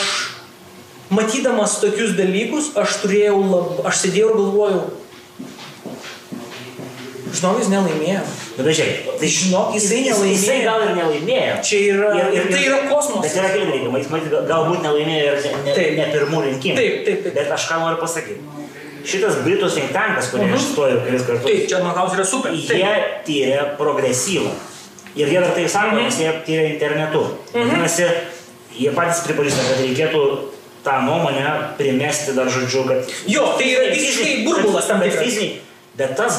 matydamas tokius dalykus, aš turėjau, lab, aš sėdėjau ir galvojau, žinau, jis nelaimėjo. Nu, bet žiūrėk, tai Žinok, jisai jis- Jisai nelaimėjo. gal ir nelaimėjo. Čia yra- tai yra kosmosas. Bet yra keli dalykai. Jis matyt, galbūt nelaimėjo ir ne, Taip. ne pirmų rinkimų. Taip, taip, taip. Bet aš ką noriu pasakyti. Šitas Britų think tankas, kurį Mhm. aš stojau kelis kartus, Taip, čia Manhaus yra super. jie Taip. tyrė progresyvą. Ir jie dar tai sako, Mhm. nes jie tyrė internetu. Vadinasi, jie patys pripažįsta, kad reikėtų tą nuomonę primesti dar žodžiu, kad... Jo, tai yra visiškai burbulas tam tikras. Bet tas,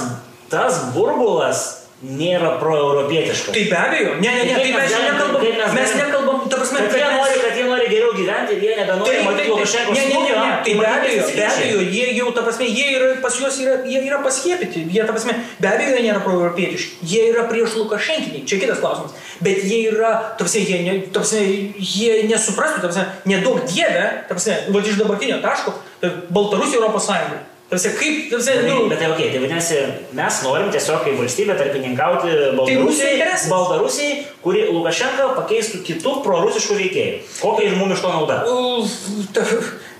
tas burbulas nėra proeuropietiškas. Tai be abejo, ne, ne, ne, tai mes mes nekalbam, mes mes nekalbam, ta prasme, Kad jie mes- nori, kad jie nori geriau gyventi ir jie nebenori Taip, matyti taip, taip. Lukašenkos Ne, ne, ne, ne, tai be abejo, be abejo, jie jau, ta prasme, jie yra, pas juos yra, jie yra paskiepyti, jie, ta prasme, be abejo, jie nėra proeuropietiški, jie yra prieš Lukašenkiniai, čia kitas klausimas, bet jie yra, ta prasme, jie, ne, ta prasme, jie nesuprastų, ta prasme, nedaug dievė, ta prasme, va iš dabartinio taško, tai Baltarusija Europos Sąjunga. Ta prasme, kaip, ta prasme, nu, Bet tai ok, tai vadinasi, mes norim tiesiog kaip valstybė tarpininkauti Tai mūsų Baltarusijai, interesas. Baltarusijai, kuri Lukašenką pakeistų kitų prorusiškų veikėjų. Kokia iš mums iš to nauda? uh, ta,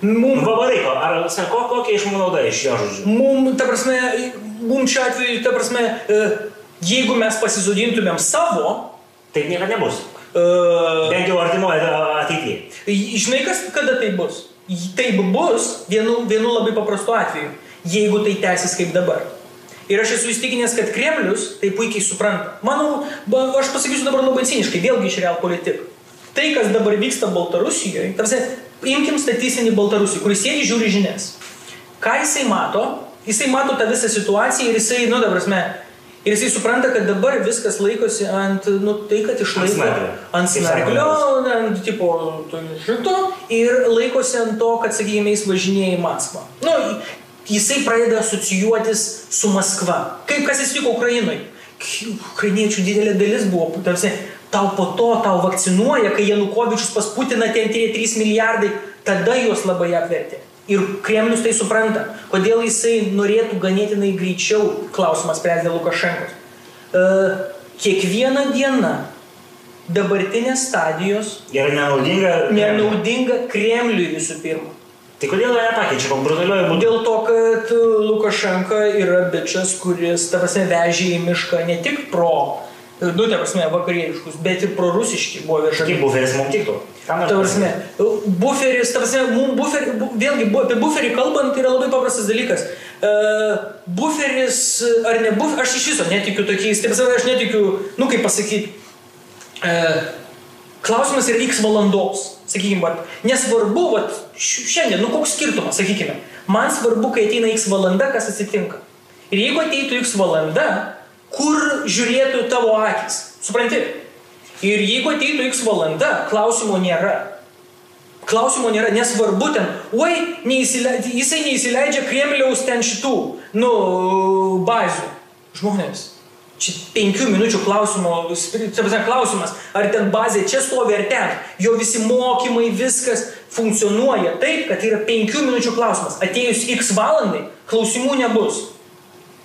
mum, Vavarai, ar sa- ko, kokia iš mūsų nauda iš jo žodžių? Mum, ta prasme, mum šiuo atveju, ta prasme, e, jeigu mes pasisodintumėm savo, Taip niekada nebus. e, Bent jau artimoje ateityje. žinai, kas, kada tai bus? Taip bus vienu, vienu labai paprastu atveju, jeigu tai tęsis kaip dabar. Ir aš esu įstikinęs, kad Kremlius tai puikiai supranta. Manau, aš pasakysiu dabar labai ciniškai, vėlgi iš real politik. Tai, kas dabar vyksta Baltarusijoje, tarsi, imkim statistinį Baltarusį, kuris sėdi žiūri žinias. Ką jisai mato? Jisai mato tą visą situaciją ir jisai, nu, dabar mes, ir jisai supranta, kad dabar viskas laikosi ant, nu, tai, kad išlaiko ant Kaip snarglio, ant, tipo, to šito, ir laikosi ant to, kad, sakykime, jis važinėja į Maskvą. Nu, jisai pradeda asocijuotis su Maskva. Kaip kas įvyko Ukrainoje? Ukrainiečių didelė dalis buvo, tarsi, tau po to tau vakcinuoja, kai Janukovičius pas Putiną ten tie 3 milijardai, tada juos labai apvertė. Ir Kremlius tai supranta, kodėl jisai norėtų ganėtinai greičiau klausimą spręsti dėl Lukašenkos. Uh, kiekviena diena dabartinės stadijos Yra nenaudinga. nenaudinga Kremliui visų pirma. Tai kodėl jie nepakeičia, kol brutaliuoju būdu? Dėl to, kad Lukašenka yra bičias, kuris, ta prasme, vežė į mišką ne tik pro, nu, ta prasme, vakarietiškus, bet ir pro rusiški buvo Kaip vežami. buferis mums tiktų? Ta prasme, buferis, ta prasme, mum buferį, bu, vėlgi, bu, apie buferį kalbant, tai yra labai paprastas dalykas. Uh, buferis ar ne buferis, aš iš viso netikiu tokiais, tai prasme, aš netikiu, nu, kaip pasakyti, uh, klausimas yra x valandos, sakykime, vat, nesvarbu, vat, š- šiandien, nu koks skirtumas, sakykime, man svarbu, kai ateina x valanda, kas atsitinka. Ir jeigu ateitų x valanda, kur žiūrėtų tavo akis, supranti? Ir jeigu ateitų x valanda, klausimo nėra. Klausimo nėra, nesvarbu ten, oi, neįsileidžia, jisai neįsileidžia Kremliaus ten šitų, nu, bazių. Žmonės, čia penkių minučių klausimo, klausimas, ar ten bazė čia stovi ar ten, jo visi mokymai, viskas funkcionuoja taip, kad tai yra penkių minučių klausimas. Atėjus x valandai, klausimų nebus.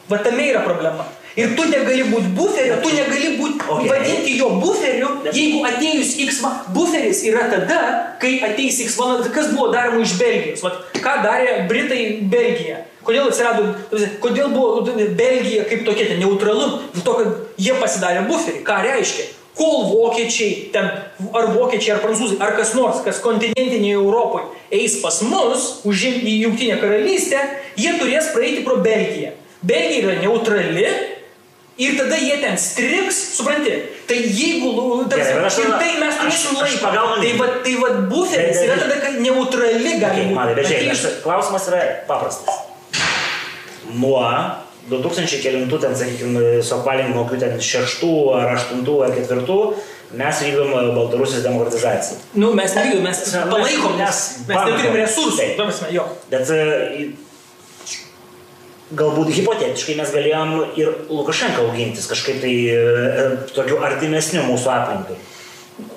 Va tame yra problema. Ir tu negali būti buferiu, tu negali būti Okay. vadinti jo buferiu, jeigu atėjus X buferis yra tada, kai ateis X valanda, kas buvo daroma iš Belgijos. Vat, ką darė Britai Belgija? Kodėl atsirado, kodėl buvo Belgija kaip tokia ten neutralu? Dėl to, kad jie pasidarė buferį. Ką reiškia? Kol vokiečiai, ten, ar vokiečiai, ar prancūzai, ar kas nors, kas kontinentinėje Europoje eis pas mus, užimti į Junktinę karalystę, jie turės praeiti pro Belgiją. Belgija yra neutrali, Ir tada jie ten striks, supranti? Tai jeigu, ta Gerai, bet aš prasme, ir tai mes turėsim pagaunu Tai va, tai va buferis yra tada, kai neutrali gali Okay, būti. Matai, bet žiūrėk, aš- klausimas yra paprastas. Nuo 2000 kelintų, ten, sakykime, suapvalinimo kokių ten šeštų ar aštuntų ar ketvirtų mes vykdom e, Baltarusijos demokratizaciją. Nu, mes nevykdom, mes palaikom, mes mes, mes neturim resursų. Bet e, galbūt hipotetiškai mes galėjom ir Lukašenką augintis kažkaip tai e, tokiu artimesniu mūsų aplinkai.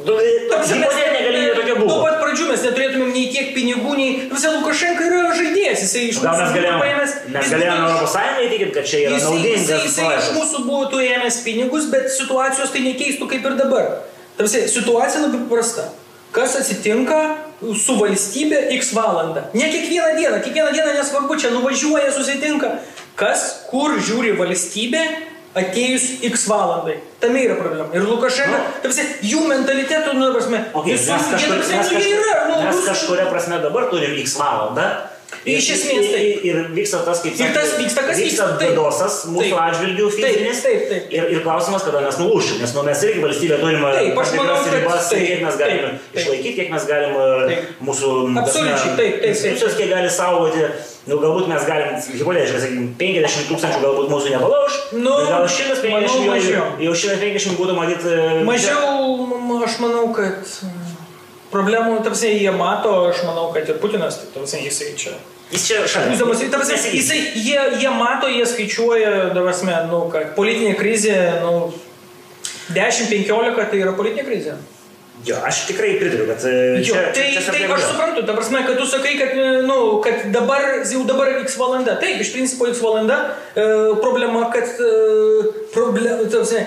Tu- Ta prasme, mes- Hipotetinė galimybė tokia Nuo buvo. pat pradžių mes neturėtumėm nei tiek pinigų, nei... Visą Lukašenka yra žaidėjas, jisai iš Gal mes mūsų galėjom, paėmęs- mes jis galėjom būtų- Europos Sąjungai įtikinti, kad čia yra Jisai, jisai, naudingas jisai iš projektas. mūsų būtų ėmęs pinigus, bet situacijos tai nekeistų kaip ir dabar. Tarsi, situacija labai paprasta. Kas atsitinka su valstybė X valandą? Ne kiekvieną dieną, kiekvieną dieną nesvarbu, čia nuvažiuoja, susitinka. Kas, kur žiūri valstybė atėjus X valandai? Tame yra problema. Ir Lukašenka, Nu. tarsi, jų mentalitetų, nu, prasme, Okay, mes, visur- jie, kažkur, tarsi, mes, kažkur, yra, nu, mes kažkuria prasme dabar turim X valandą. Ir- Iš esmės taip. Ir, ir vyksta tas, kaip Ir tas vyksta, kas vyksta. Taip. Didosas mūsų Taip. atžvilgių Taip, fizinis. taip, taip. Ir, ir klausimas, kada mes nulūšim, nes nu, mes irgi valstybė turime Taip, aš manau, kad ribas, taip, kiek mes galime taip, taip. išlaikyti, kiek mes galime Taip. mūsų Absoliučiai, taip, taip, taip. institucijos, kiek gali saugoti. Nu, galbūt mes galim, hipotetiškai, sakykime, 50 tūkstančių galbūt mūsų nepalauž. Nu, gal 150 manau, jau, mažiau. jau 150 būtų matyti. Mažiau, m- aš manau, kad problemų, tarsi, jie mato, aš manau, kad ir Putinas, tarsi, jisai čia. Jis čia šalia. Nesigins. jisai, jie, jie mato, jie skaičiuoja, davasme, nu, kad politinė krizė, nu, 10-15 tai yra politinė krizė. Jo, aš tikrai pritariu, kad e, Jo, čia, tai, čia, tai aš suprantu, ta prasme, kad tu sakai, kad, nu, kad dabar, jau dabar X valanda. Taip, iš principo X valanda. E, problema, kad e, problema, ta prasme,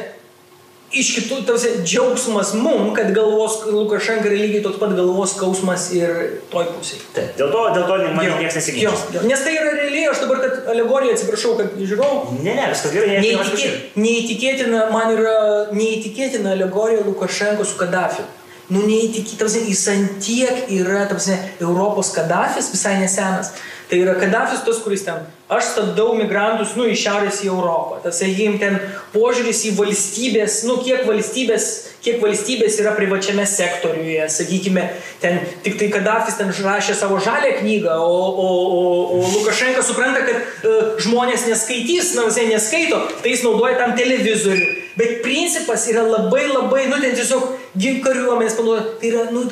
iš kitų, ta prasme, džiaugsmas mum, kad galvos Lukašenka yra lygiai toks pat galvos skausmas ir toj pusėje. Taip, dėl to, dėl to man niekas nesiginčia. Nes tai yra realiai, aš dabar, kad alegorija, atsiprašau, kad žiūrėjau, Ne, ne, viskas gerai, Neįtikė, neįtikėtina, man yra neįtikėtina alegorija Lukašenko su Kadafiu. Nu, neįtikėtina, jis antiek yra, tapsne, Europos Kadafis visai nesenas. Tai yra Kadafis tas, kuris ten, aš stabdau migrantus, nu, iš šiaurės į Europą. Tas, jiem ten požiūris į valstybės, nu, kiek valstybės, kiek valstybės yra privačiame sektoriuje, sakykime, ten tik tai Kadafis ten rašė savo žalę knygą, o, o, o, o Lukašenka supranta, kad e, žmonės neskaitys, na, visai neskaito, tai jis naudoja tam televizorių. Bet principas yra labai labai, nu, ten tiesiog gink kariuomenės panaudoja, tai yra, nu,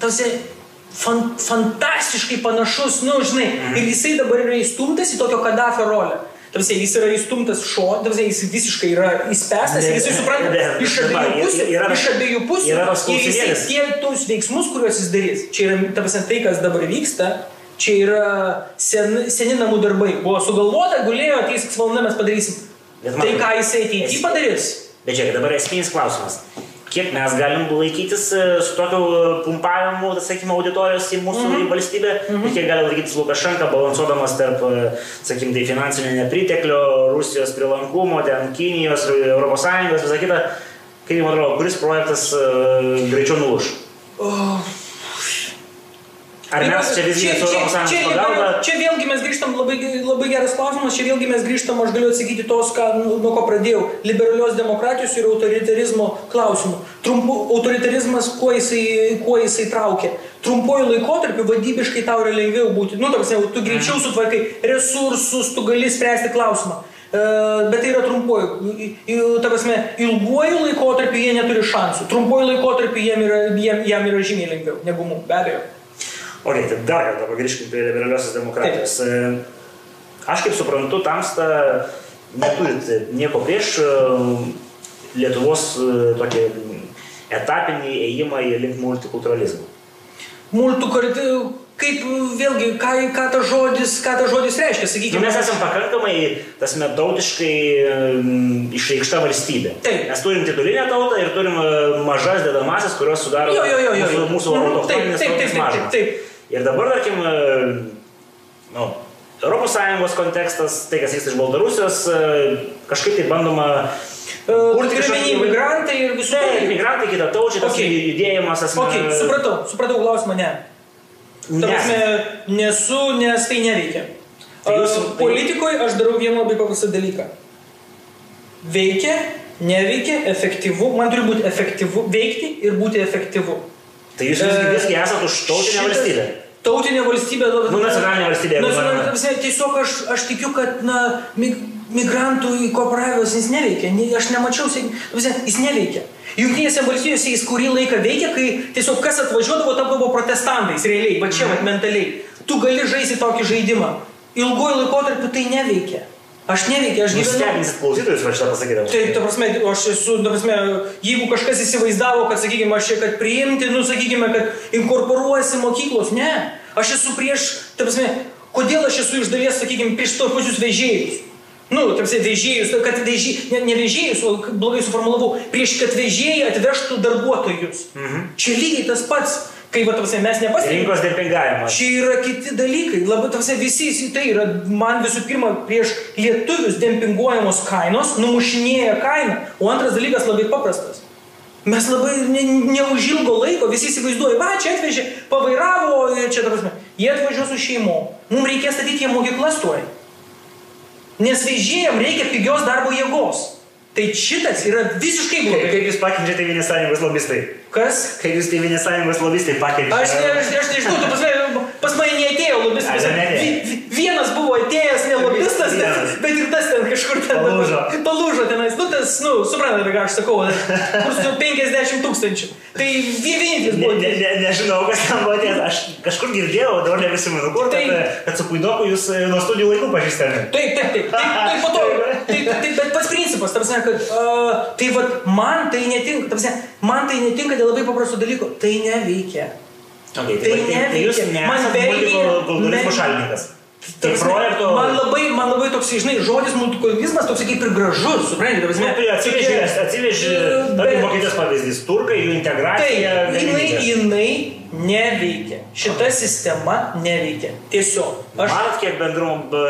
tausia, fan, fantastiškai panašus, nu, žinai, ir jisai dabar yra įstumtas į tokio Kadafio rolę. Tarsi jis yra įstumtas šo, tarsi jis visiškai yra įspęstas ir jisai supranta Ne, ne, iš abiejų pusių, yra- iš abiejų pusių. yra ir jisai tie tos veiksmus, kuriuos jis darys, čia yra, tarsi tai, kas dabar vyksta, čia yra sen, seni namų darbai. Buvo sugalvota, gulėjo, ateis valanda mes padarysim. Bet Tai matai, ką jisai ateityje padarys? Bet žiūrėk, dabar esminis klausimas. Kiek mes galim laikytis e, su tokiu e, pumpavimu, sakykime, auditorijos į mūsų Mhm. į valstybę, ir kiek gali laikytis Lukašenka, balansuodamas tarp, e, sakykime, tai finansinio nepriteklio, Rusijos prilankumo, ten Kinijos, ES, visą kitą. Kaip jums atrodo, kuris projektas greičiau nuluš? Oh. Ar mes čia visgi su ES čia, pagalba? čia vėlgi mes grįžtam, labai, labai geras klausimas, čia vėlgi mes grįžtam, aš galiu atsakyti tos, ką, nu, nuo ko pradėjau, liberalios demokratijos ir autoritarizmo klausimų. Trumpu, autoritarizmas, kuo jisai, kuo jisai traukia. Trumpuoju laikotarpiu vadybiškai tau yra lengviau būti, nu, tarsi, tu greičiau sutvarkai resursus, tu gali spręsti klausimą. E, Bet tai yra trumpuoju. Ta prasme, ilguoju laikotarpiu jie neturi šansų. Trumpuoju laikotarpiu jiem yra, jiem, jam yra žymiai lengviau negu mums, be abejo. O, tai dar kartą pagrįžkime prie liberaliosios demokratijos. E, Aš kaip suprantu, tamsta neturit nieko prieš e, Lietuvos e, tokį etapinį ėjimą į link multikulturalizmą. Multikulti, kaip vėlgi, ką, ką tas žodis, ką tas žodis reiškia, Nu, sakykime. mes esame pakankamai, tas metautiškai išreikšta valstybė. Taip. Mes turim titulinę tautą ir turim e, mažas dedamasias, kurios sudaro Jo, jo, jo, jo, jo. mūsų Mhm, autochtoninės taip, taip, taip, taip, mažumas. taip. Ir dabar, tarkim, e, nu, ES kontekstas, tai kas vyksta iš Baltarusijos, e, kažkaip tai bandoma Kurti kažkokį imigrantai ir visų Taip, imigrantai, kita taučiai, tas Okay. judėjimas asmenių. Ok, supratau, supratau klausimą, ne. Ta Ne. prasme, nesu, nes tai neveikia. Tai jūs- Tai Politikoje aš darau vieną labai paprastą dalyką. Veikia, neveikia, efektyvu. Man turi būti efektyvu veikti ir būti efektyvu. Tai jūs visgi, visgi esate už tautinę valstybę. Tautinė valstybė. Nu, nacionalinė valstybė, Nacionalinė, prasme, tiesiog aš, aš tikiu, kad na, mig, migrantų kooperavimas jis neveikia. Ne, aš nemačiau, jis, prasme, jis neveikia. Junktinėse valstijose jis kurį laiką veikia, kai tiesiog kas atvažiuodavo, tapdavo protestantais realiai, va čia, va, mentaliai. Tu gali žaisti tokį žaidimą. Ilguoju laikotarpiu tai neveikia. Aš neveikia, aš gyvenu. Nustebinsit klausytojus, va šitą pasakydavau. Tai, ta prasme, aš esu, ta prasme, jeigu kažkas įsivaizdavo, kad, sakykime, aš čia, kad priimti, nu, sakykime, kad inkorporuojasi mokyklos, ne. Aš esu prieš, ta prasme, kodėl aš esu iš dalies, sakykime, prieš to pačius vežėjus. Nu, tarsi vežėjus, kad vežėjai, ne, ne vežėjus, o blogai suformulavau, prieš kad vežėjai atvežtų darbuotojus. Mhm. Čia lygiai tas pats, kai, va, tarsi, mes nepastebime. Rinkos dempingavimas. Čia yra kiti dalykai. Labai tavse visi tai yra, man visų pirma, prieš lietuvius dempinguojamos kainos, numušinėja kainą. O antras dalykas labai paprastas. Mes labai ne- neužilgo laiko visi įsivaizduoja, va, čia atvežė, pavairavo ir čia, prasme, jie atvažiuos su šeimom. Mums reikės statyti jiem mokyklas tuoj. Nes vežėjam reikia pigios darbo jėgos. Tai šitas yra visiškai blogai. kaip jūs pakeičiate Tėvynės sąjungos lobistai? Kas? Kaip jūs Tėvynės sąjungos lobistai pakeičiate? Aš, ne, aš, aš nežinau, tu pas mane, pas mane neatėjo lobistas. Ai, dar neatėjo. Vi- vi- Vienas buvo atėjęs, ne lobistas, Palūžo. Palūžo tenais. Nu, tas, nu, suprantate, ką aš sakau, kur su 50 tūkstančių. Tai vie- vienintelis buvo. ne, ne, nežinau, kas ten buvo atėjęs. Aš kažkur girdėjau, dabar neprisimenu, kur, kad, Tai- kad su Puidoku jūs e, nuo studijų laikų pažįstami. Taip, taip, taip. Taip, taip, po to. Taip, taip, bet pats principas, tarsi, kad uh, tai vad, man tai netinka, tarsi, man tai netinka dėl labai paprasto dalyko. Tai neveikia. Okay, Tai tai, tai, tai jūs neveikia. Man nesate multikultūrizmo me- šalininkas. Ta Tai prasme, projekto... Man labai, man labai toks, žinai, žodis multikultūrizmas toks kaip ir gražus, suprantate, ta prasme. Nu, Atsivežė, atsivežė, E, tarkim, bet- Vokietijos pavyzdys, turkai, jų integracija. Taip, jinai, jinai neveikia. Šita sistema neveikia. Tiesiog. Aš, Matot, kiek bendrų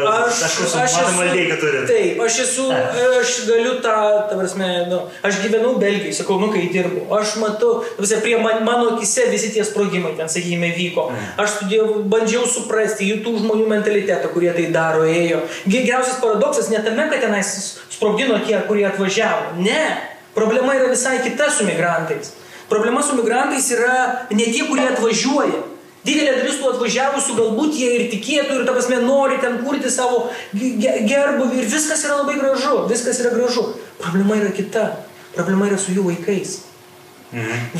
aš, taškų su matom valdėjai turite. Taip, aš esu, aš galiu tą, ta prasme, nu, aš gyvenau Belgijai, sakau, nu, kai dirbu. Aš matau, ta prasme, prie man, mano akise visi tie sprogimai ten, sakykime, vyko. Aš studijavau, bandžiau suprasti jų tų žmonių mentalitetą, kurie tai daro, ėjo. Geriausias paradoksas ne tame, kad tenais sprogdino tie, kurie atvažiavo. Ne. Problema yra visai kita su migrantais. Problema su migrantais yra ne tie, kurie atvažiuoja. Didelė dalis tų atvažiavusių galbūt jie ir tikėtų ir, ta prasme, nori ten kurti savo ge- ge- gerbuvį ir viskas yra labai gražu, viskas yra gražu. Problema yra kita. Problema yra su jų vaikais.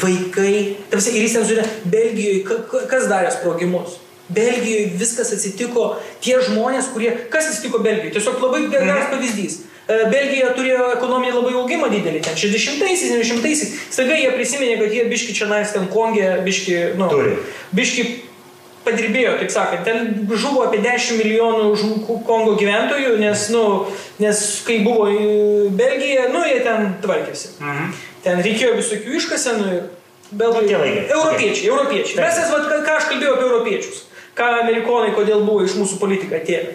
Vaikai, tarsi ir jis ten žiūrė, Belgijoje, ka- ka- kas darė sprogimus? Belgijoje viskas atsitiko, tie žmonės, kurie, kas atsitiko Belgijoje? Tiesiog labai geras pavyzdys. E, Belgija turėjo ekonominį labai augimą didelį, ten 60-aisiais, 90-aisiais. Staiga jie prisiminė, kad jie biški čia nais ten Kongė, biški, nu, Turi. biški padirbėjo, taip sakant. Ten žuvo apie 10 milijonų žu- Kongo gyventojų, nes, nu, nes kai buvo į Belgiją, nu, jie ten tvarkėsi. Mhm. Ten reikėjo visokių iškasenų ir belgai. Europiečiai, europiečiai. Mes ką, ką aš kalbėjau apie europiečius. Ką amerikonai, kodėl buvo iš mūsų politiką atėję.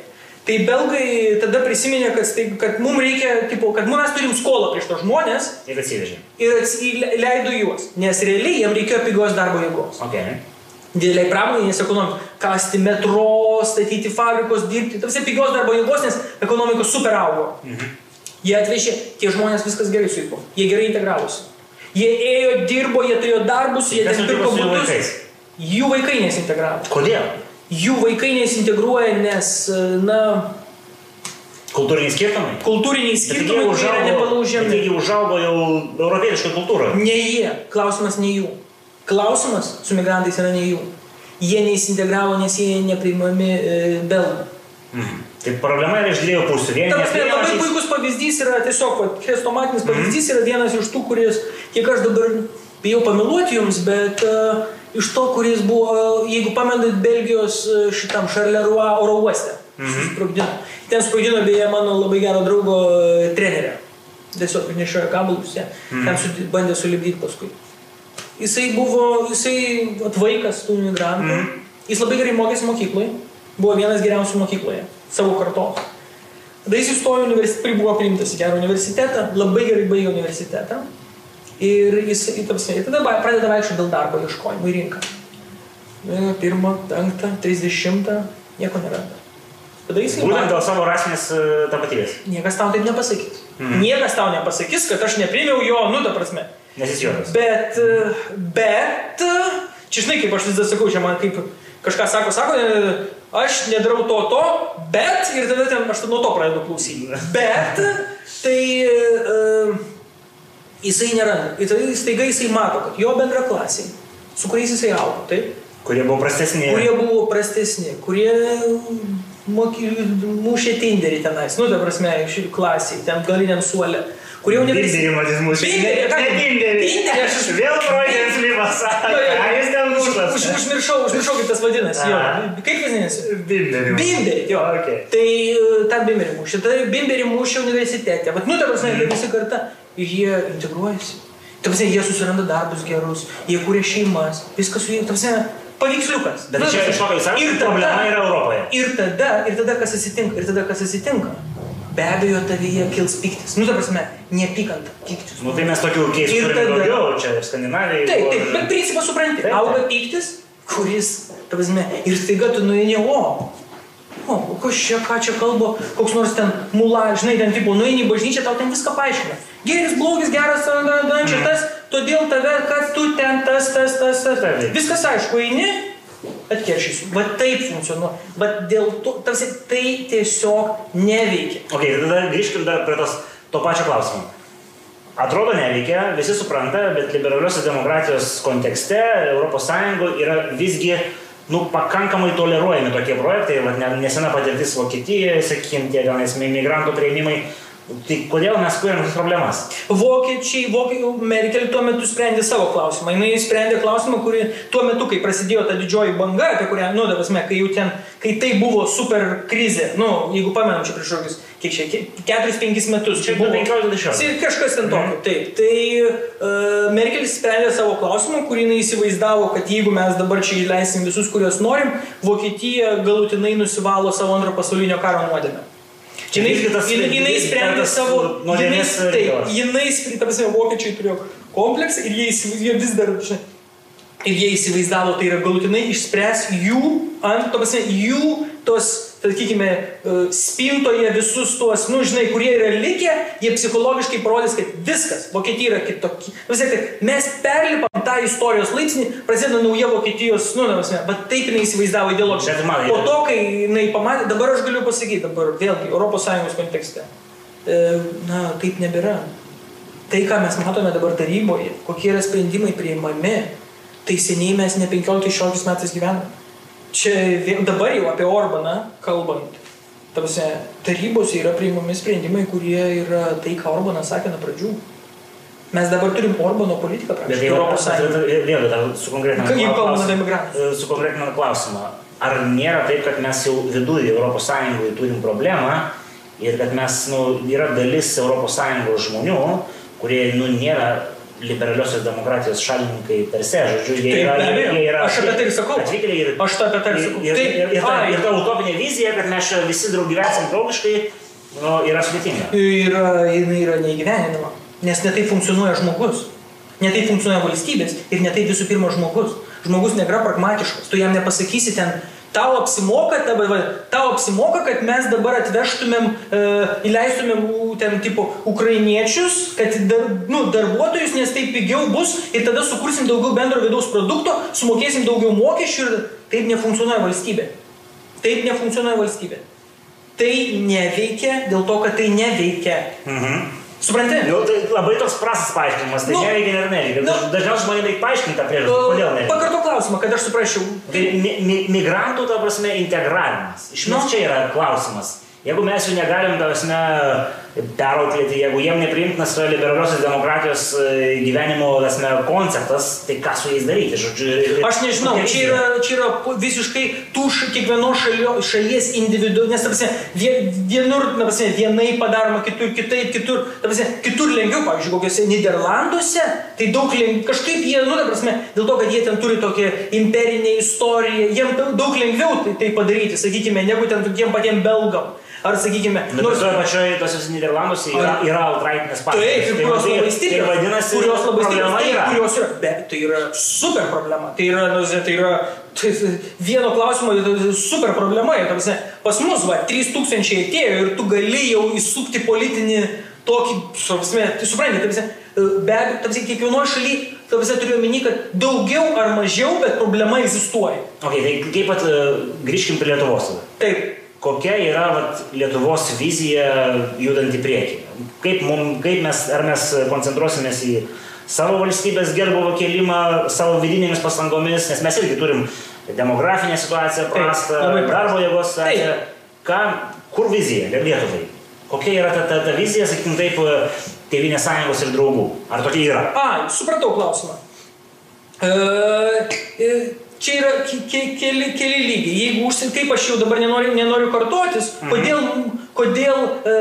Tai belgai tada prisiminė, kad, tai, kad mums reikia, tipo, kad mes turim skolą prieš tos žmonės Ir atsivežė. ir leido juos. Nes realiai jiems reikėjo pigios darbo jėgos. Okay. Dideliai pramoninės ekonomikos. Kasti metro, statyti fabrikos, dirbti. Tarsi pigios darbo jėgos, nes ekonomikos super augo. Jie atvežė, tie žmonės viskas gerai su jais. Jie gerai integravosi. Jie ėjo, dirbo, jie turėjo darbus, jie ten pirko vaikais? Jų vaikai nesintegravo. Kodėl? Jų vaikai nesintegruoja, nes, na, Kultūriniai skirtumai? kultūriniai skirtumai yra užaugo, bet nepalaužiami. taigi užaugo jau europietišką kultūrą. Ne jie. Klausimas ne jų. Klausimas su migrantais yra ne jų. Jie neįsintegravo, nes jie nepriimami e, belgų. Mhm. Tai problema yra iš dviejų pusių. Vieni Ta prasme, nepriima, labai kiti- puikus pavyzdys yra tiesiog, va, chrestomatinis pavyzdys yra vienas iš tų, kuris, kiek aš dabar bijau pamiluoti jums, bet uh, iš to, kuris buvo, jeigu pamenat Belgijos e, šitam Charleroi oro uoste, susprogdino. Ten sprogdino beje mano labai gero draugo e, trenerę. Tiesiog nešiojo kabelus, ja. ten su, bandė sulibdyti paskui. Jisai buvo, jisai vaikas tų migrantų, jis labai gerai mokėsi mokykloje, buvo vienas geriausių mokykloje, savo kartos. Tada jis įstojo į universitetą, buvo priimtas į gerą universitetą, labai gerai baigė universitetą. Ir jis, į tapsmė, tada pradeda vaikščioti dėl darbo ieškojimo į rinką. E, Pirmą, penktą, trisdešimtą, nieko neranda. tada jisai Būtent dėl savo rasinės e, tapatybės. Niekas tau taip nepasakys. Mhm. Niekas tau nepasakys, kad aš neprimiau jo, nu, ta prasme. Nes jis juodas. Bet, e, bet, e, čia žinai, kaip aš vis dar sakau, čia man kaip kažką sako, sako, aš nedarau to, to, bet ir tada ten aš nuo to pradedu klausyti. Bet, tai uh, jisai neranda. Ir tada staiga jisai mato, kad jo bendraklasiai, su kuriais jisai augo, taip, Kurie buvo prastesni. kurie buvo prastesni, kurie moky, mušė tinderį tenais, nu, ta prasme, klasiai, ten galiniam suolė, kurie jau nebesi... Dinderį matys mūsų. Dinderį, ką- Ne dinderį. Dinderį, aš iš- Vėl projektas lyvas. Ką jis ten Už, muštas? už, užmiršau, užmiršau, kaip tas vadinasi. Jo. Kaip vadinasi? Dinderį. Bimberį, jo. Okay. Tai e, tą bimberį mušė. Tai bimberį mušė universitete. Vat, nu, ta prasme, mm. visi karta. Ir jie integruojasi. Ta prasme, jie susiranda darbus gerus, jie kūrė šeimas, viskas su jais. Ta prasme, paveiksliukas. Bet Nu, čia jūs prasme, sakote, problema yra Europoje. Ir tada, ir tada kas atsitinka, ir tada kas atsitinka. Be abejo, tavyje kils piktis. Nu, ta prasme, neapykanta, piktis. Nu tai mes tokių keistų Ir tada- daugiau, čia ir Skandinavijai. Taip, taip, bet principą supranti. Taip, Auga taip. pyktis, kuris, ta prasme, ir staiga tu nueini, o, o, kas čia, ką čia kalba, koks nors ten mula, žinai, ten tipo, nueini į bažnyčią, tau ten viską paaiškina. Geris, blogis, geras, da, da, da, čia tas, todėl tave, kad tu ten tas, tas, tas, tas. Taip. Viskas aišku, eini, atkeršysiu. Va taip funkcionuoja. Bet dėl to, tarsi, tai tiesiog neveikia. Ok, tada grįžkim dar prie tos, to pačio klausimo. Atrodo neveikia, visi supranta, bet liberaliosios demokratijos kontekste ES yra visgi nu, pakankamai toleruojami tokie projektai, ne- nesena patirtis Vokietijoje, sakykime, tie tenais migrantų prieimimai. Tai kodėl mes kuriam tas problemas? Vokiečiai, vokie, Merkel tuo metu sprendė savo klausimą. Jis sprendė klausimą, kurį tuo metu, kai prasidėjo ta didžioji banga, apie kurią, nu, davasme, kai jau ten, kai tai buvo super krizė, nu, jeigu pamenam čia prieš kokius, kiek čia, 4-5 metus. Čia buvo 15-16. Si- Kažkas ten tokio. Taip. Tai uh, Merkelis sprendė savo klausimą, kurį jis įsivaizdavo, kad jeigu mes dabar čia įleisim visus, kuriuos norim, Vokietija galutinai nusivalo savo antro pasaulinio karo nuodėmę. Čia Jinai, tas- jinai, jinai sprendė savo... Jinai, taip, jinai, ta prasme, vokiečiai turėjo kompleksą ir jie, jie vis dar, žinai, ir jie įsivaizdavo, tai yra galutinai išspręs jų, ant, to prasme, jų tos, sakykime, e, spintoje visus tuos, nu, žinai, kurie yra likę, jie psichologiškai parodys, kad viskas, Vokietija yra kitokia. Visai, kad mes perlipam tą istorijos laipsnį, prasideda nauja Vokietijos, nu, prasme, bet taip jinai įsivaizdavo man- Po to, kai jinai pamatė, dabar aš galiu pasakyti, dabar vėlgi, ES kontekste, e, na, taip nebėra. Tai, ką mes matome dabar taryboje, kokie yra sprendimai priimami, tai seniai mes ne 15-16 metais gyvename. Čia dabar jau apie Orbaną kalbant, tarsi tarybose yra priimami sprendimai, kurie yra tai, ką Orbanas sakė nuo pradžių. Mes dabar turim Orbano politiką praktiškai tai Europos Sąjungoje. vėlgi, dar sukonkretinant klausimą- klausimą. Ar nėra taip, kad mes jau viduje ES turim problemą ir kad mes, nu, yra dalis ES žmonių, kurie, nu, nėra liberaliosios demokratijos šalininkai per se, žodžiu, jie Taip, yra, abejo. jie yra Aš apie tai ir sakau. atvykėliai ir, Aš tą apie tai ir sakau. ir, Taip, ir, ir, ta, ir ta utopinė vizija, kad mes čia visi draug gyvensim draugiškai, nu, yra sudėtinga. yra, jinai yra neįgyveninama. Nes netai funkcionuoja žmogus. Netai funkcionuoja valstybės ir netai visų pirma žmogus. Žmogus nėra pragmatiškas. Tu jam nepasakysi ten, tau apsimoka, tau, tau apsimoka, kad mes dabar atvežtumėm, e, įleistumėm ten tipo ukrainiečius, kad dar, nu, darbuotojus, nes tai pigiau bus ir tada sukursim daugiau bendro vidaus produkto, sumokėsim daugiau mokesčių ir taip nefunkcionuoja valstybė. Taip nefunkcionuoja valstybė. Tai neveikia dėl to, kad tai neveikia. Mhm. Supranti? Nu, tai labai toks prastas paaiškinimas, tai Nu, neveikia ir neveikia. nu. Daž- Dažniausiai žmonėms reikia paaiškinti tą priežastį, kodėl neveikia. Pakarto klausimą, kad aš suprasčiau. Tai mi mi migrantų, ta prasme, integravimas. Iš Nu. čia yra klausimas. Jeigu mes jų negalim, ta prasme, perauklėti, jeigu jiem nepriimtinas yra liberaliosios demokratijos e, gyvenimo, ta prasme, konceptas, tai ką su jais daryti, žodžiu. Aš nežinau, čia yra, čia yra visiškai tų kiekvienos šalio, šalies individu, nes, ta prasme, vie- vienur, ta prasme, vienai padaroma, kitur kitaip, kitur, ta prasme, kitur lengviau, pavyzdžiui, kokiuose Niderlanduose, tai daug lengviau, kažkaip jie, nu, ta prasme, dėl to, kad jie ten turi tokią imperinę istoriją, jiems daug- lengviau tai, tai padaryti, sakykime, negu ten tiem patiem belgam. Ar sakykime, Nu, nors toje pačioje, tose Niderlanduose yra, Ar- yra altraitinės partijos. Taip, ir kurios tai- labai Tai stiprios. vadinasi, kurios labai stiprios. yra. Taip, kurios yra. Bet tai yra super problema. Tai yra, nu, tai yra tai, vieno klausimo tai super problema. Ir, ta prasme, pas mus, va, 3000 atėjo ir tu gali jau įsukti politinį tokį, ta prasme, tai suprantate, ta prasme, be abejo, ta prasme, kiekvienoje šalyje, ta prasme, turiu omeny, kad daugiau ar mažiau, bet problema egzistuoja. Okay, tai kaip pat e, grįžkim prie Lietuvos tada. Taip. Kokia yra vat, Lietuvos vizija judant į priekį? Kaip, mum, kaip mes, ar mes koncentruosimės į savo valstybės gerbovo kelimą, savo vidinėmis pastangomis, nes mes irgi turim demografinę situaciją prastą, darbo jėgos situaciją. Ką, kur vizija Lietuvai? Kokia yra ta, ta, ta vizija, sakykim taip, Tėvinės sąjungos ir draugų? Ar tokia yra? A, supratau klausimą. E, e, čia yra ke- ke- keli, keli lygiai. Jeigu užsienio, kaip aš jau dabar nenoriu, nenoriu kartotis, kodėl, kodėl e,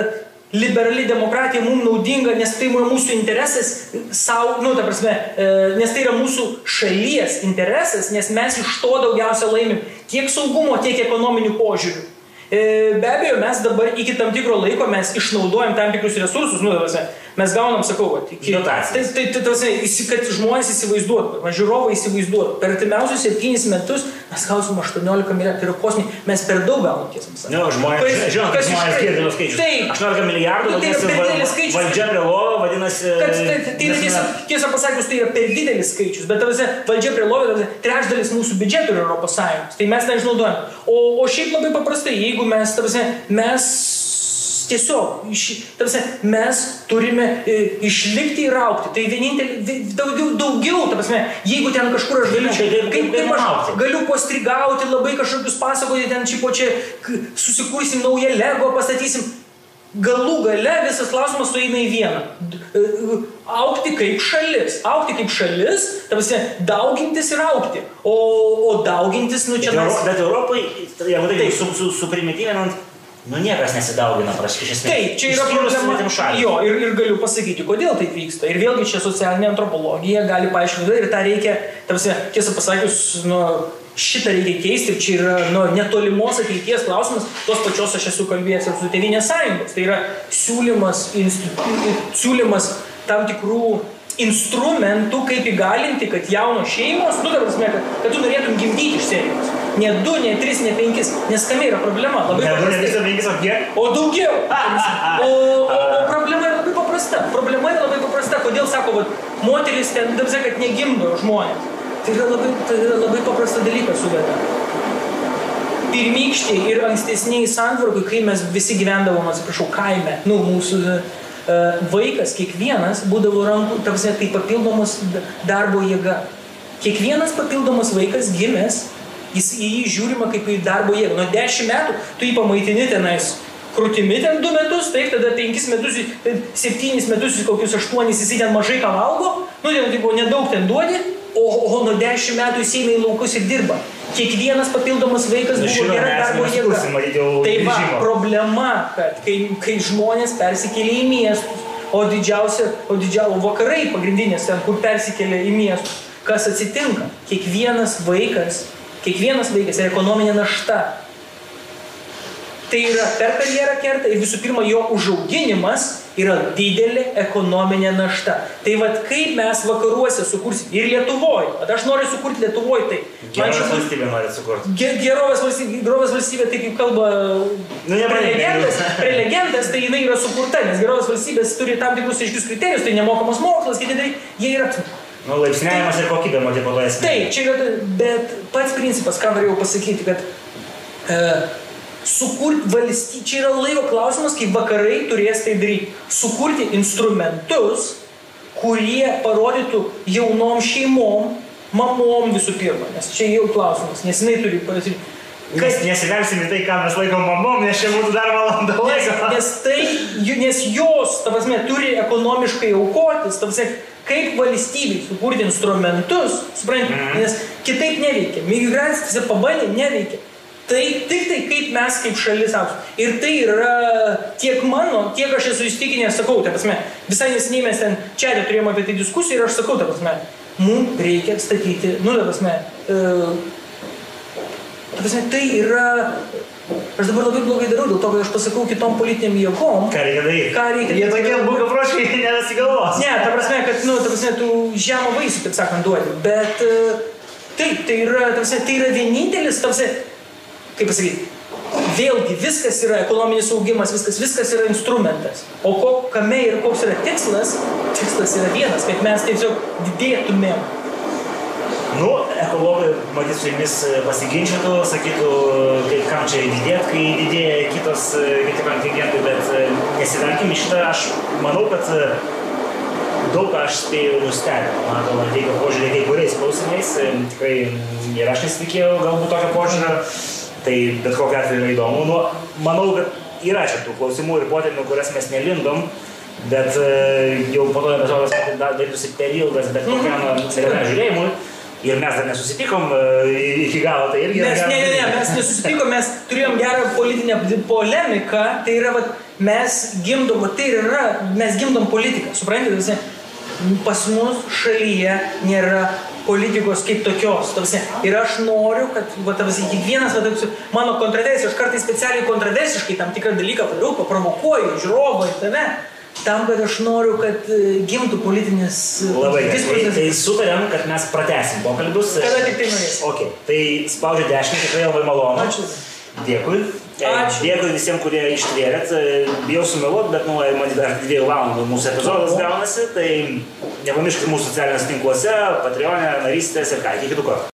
liberali demokratija mums naudinga, nes tai yra mūsų interesas savo, nu, ta prasme, e, nes tai yra mūsų šalies interesas, nes mes iš to daugiausia laimim tiek saugumo, tiek ekonominių požiūrių. E, Be abejo, mes dabar iki tam tikro laiko mes išnaudojam tam tikrus resursus, nu, ta prasme, mes gaunam, sakau, vat, iki, Dotacijas. Tai, tai, tai, tas, įsi- kad žmonės įsivaizduotų, va, žiūrovai įsivaizduotų, per artimiausius septynis metus mes gausim 18 milijardų, tai yra kosminiai, mes per daug gaunam tiesą sakant. Ne, žmonės, žinot, kas kad žmonės girdi tos skaičius. Taip. 18 milijardų, Nu, tai yra per va- didelis skaičius. valdžia prie lovo, vadinasi... Kad, tai, tai, tai tiesa, tiesą pasakius, tai yra per didelis skaičius, bet tavasi, valdžia prie tavasi, trečdalis mūsų biudžeto yra Europos Sąjungos, tai mes neišnaudojam. O, o šiaip labai paprastai, jeigu mes, tavasi, mes tiesiog, iš, tavasi, mes turime e, išlikti ir aukti, tai vienintelį, vi- daugiau, daugiau, tavasi, jeigu ten kažkur aš galiu, tai kaip- kaip, kaip aš galiu postrigauti, labai kažkokius pasakoti, ten čia po čia susikursim naują Lego, pastatysim, galų gale visas klausimas sueina į vieną. E, Aukti kaip šalis. Aukti kaip šalis, tavasi, daugintis ir aukti. O, o daugintis, nu čia. Euro, bet Europai, jeigu taip Taip. su, su, suprimityvinant, nu niekas nesidaugina praškai iš esmės. Taip, čia yra problema. Jo, ir, ir galiu pasakyti, kodėl taip vyksta. Ir vėlgi čia socialinė antropologija gali paaiškinti ir tą reikia, tarsi, tiesą pasakius, nu, šitą reikia keisti čia yra nu, netolimos ateities klausimas, tos pačios aš esu kalbėjęs ir su Tevinės sąjungos. Tai yra siūlymas, institu, siūlymas tam tikrų instrumentų, kaip įgalinti, kad jaunos šeimos, nu, ta prasme, kad, kad tu norėtum gimdyti iš serijos. Ne du, ne tris, ne penkis. Nes kame yra problema? Labai Ne, nu, ne paprastai. visą penkis, o kiek? O daugiau. O, o, o problema yra labai paprasta. Problema yra labai paprasta. Kodėl sako, kad moteris ten, dabar kad negimdo žmonės. Tai yra labai, tai yra labai paprasta dalyka suveda. Pirmykščiai ir ankstesniai santvarkai, kai mes visi gyvendavom, atsiprašau, kaime, nu, mūsų vaikas, kiekvienas būdavo rankų, tarsi tai papildomas darbo jėga. Kiekvienas papildomas vaikas gimęs, jis į jį žiūrima kaip į darbo jėgą. Nuo 10 metų tu jį pamaitini tenais krūtimi ten 2 metus, taip, tada 5 metus, 7 metus, kokius 8 jis ten mažai ką valgo, nu, ten tipo, nedaug ten duodi, o, o nuo 10 metų jis eina į laukus ir dirba. Kiekvienas papildomas vaikas Nu, buvo gera darbo jėga. Tai va, problema, kad kai, kai žmonės persikėlė į miestus, o didžiausia, o didžiausia, vakarai pagrindinės ten, kur persikėlė į miestus, kas atsitinka? Kiekvienas vaikas, kiekvienas vaikas yra ekonominė našta. Tai yra per karjerą kerta ir visų pirma jo užauginimas yra didelė ekonominė našta. Tai vad kaip mes vakaruose sukursim ir Lietuvoje, bet aš noriu sukurti Lietuvoje tai. Gerovės čia- valstybė nori sukurti. Ge- Gerovės valstybė, gerovės valstybė, taip kaip kalba Nu, prelegentas, prelegentas, tai jinai yra sukurta, nes gerovės valstybės turi tam tikrus aiškius kriterijus, tai nemokamas mokslas, kiti dalykai, jie yra... Nu, laipsniavimas ir kokybė, to esmė. Taip, čia yra, bet pats principas, ką norėjau pasakyti, kad e, sukurti valstybę, čia yra laiko klausimas, kai vakarai turės tai daryti. Sukurti instrumentus, kurie parodytų jaunom šeimom, mamom visų pirma, nes čia jau klausimas, nes jinai turi pasirinkti. Mes nesivelsim į tai, ką mes laikom mamom, nes čia būtų dar valanda Nes, laiko. nes, tai, ju- nes jos, ta prasme, turi ekonomiškai aukotis, ta prasme, kaip valstybei sukurti instrumentus, suprantate, Mhm. nes kitaip neveikia. Migracija pabandė, neveikia. Tai tik tai kaip mes kaip šalis auksim. Ir tai yra tiek mano, tiek aš esu įstikinęs, sakau, ta prasme, visai nesiniai mes ten čia turėjome apie tai diskusiją ir aš sakau, ta prasme, mums reikia statyti, nu, ta prasme, e, Ta prasme, tai yra Aš dabar labai blogai darau, dėl to, kad aš pasakau kitom politiniam jėgom. Ką reikia daryti? Ką reikia Jie daryti? tokie bukapročiai nesigalvos. Ne, ta prasme, kad, nu, ta prasme, tu žemą vaisių, taip sakant, duodi. Bet e, taip, tai yra, ta prasme, tai yra vienintelis, ta prasme, kaip pasakyti, vėlgi viskas yra ekonominis augimas, viskas, viskas yra instrumentas. O ko, kame ir koks yra tikslas, tikslas yra vienas, kad mes tiesiog didėtumėm. Nu, ekologai, matyt, su jumis e, pasiginčytų, sakytų, kaip kam čia didėt, kai didėja kitos, e, kiti kontingentai, bet e, nesivelkim į šitą, aš manau, kad e, daug ką aš spėjau nustebinti, man atrodo, teikia požiūrį kai kuriais klausimais, e, tikrai ir aš nesitikėjau galbūt tokio požiūrio, tai bet kokiu atveju yra įdomu. Nu, manau, kad yra čia tų klausimų ir potėmių, kurias mes nelindom, bet e, jau po to epizodas dar darytųsi per ilgas, bet kokiam mm žiūrėjimui. Ir mes dar nesusitikom e, iki galo, tai irgi... Mes, ne, ne, ne, mes nesusitikom, mes turėjom gerą politinę polemiką, tai yra, vat, mes gimdom, tai yra, mes gimdom politiką, suprantate, visi, pas mus šalyje nėra politikos kaip tokios. Tavsi, ir aš noriu, kad va, tavsi, kiekvienas, va, tavsi, mano kontroversija, aš kartais specialiai kontroversiškai tam tikrą dalyką padariau, paprovokuoju žiūrovą ir tave, tam, kad aš noriu, kad e, gimtų politinis e, Labai gerai. Tai, tai sutarėm, kad mes pratesim pokalbius. Kada tik tai norėsi. Ok, tai spaudžiu dešinį, tikrai labai malonu. Ačiū. Dėkui. E, Ačiū. Dėkui visiems, kurie ištvėrėt. Bijau sumeluoti, bet, nu, man dar dviejų valandų mūsų epizodas gaunasi. Tai nepamirškite mūsų socialiniuose tinkluose, Patreonė, narystės ir ką. Iki kitų kartų.